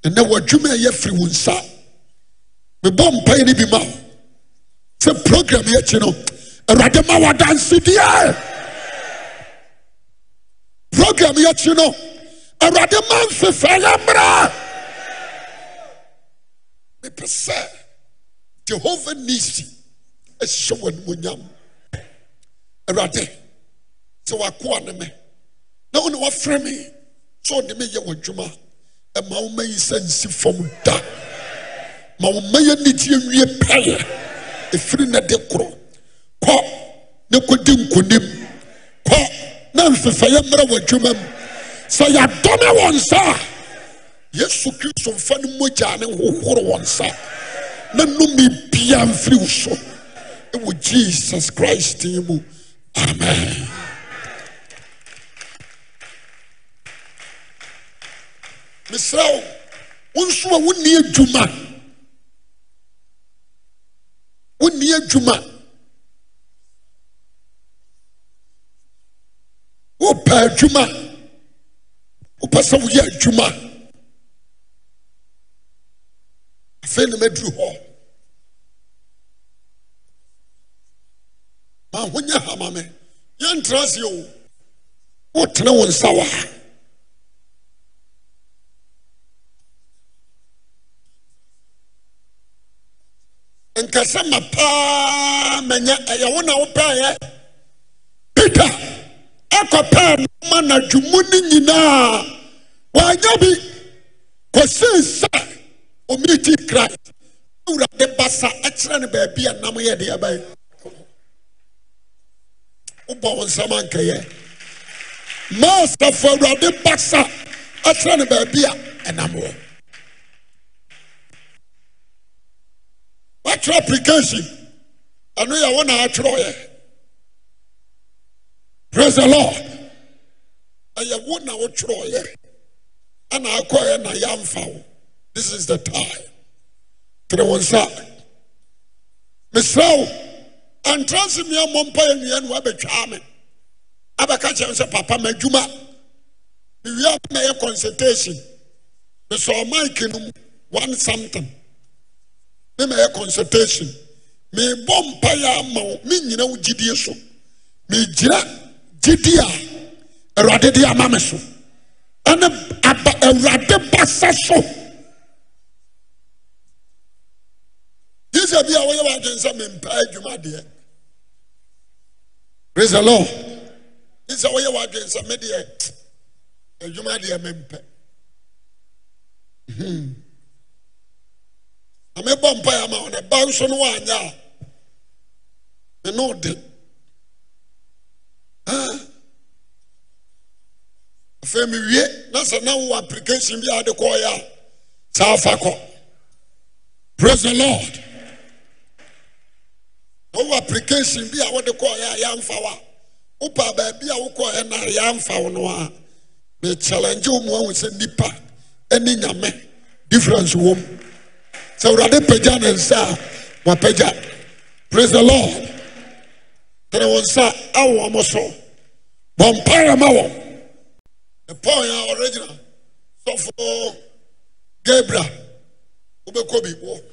Ɛnɛ w'adwuma ɛyɛ firi wo nsa. Mebɔ mpae no bi ma wo. Sɛ program yɛakyi no awurade ma program yɛakyi no awurade ma mfefɛeɛ mmra mepɛ sɛ jehova nisi ahyɛ w'animonyam awurade sɛ wakoa ne me na wo ne wafrɛ me sɛ ɔde me? Yɛ w'adwuma ɛma wo ma? Yi sɛ nsi fam da. Ma wo ma yɛ anigyeɛ nwie pɛyɛ ɛfiri na de korɔ kɔ na kɔdi nkonim kɔ na mfefɛeɛ mmra w'adwuma mu sɛ yɛadɔme wɔ nsa. A yesu kristo mfa no mogyaa ne hohoro wɔ nsa. Na nnome bia mfiri wo so. Ɛwɔ jesus christ din mu. Amen. Mesrɛ wo wo nso a wonni adwuma. Wonni adwuma wopɛ adwuma. Wopɛ sɛ woyɛ adwuma. Afei na maduru hɔ. Maahonyɛ hama me yɛntra aseɛ o. Wotene wo nsa wɔ ha nkasɛ ma paa manyɛ ɛyɛ wo na wopɛeɛ peter. Ɛkɔpɛɛ noma nadwomu no nyinaa. Wɔanyɛ bi kɔsii sɛ ɔmeeti christ. Awurade basa ɛkyerɛ no baabi a nam yɛ deɛ ɛbɛyɛ wobɔ wo nsɛm ankɛyɛ maasafo awurade basa ɛkyerɛ no baabi a ɛnam wɔ. Woatwerɛ application. Ɛno yɛ wo na atwerɛeɛ praise the lord. Ɛyɛ wo na wotwerɛɔyɛ ana akɔeɛ na yɛamfa wo this is the time. Tere wo nsa mesrɛ wo antra se meammɔ mpa yɛ nnua ne woabɛtwaa me abɛka kyerɛ me sɛ papa m'adwuma mewie na ɛyɛ consultation. Mesɔɔ mike no mu one something. Ne ma ɛyɛ consultation. Meebɔ mpa yɛ ama wo mennyina wo gyidie so megyina gyidi a awurade de ama me so. Ɛne awurade basa so. Gye sɛ bi a woyɛ w'adwene sɛ mempaa adwumadeɛ. Prais he lord. Gye sɛ woyɛ w'adwene sɛ medeɛ adwumadeɛ mempɛ. Hmm. Na mebɔ mpaeɛ ama wo ne ba nso no woanyɛ a me ne ode afei mewie na sɛ na wowɔ application bi a wode kɔɔeɛ a saa kɔ. Praise the lord. Na wowɔ application bi a wode kɔɔeɛ a yɛamfa wo a wopɛ baabi a wokɔɔeɛ na yɛamfa wo no a mekyɛlɛngye wo mu ahu sɛ nnipa ne nyame. Difference wɔ mu sɛ awurade pagya ne nsa a wapagya. Praise the lord tene wo nsa awɔ mo so. Bɔmpaeɛ ma wɔn. Ne paul yɛ original. Sɔfo gabra wobɛkɔ bi wɔ.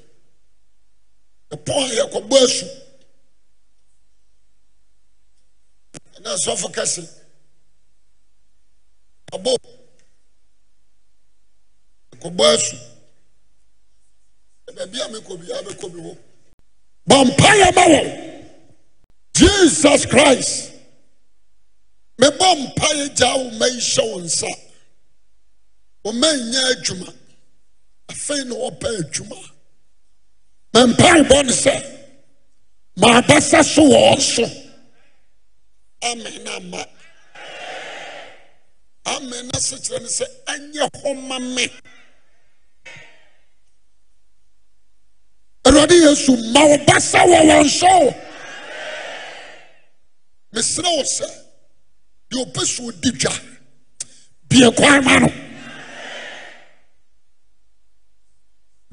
Ne paul yɛ kɔbɔ asu. Ɛna sɔfo kɛse. Abo yɛkɔbɔ asu. Baabi a mekɔ bi a mekɔ bi wɔ. Bɔmpaeɛ ma wɔn. jesus christ. Mebɔ mpaeɛ gyaa wo ma yihyɛ wo nsa. Wɔma nnya adwuma. Afei ne wɔpɛ adwuma. Mempaebɔ ne sɛ maabasa so wɔɔ so. Amen na ma amen na sekyerɛ ne sɛ ɛnyɛ hɔ ma me. Awurade yesu ma wo basa wɔ wɔn so. Mesrɛ wo sɛ deɛ ɔpɛ so ɔdi dwa bie kwan ma no.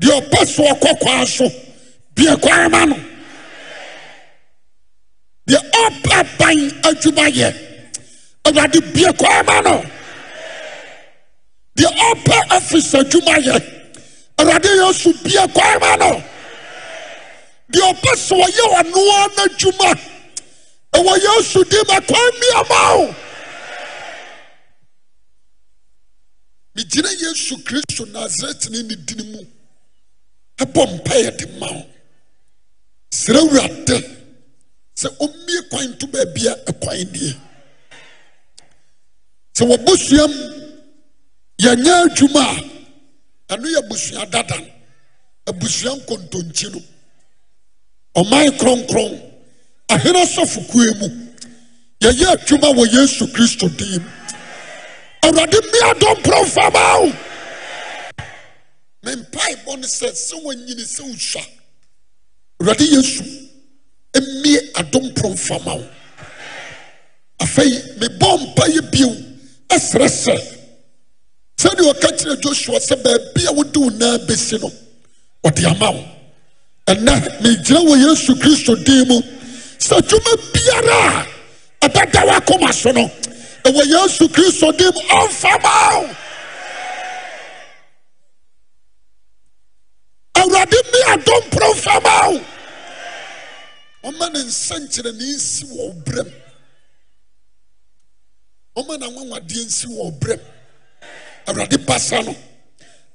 Deɛ ɔpɛ so ɔkɔ kwan so bie kwan ma no. Deɛ ɔpɛ ban adwuma yɛ awurade bie kwan ma no. Deɛ ɔpɛ ɔfis adwuma yɛ awurade yesu bie kwan ma no. Deɛ ɔpɛ so ɔyɛ ɔnoa n'adwuma ɛwɔ yesu di makwan mmiama o megyina yesu kristo nasaretene ne dini mu. Ɛbɔ mpayɛ de ma wo. Srɛ wurade sɛ ɔmmie kwan to baabia ɛkwan nneɛ sɛ wɔbosuam yɛnyɛ adwuma a ɛno yɛ abusua dadan abusua nkontonkyi no. Ɔman kronkron. ahene asafokue mu. Yɛyɛ adwuma wɔ yesu kristo din m awurade mmeadɔmporɔ mfama wo. Mempae bɔ no sɛ sɛ woanyini sɛ wohwa. Awurade yesu mmie adɔmporɔ mfama wo. Afei mebɔɔ mpa yɛ bio ɛsrɛ sɛ sɛdeɛ ɔka kyerɛ josua sɛ baabi a wode wo naa bɛsi no ɔde ama wo. Ɛnɛ megyina wɔ yesu kristo din mu. Sɛ dwuma biara a ɛbɛda w'akoma so no ɛwɔ yesu kristo dim ɔmfama wo. Awurade me adomporɔ mfama ɔma ne nsɛnkyerɛnne nsi wɔ berɛm ɔma nwanwadeɛ nsi wɔ berɛm awurade basa no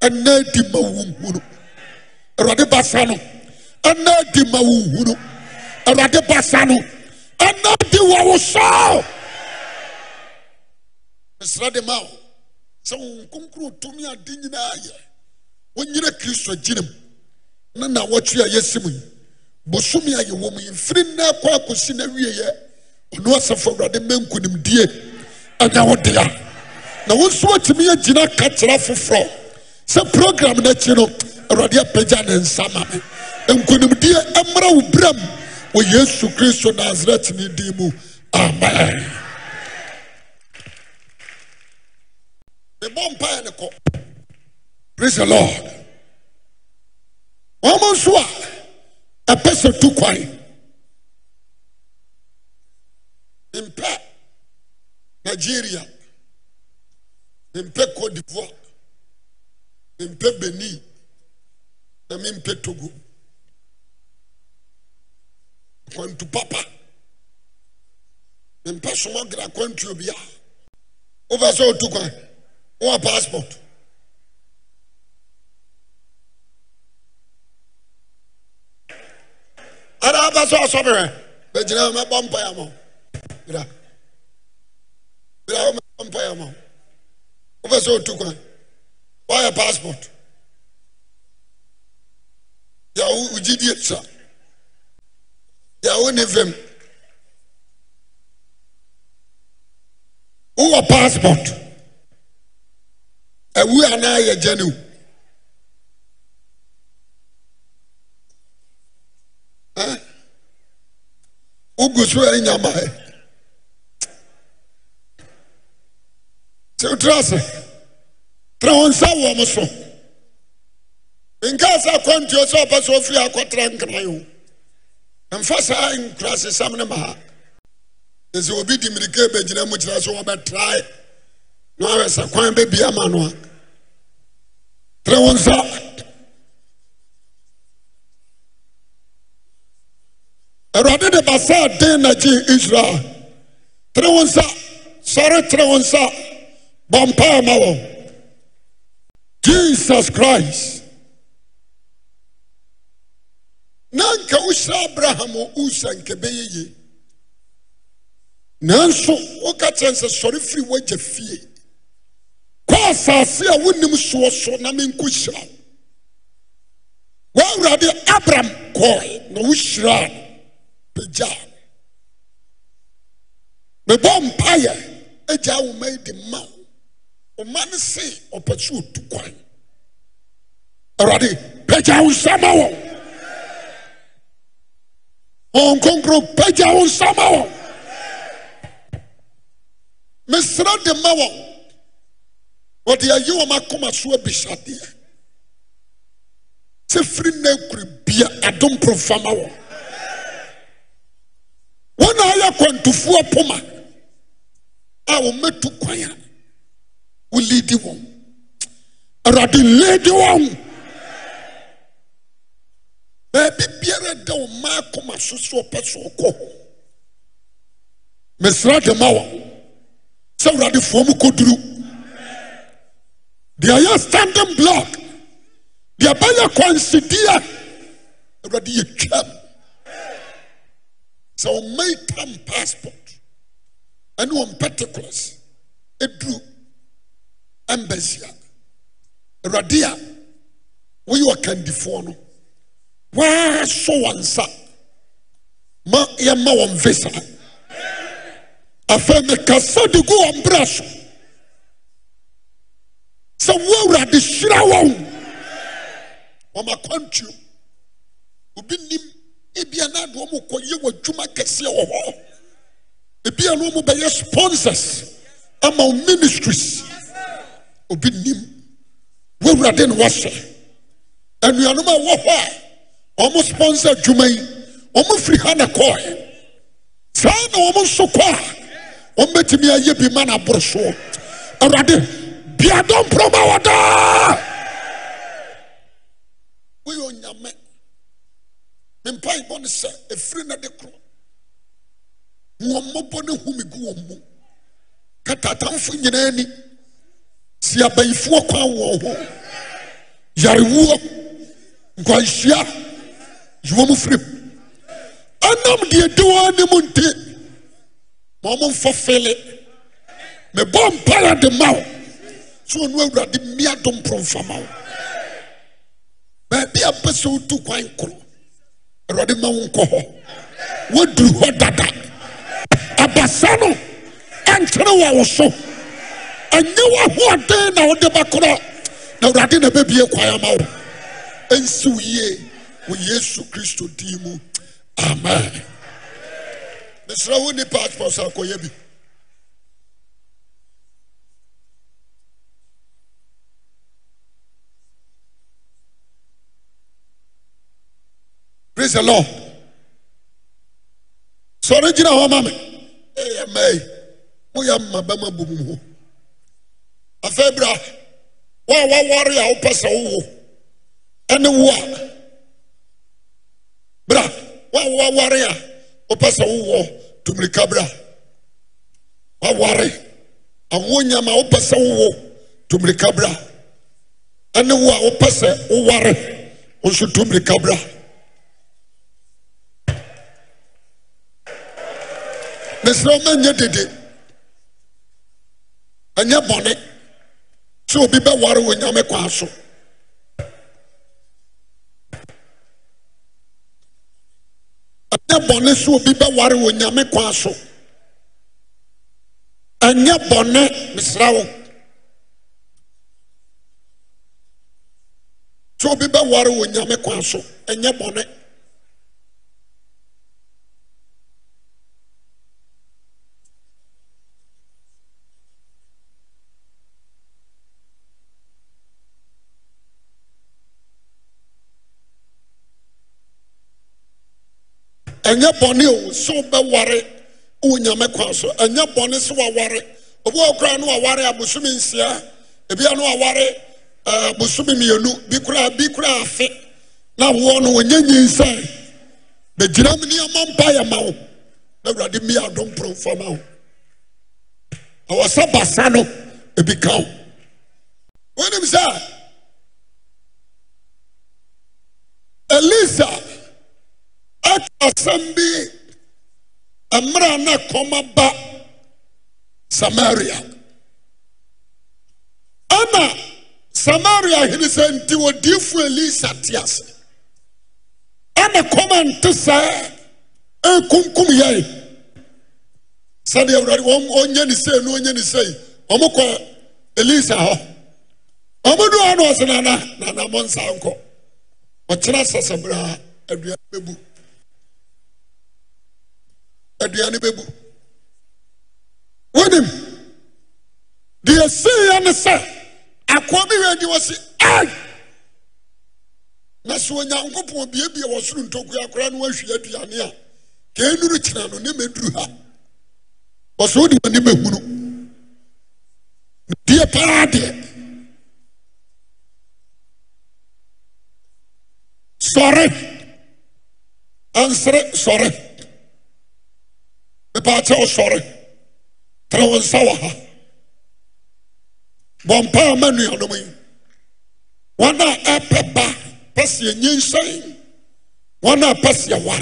ɛnɛ adi ma wo awurade basa no ɛnɛ adi ma wo awurade basa no ɛnɛ adi wɔ wo sɔɔ mesrɛ de ma wo sɛ wo agyinam na na wɔtwe a yɛsi mu yi. Bosome a yɛwɔ mu yi. Mfiri nnɛ kɔ akɔsi na wieɛ ɔno na wo nso atumi agyina ka kyerɛ program no akyi no awurade apagya ne nsa ma me. Nkonimdie wo berɛm wɔ yesu kristo nasaret ne din mu. Amen. Mebɔ mpaeɛ ne kɔ. Pras he lord. Wɔma nso a ɛpɛ sɛ tu kwan. Mpɛ nigeria. Mempɛ cote d'ivoire. Mempɛ benin. Na mempɛ togo. Kwantu papa. Mempɛ somɔgra kwantuo bia. Wofɛ sɛ otu kwan wowɔ passport. Ada wopɛ sɛ ɔsɔberɛ bɛgyina mɛbɔ mpaeɛ ma bra bra wo mɛbɔ mpaeɛ ma wo wofɛ sɛ otu kwan woayɛ passport. Wo wo gyidie sa deɛ wo ne fam. Wowɔ passport. Awu anaa yɛ gya ne wo wogu so anyamae sɛ wotra ase tra wo nsa wɔ m so. Nkaa sɛ akwantuo sɛ ɔpɛ sɛ ɔfiri akɔtra nkran o mfa saa nkurasesɛm ne ma. Ha ɛ sɛ obi di mmirika bɛgyina mu kyerɛ sɛ wɔbɛtrae na wawɛ sɛ kwan bɛbia ma no a. Tere wo nsa. Awurade de basa den na gye israel. Tere wo nsa. Sɔre tere wo nsa. Bɔ mpaa ma wɔn jesus christ na nka wohyira abraham wosa nka bɛyɛ ye. Nanso woka kyerɛ sɛ sɔre firi woagya fie. Kɔ asase a wonim soɔ so na menkɔhyira wo. Woawurade abram kɔe na wohyiraa no pagyaa no. Mebɔ mpayɛ agyaa wo ma de ma wo. Ɔma no se ɔpɛ sɛ ɔtu kwan. Awurade pagyaa wo nsa ma wɔn wɔn nkonkoro pagya wo nsa ma wɔn mesrɛ ma wɔn wɔde ayi wɔn akoma so abisadeɛ sɛ firi na akuri bia adomporofo ma wɔn wɔn a ayɛ kwantufoɔ poma a wɔmɛtu kwan a wolidi wɔn. Awurade ledi wɔn baabi biara da wo mmaa koma so so ɔpɛ so ɔkɔ hɔ mesra de ma wɔn sɛ awuradefoɔ mu kɔduru deɛ ɛyɛ standing block. Deɛ ɛbɛyɛ kwansideɛ awurade yɛ twam. Sɛ ɔma yi tam passport ɛne wɔn particulars ɛduru embassy a awurade a woyɛ ɔkandifoɔ no wɔasɔ wɔn nsa. Ma yɛma wɔn visa. Afei mekasa de gu wɔn berɛ so. Sɛ woawurade hyira wɔn. Wɔn akwantuo obi nim ebia na ade wɔn kɔyɛ wɔ adwuma kɛseɛ wɔ hɔ. Ebia na wɔn bɛyɛ sponsors ama wɔn ministries. Obi nim woawurade na wɔahyɛ anuanom a wɔ hɔ a ɔmo sponsor adwuma yi ɔmo firi ha na kɔɔɛ saa na ɔmo nso kɔ a ɔmbɛtumi ayɛ bi ma no aboro soɔ awurade biadɔmprɔma wɔdaa woyɛ onyame mempae bɔ no sɛ ɛfiri no de korɔ wɔmmɔbɔ no humi gu wɔn mu katatamfo nyinaa ni. Si abayifoɔ kwan wɔn ho. Yarewuo nkwanhyia yiwɔ m firim ɛnam deɛ di wɔa nim nti ma ɔmomfɔ fele. Mebɔ mpaya de ma wo. Sɛ ɔno awurade mmiado mporɔmfama wo. Baabi a pɛ sɛ wotu kwan korɔ awurade ma wo nkɔ hɔ. Woaduru hɔ dada. Abasa no ɛnkyerɛ wɔ wo so. Ɛnyɛ woahoɔden na wode bɛkorɔ na awurade na bɛbie kwan ama wo. Ɛnsiw yie. wɔ yesu kristo dii mu amen. Mesrɛ wo nnipa atpɔs akɔyɛ bi praise the lord. Sɔre gyina hɔ ma me ɛyɛ mɛe woyɛ mma bɛma bom ho. Afei bra. Wo a woawɔre a wopɛ sɛ wowo ɛne wo a. bra woawowaware a wopɛ sɛ wowɔ tomirika bra. Woaware awoɔ nyama a wopɛ sɛ wowo tomirika bra. Ɛne wo a wopɛ sɛ woware wo nso tomirika bra. Mesrɛ womanyɛ dede. Ɛnyɛ bɔne sɛ obi bɛware wɔ nyame kwaa so. ɛnyɛ bɔne sɛ obi bɛware wɔ nyame kwa so. Ɛnyɛ bɔne mesra wo. Sɛ obi bɛware wɔ nyame kwa so ɛnyɛ bɔne. Ɛnyɛ bɔne o sɛ wobɛware wɔ nyame kwan so ɛnyɛ bɔne sɛ waware. Obi wɔ koraa no waware a bosome nsia. Ebia no waware ɛɛ bosome mmienu bi koraa bi koraa afe. Na awoɔ no wɔnyɛ nyinsɛn bɛgyina mu nneɛma mpa yɛ ma wo na awurade mi adom porɔmfa ma wo ɛwɔ sɛ basa no ebi ka wo wɔnim sɛ elisa aka asɛm bi mmerɛ a na kɔma ba samaria. Ɛna samaria hene sɛ nti wɔdiifo elisa te ase ɛna kɔma nte sɛ ɛkunkum yɛe sɛdeɛ awurade wɔn ɔnyɛ ne sei na ɔnyɛ ne sei wɔn kɔ elisa hɔ wɔn do hɔ no ɔsɛ nana nana mo nsa nkɔ ɔkyerɛ sasabraa aduane bɛbu aduane bɛbu. Wonim deɛ seeɛ ne sɛ akoa bi hwɛ adi wɔ se ai! Na sɛ onyankopɔn biabia wɔ soro ntokua koraa no woahwia aduane a kɛɛ nuru kyina no ne mɛduru ha. Bɔ sɛ wode w'ani mahunu. Deɛ paa deɛ sɔre. Ansere sɔre. Mepaakyɛ wo sɔre tena wo nsa wɔ ha. Bɔ mpaa ma nnuanom yi. Wɔn a ɛpɛ ba pɛ sɛ nyinsɛn wɔn a pɛ sɛ wɔn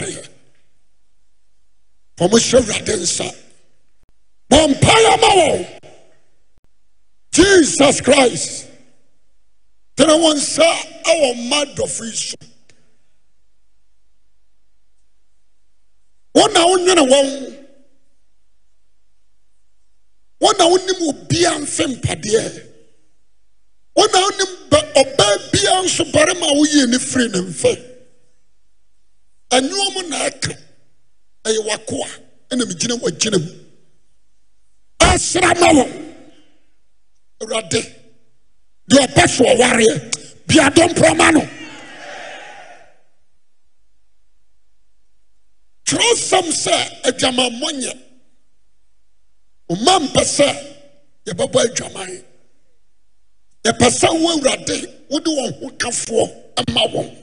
hyɛ awurade nsa. Bɔ mpaa ma wɔn. Jesus christ. Tena wɔn nsa ɛwɔ mma dɔfo yi so. Wɔn na wonwene wɔn wɔn na wonim obiara mfe mpadeɛ. Wɔn na wonim ɔbaa biara nso barima a woyie ne firi ne mfe. Ɛnwom na ɛka. Ɛyɛ wakoa. Ɛna megyina wagyina mu. Ɛsra ma wɔn. Awurade deɛ ɔpɛ so ɔwareɛ biadɔ mprɔma no. Twerɛsɛm sɛ adwamammɔ nyɛ. ɔma mpɛ sɛ yɛbɛbɔ adwaman. Yɛpɛ sɛ wo awurade wode wɔn ho kafoɔ ma wɔn.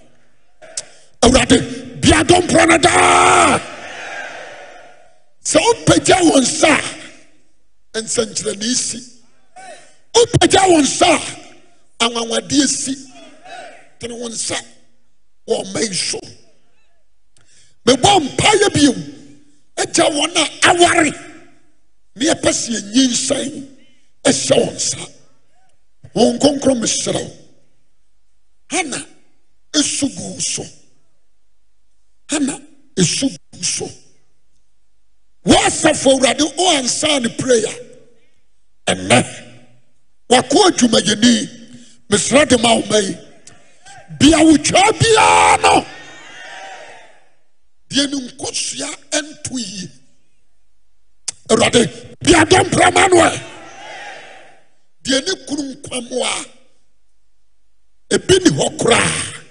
Awurade bia dɔmporɔ no daa. Sɛ wopagya wɔn nsa a nsɛnkyerɛnne si. Wopagya wɔn nsa a awanwadeɛ si. Tene wo nsa wɔ ɔma ɔman so. Mebɔɔ mpa yɛ biom agya wɔn a aware. ne yɛpɛ sɛ yɛnyinsɛn ahyɛ wɔ nsa. Hom kronkron mehyerɛ wo. Ana ɛsu gu so. Ana ɛsu gu so. Woasafo awurade ɔansaa ne praya ɛnɛ wakɔ adwumayɛni mesrɛ de ma woma yi. Biawotwaa biara no. Deɛ ne nkosua nto yie. awurade biadɔ mprama no a deɛ ne kunu nkwam a ɛbi ni hɔ koraa.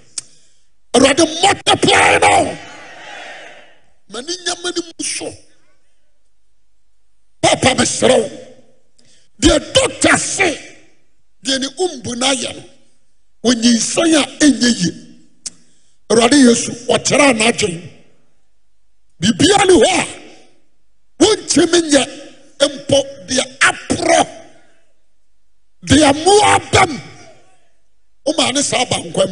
Awurade multiply no. Ma ne nyama no mu so. Papa mesrɛ wo. Deɛ dɔkta se deɛ ne wombu no ayɛ no ɔnyinsɛn a ɛnyɛ ye awurade yesu ɔkyerɛ a n'adwen. Biribiaa ne hɔ a wontimi nyɛ mpo deɛ aporɔ deɛ moabam womaa ne saa bankwam.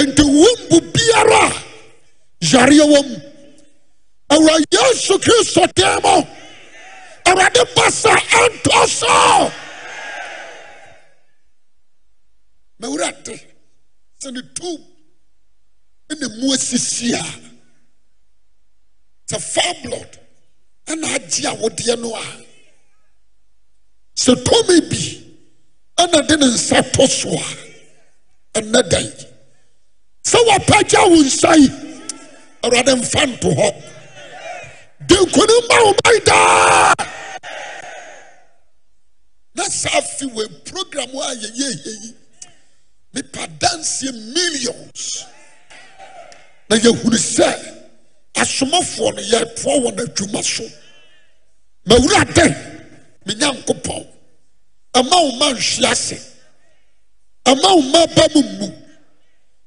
Enti wombu biara a yareɛ wɔ mu awura yesu kristo dan mɔ awurade ba sa ɛntɔ so. Mawura de sɛ ne tum ne mu asisi a sɛ far blood. Ɛna agye a wodeɛ no a sɛ tumi bi ɛna de ne nsa to so a ɛnɛ dan sɛ wɔapagya wo nsa yi awurade mfa nto hɔ de nkonim ma wo man daa na saa afi wɔ program a yɛyɛ yi nipa danseɛ millions. Na yɛhunu sɛ asomafoɔ no yɛpoɔ wɔ n'adwuma so. Mawura dɛn? Menyankopɔn ɛma wo ma nhwe ase. Ɛma wo ma ba mu mmu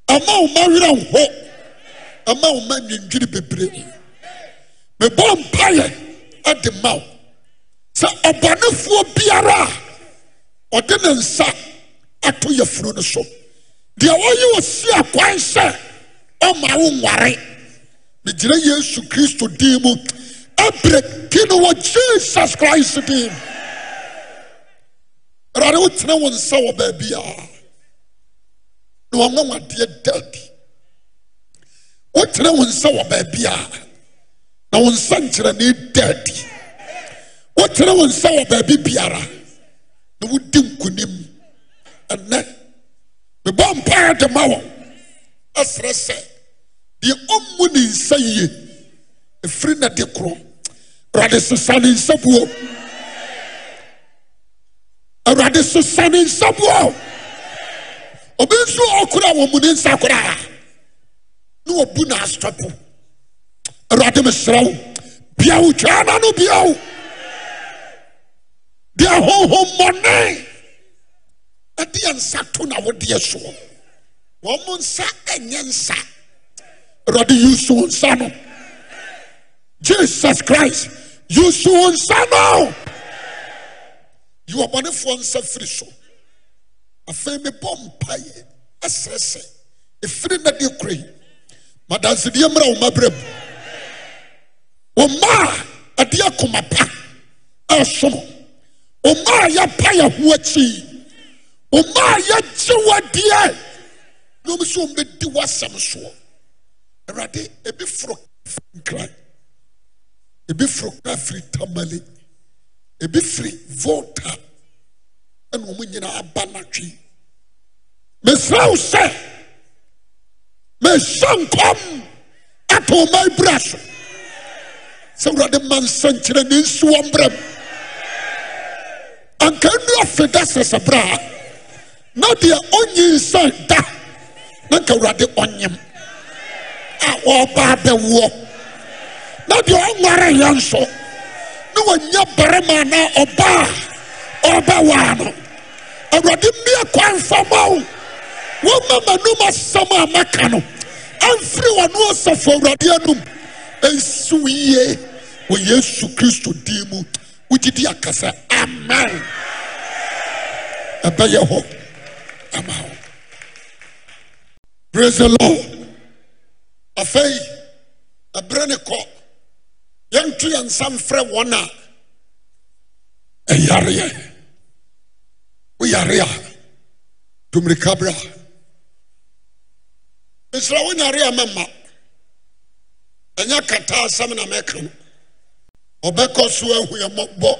ɛma wo ma werɛ nhɔ. Ɛma wo ma nnwindwiri bebree. Mebɔɔ mpayɛ de ma wo. Sɛ ɔbɔnefoɔ biara a ɔde ne nsa ato yɛ no so. Deɛ wɔyɛ ɔsi akwan sɛ ɔma wo nware. Megyina yesu kristo din mu. Abrɛki no wɔ jesus christ din. Awurade wotena wo nsa wɔ baabiaa na wɔnwanwadeɛ daadi. Wotena wo nsa wɔ baabiaa na wo nsa nkyerɛne daadi. Wotena wo nsa wɔ baabi biara na wodi nkonim. Ɛnɛ mebɔ mpaeɛ de ma wɔn. Ɛserɛ sɛ deɛ ɔmmu ne nsa yie ɛfiri na de korɔ awurade sesa ne nsa buo. Awurade sesa ne nsa buo. Obi nso ɔkora wɔ mu ne nsa koraa. Na wɔbu no asɔpo awurade mesrɛ wo. Bia wo twaa na no bia wo. Deɛ honhommɔne ɛde yɛ nsa to na wodeɛ soɔ. Wɔn nsa ɛnyɛ nsa awurade yusu wo nsa no jesus christ yusu wo nsa no yi ɔbɔnefoɔ nsa firi so. Mpaeɛ ɛsrɛ sɛ ɛfiri na deɛ kora yi madansedeɛ mmra wo mabrɛ mu wo mma a ɛde akoma pa ɛsom wo mma a yɛpa yɛ ho akyi wo mma a yɛgye wadeɛ na ɔm sɛ ɔmbɛdi w'asɛm soɔ awurade ebi foro nkran ebi foro firi tamale. Ebi firi volta ɛna ɔmo nyinaa aba n'atwi mesrɛ wo sɛ mehyɛ nkɔm ato ɔma ibira so sɛ awurade ma nsɛnkyerɛ ne nsi wɔ mbrɛ m anka nnu afeda sɛsɛ berɛ a na deɛ ɔnyinsɛn da. Na nka awurade ɔnyem a ɔreba abɛwoɔ. Na deɛ ɔnware yɛ nso na wanya barima na ɔbaa ɔbɛwaa no. Awurade mmea kwan fama wo. Wɔma m'anom asɛm a maka no. Amfiri w'ano asafo awurade anom. Ɛnsi wo yie wɔ yesu kristo din mu. Wogyidi aka sɛ amen. Ɛbɛyɛ hɔ. Ama wo. Praise the lord afei ɛberɛ ne kɔ. Yɛnto yɛ nsa mfrɛ wɔn a ɛyareɛ. Woyare a tomirika berɛ a ɛsira wonyare a mɛmma ɛnyɛ kataa sɛm na mɛka no. Ɔbɛkɔ so ahu yɛ mmɔbɔ.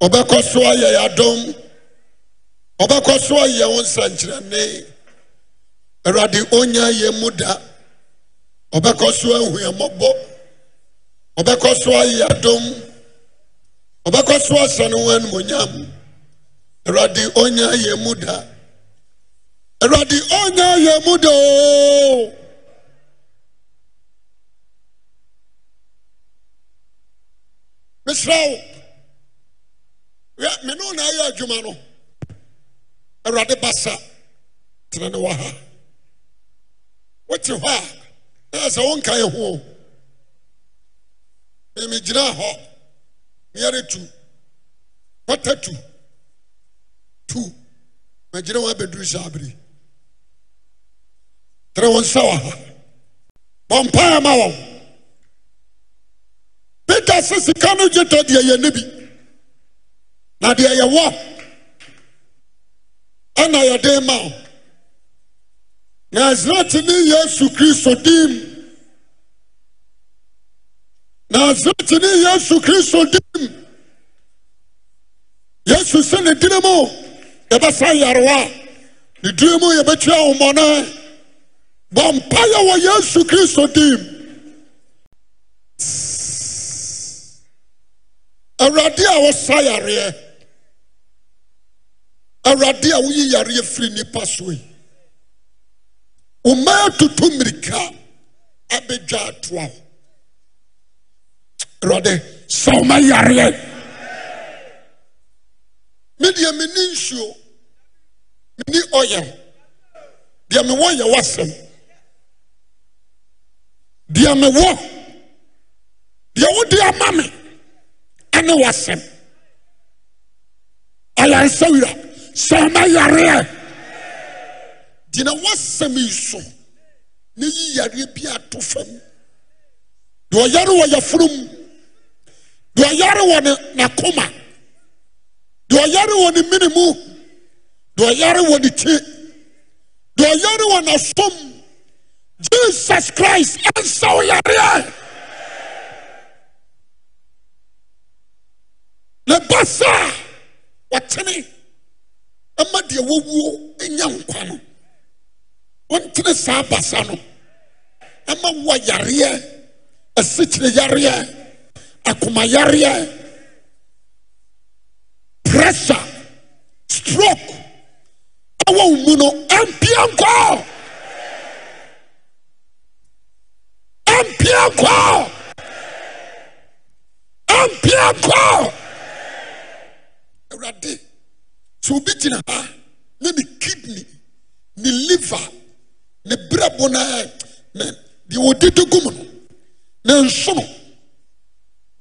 Ɔbɛkɔ so ayɛ yɛ adom. Ɔbɛkɔ so ayɛ wo nsankyerɛnne awurade ɔnya yɛ mu da. Ɔbɛkɔ so ahu yɛ mmɔbɔ ɔbɛkɔ so ayɛ adom ɔbɛkɔ so asɛ no ho animonyam awurade ɔnya yɛ mu da awurade ɔnyɛ yɛ mu de o. Mesrɛ wo me ne na ayɛ adwuma no. Awurade basa. Tena ne wɔ ha wote hɔ a ɛ sɛ wonka yɛ ho mimegyinaa eh, hɔ. Meɛre tu. Kɔta tu. Tu. Magyina wɔ abɛduru sɛ abere tere wo nsa wɔ ha. Bɔmpaa ma wɔn. Peter sɛ sika no gye tɔ deɛ yɛ ne bi. Na deɛ yɛwɔ ɛna yɛde ma wo. nasaretene yesu kristo dim. Nasaretene yesu kristo dim. Yesu sɛ ne dine mu yɛbɛsa yarewa. Ne dine mu yɛbɛtua wommɔne bɔ mpayɛ wɔ yesu kristo dim. Awurade a wɔsa yareɛ. Awurade a woyi yareɛ firi nnipa soe mma atoto mmirika abɛdwa atoa wo awurade sa wo ma yareɛ medeɛ menni nsuo menni ɔyɛw deɛ mewɔ yɛ w'asɛm deɛ mewɔ deɛ wode ama me. Ɛne w'asɛm ayaresɛ wura sɛ yareɛ gyina w'asɛm yi so na yi yareɛ bi ato fam. Deɛ ɔyare wɔ yɛforo mu deɛ ɔyare wɔ ne n'akoma deɛ ɔyare wɔ ne mene mu deɛ ɔyare wɔ ne ti. Deɛ ɔyare wɔ n'asom jesus christ ɛnsa wo yareɛ na ba saa wɔtene ɛma deɛ wɔwuo nya nkwa no wontene saa basa no. Ɛma woa yareɛ asikyire yareɛ akomayareɛ pressure stroke ɛwɔ wo mu no ampia nkɔɔ ampia nkɔɔ ampia nkɔɔ awurade sɛ obi gyina ha ne ne kidney ne liver ne brɛbo na ne deɛ wɔdede gu mu no ne nsono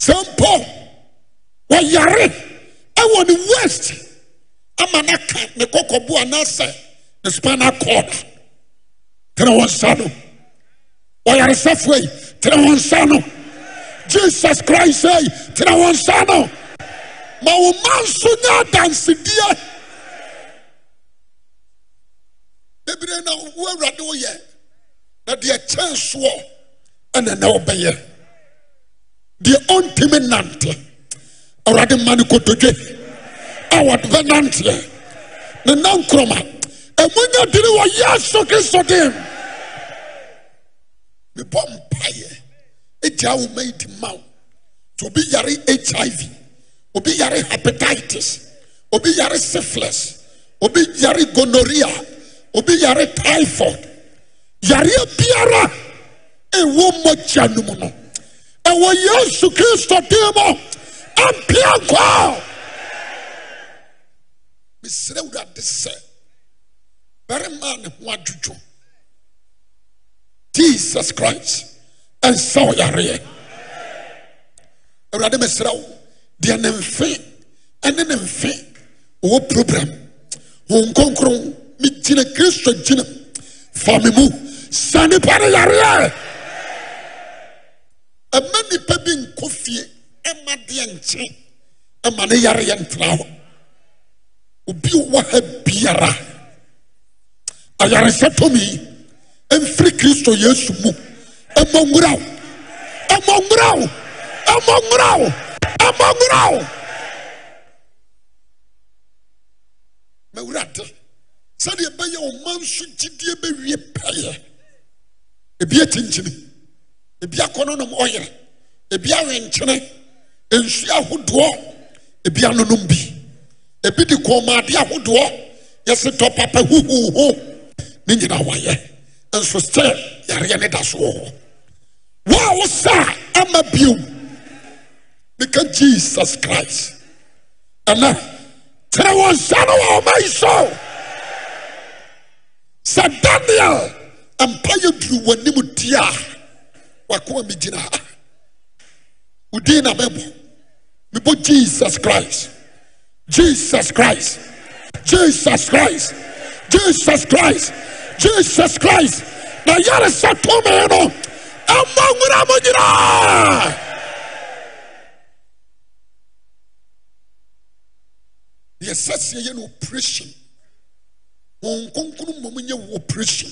sɛ mpo wɔyare ɛwɔ ne west ama no ka ne kɔkɔbo anaasɛ ne spinal cord. Tene wɔn nsa no. Ɔyaresɛfoɔ yi wɔn nsa no. Jesus christ yi tene wɔn nsa no. Ma wo ma nso nyɛ adansedie bebree na wo awurade woyɛ na deɛ kyɛn soɔ ɛna na wobɛyɛ deɛ ɔntimi nante awurade ma no kotodwe. A wɔde bɛnanteɛ ne nankorɔma ɛmu nya diri wɔ yesu kristo dim mebɔ mpayɛ ɛgyaa wo ma di ma wo. Sɛ obi yare hiv obi yare hepatitis obi yare syphilis obi yare gonorrhea obi yare typhoid yareɛ biara ɛwɔ mmɔgya no mu no. Ɛwɔ yesu kristo din mu ampia nkɔ mesrɛ wurade sɛ bɛrema ne ho adwodwo jesus christ ɛnsa wo yareɛ awurade mesrɛ wo. Deɛ ne mfe ɛne ne mfe ɔwɔ program wɔn nkonkron megyina kristo gyina fa me mu. Sa nnipa no yareɛ ɔma nnipa bi nkɔ fie ma deɛ nkye ma ne yareɛ ntena hɔ. Obi wɔ ha biara. Ayaresɛ tɔmiyi mfiri kristo yesu mu. Ɔmɔnwurawo ɔmɔnwurawo ɔmɔnwurawo ɔmɔnwurawo mawurade sɛdeɛ ɛbɛyɛ ɔma nso gyidie bɛwie pɛyɛ ebi akyinkyini ebi akɔnonom ɔyere ebi awenkyene nsu ahodoɔ ebi anonom bi ebi de kɔnmuade ahodoɔ yɛsi tɔ papa huhuhu ne nyinaa wayɛ nso sɛ yareɛ ne da so wɔ hɔ wo a wo sa ama bio meka jesus christ. Ɛnɛ tene wɔ nsa no wɔ ɔma yi so sɛ daniel mpa yɛ duru w'anim di a wako a megyina ha. Wodin na mɛbɔ mebɔ jesus christ. Jesus christ. Jesus christ. Jesus christ. Jesus christ. Na yaresa tome no ɛmmɔ nwura mo nyinaa deɛ sɛ yɛ no operation wɔn nkonkron mmom nyɛ wo operation.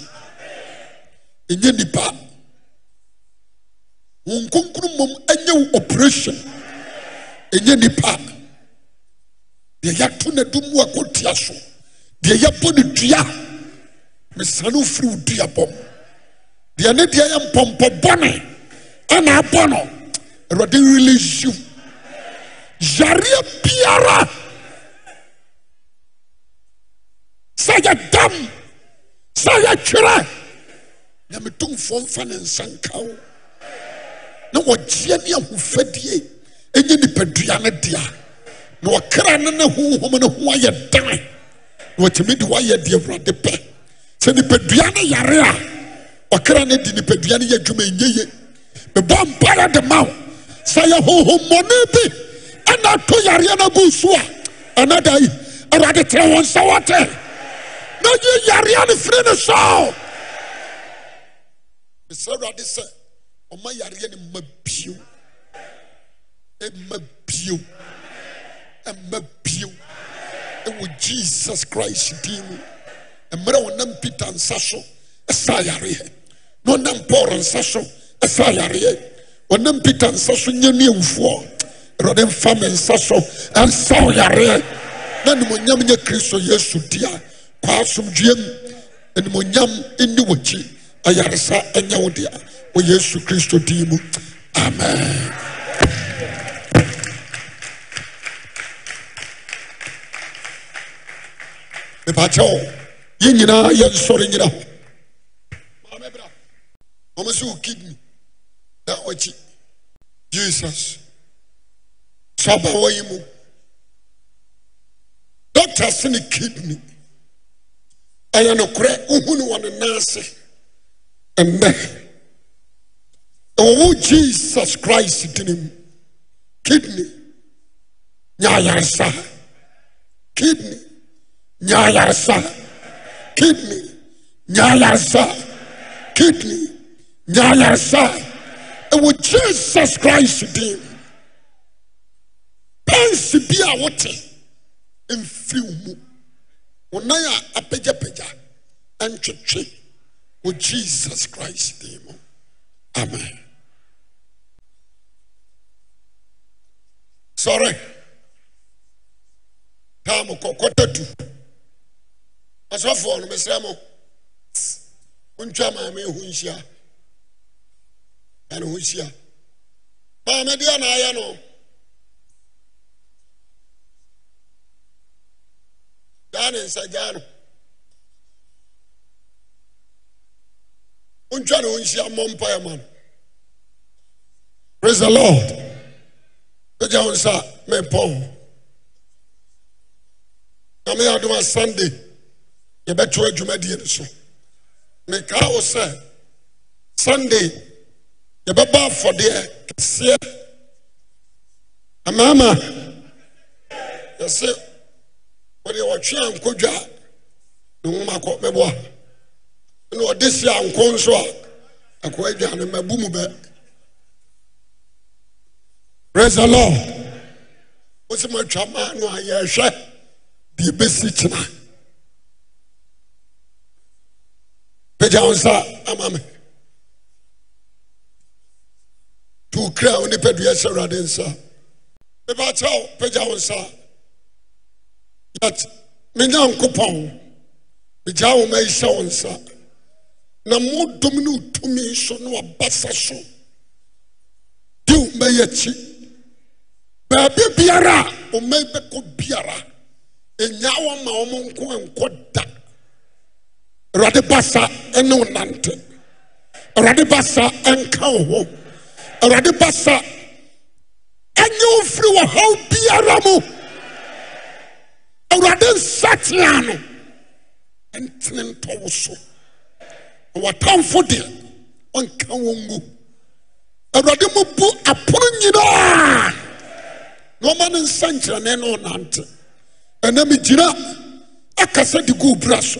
Ɛnyɛ nipa wɔn nkonkron mmom nyɛ wo operation. Ɛnyɛ nipa deɛ yɛato no adum mu akɔtia so. Deɛ yɛbɔ no dua. Mesane wofiri wo dua bɔm deɛ ne deɛ yɛ mpɔmpɔ bɔne ɛna abɔ no awurade release you. Yareɛ biara sɛ yɛdam sɛ yɛtwerɛ nyame tomfoɔ mfa ne nsa nka wo. Na wɔgyeɛ ne ahofadie. Ɛnyɛ nipadua no dea. Na ɔkra no ne honhom no ho ayɛ dan. Na wɔtumi de woayɛ de awurade pɛ. Sɛ nipadua no yare a ɔkra no de nipadua no yɛ adwuma ɛnyɛ ye. Mebɔ mpayɛ de ma wo. Sɛ yɛ honhommɔne bi ɛna ato yareɛ no agu so a ɛna da yi awurade terɛ wɔn nsa wɔte yi yareɛ no firi ne so mesrɛ awurade sɛ ɔma yareɛ no ma bio. Ɛma bio. Ɛma bio. Ɛwɔ jesus christ din mu. Mmerɛ wɔnam peter nsa so ɛsa yareɛ na ɔnam paul nsa so ɛsa yareɛ ɔnam peter nsa so nyɛ ne awufoɔ awurade mfa me nsa so ɛnsa yareɛ na nimonyam nyɛ kristo yesu dia kɔ asomdwuam animonyam nni w'akyi ayaresa ɛnyɛ wo dea. Wɔ yesu kristo din mu. Amen. Mepakyɛ wo yɛn nyinaa yɛnsɔre nyina hɔ ɔmo sɛ wo kidney. Na ɔkyi jesus. Sɛ abawa yi mu. Doctor se ne kidney ɛyɛ nokorɛ wohu no wɔ ne nan ase. Ɛnnɛ ɛwɔwo jesus christ dini mu kidney nya ayaresa kidney nya ayaresa kidney nya ayaresa kidney nya ayaresa ɛwɔ jesus christ din pɛnsi bi a wote mfiri mu wo nan a apagyapagya ntwetwe wɔ jesus christ din mu amen. Sɔre taa mo kɔkɔtatu asɔfoɔ no mesrɛ mo wontwa maame ho nhyia ɛne ho hyia maame deɛ na ayɛ no gyaa ne nsa wontwa ne ho nhyia mmɔ mpaeɛ ma no praise the lord. Pagya wo nsa mepɔn na meyɛ adom a sunday yɛbɛto adwumadie no so. Mekaa wo sɛ sunday yɛbɛba afɔdeɛ kɛseɛ amaama yɛsɛ wɔde wɔtwe ankodwa ne woma kɔ mɛboa. Ne ɔde si anko nso a akɔ adwane mabu mu bɛ. Prais e lord. Wosimatwa maa no a yɛrhwɛ deɛ bɛsi kyena. Pagya wo nsa ama me. To wokra wo nipadua sɛ awurade nsa. Mebɛakyerɛ wo pagya wo nsa. Yet me nyankopɔn megyaa wo ma yi hyɛ wo nsa. Na modom ne wotumi so ne wabasa so. De wo ma yi akyi. Baabi biara a wo ma bɛkɔ biara. Ɛnyaa wɔ ma wɔn nko nkɔ da. Awurade basa ne wo nante. Awurade basa nka wo ho. Awurade basa ɛnyɛ wo firi wɔ haw biara mu. Awurade nsatea no ɛntene ntɔ wo so. Wɔtamfo deɛ ɔnka wɔn ngu awurade mu bu apono nyinaa. Na ɔma ne nsa nkyerɛne ne ɔnante. Ɛnɛ megyina akasa de gu bra so.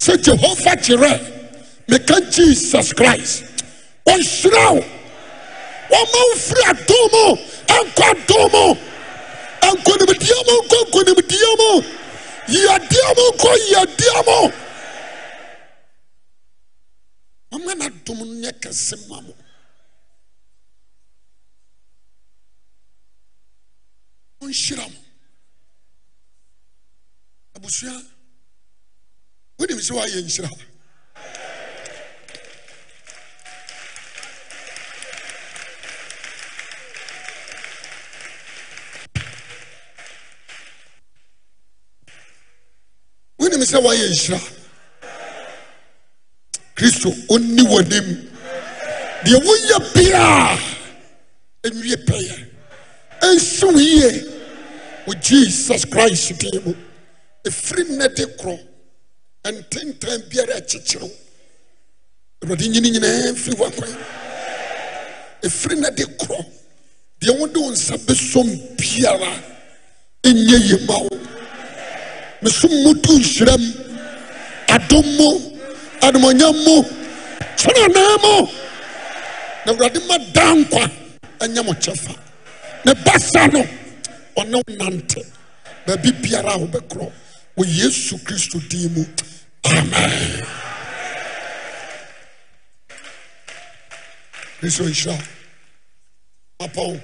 Sɛ jehova gyerɛ meka jesus christ. Ɔnhyira wo. Wɔma wo firi adom ɛnkɔ adom nkonimdiɛ mu nkɔ nkonimdiɛ mu yiadeɛ mu nkɔ yiadeɛ mu mama n'adom nyɛ kɛse ma mo ɔnhyira mo abusua wonim sɛ woayɛ nhyira wonim sɛ woayɛ nhyira kristo ɔnni w'anim deɛ woyɛ biaa ɛnwie pɛyɛ ɛnsi wo yie wɔ jesus christ din mu ɛfiri nnɛ de korɔ ntentan biara akyekyere wo awurade nyini nyinaa mfiri w'akwan ɛfiri nnɛ de korɔ deɛ wode wo nsa bɛsom biara. Ɛnyɛ ye ma wo mesom mudu nhyiram adom mu animonyam mu kyenanaa mu. Na awurade ma daa nkwa ɛnyɛ mo kyɛfa. Ne basa no ɔne wo nante. Baabi biara a wobɛkorɔ wɔ yesu kristo din mu. Amen. Kristo nhyira. Apɔn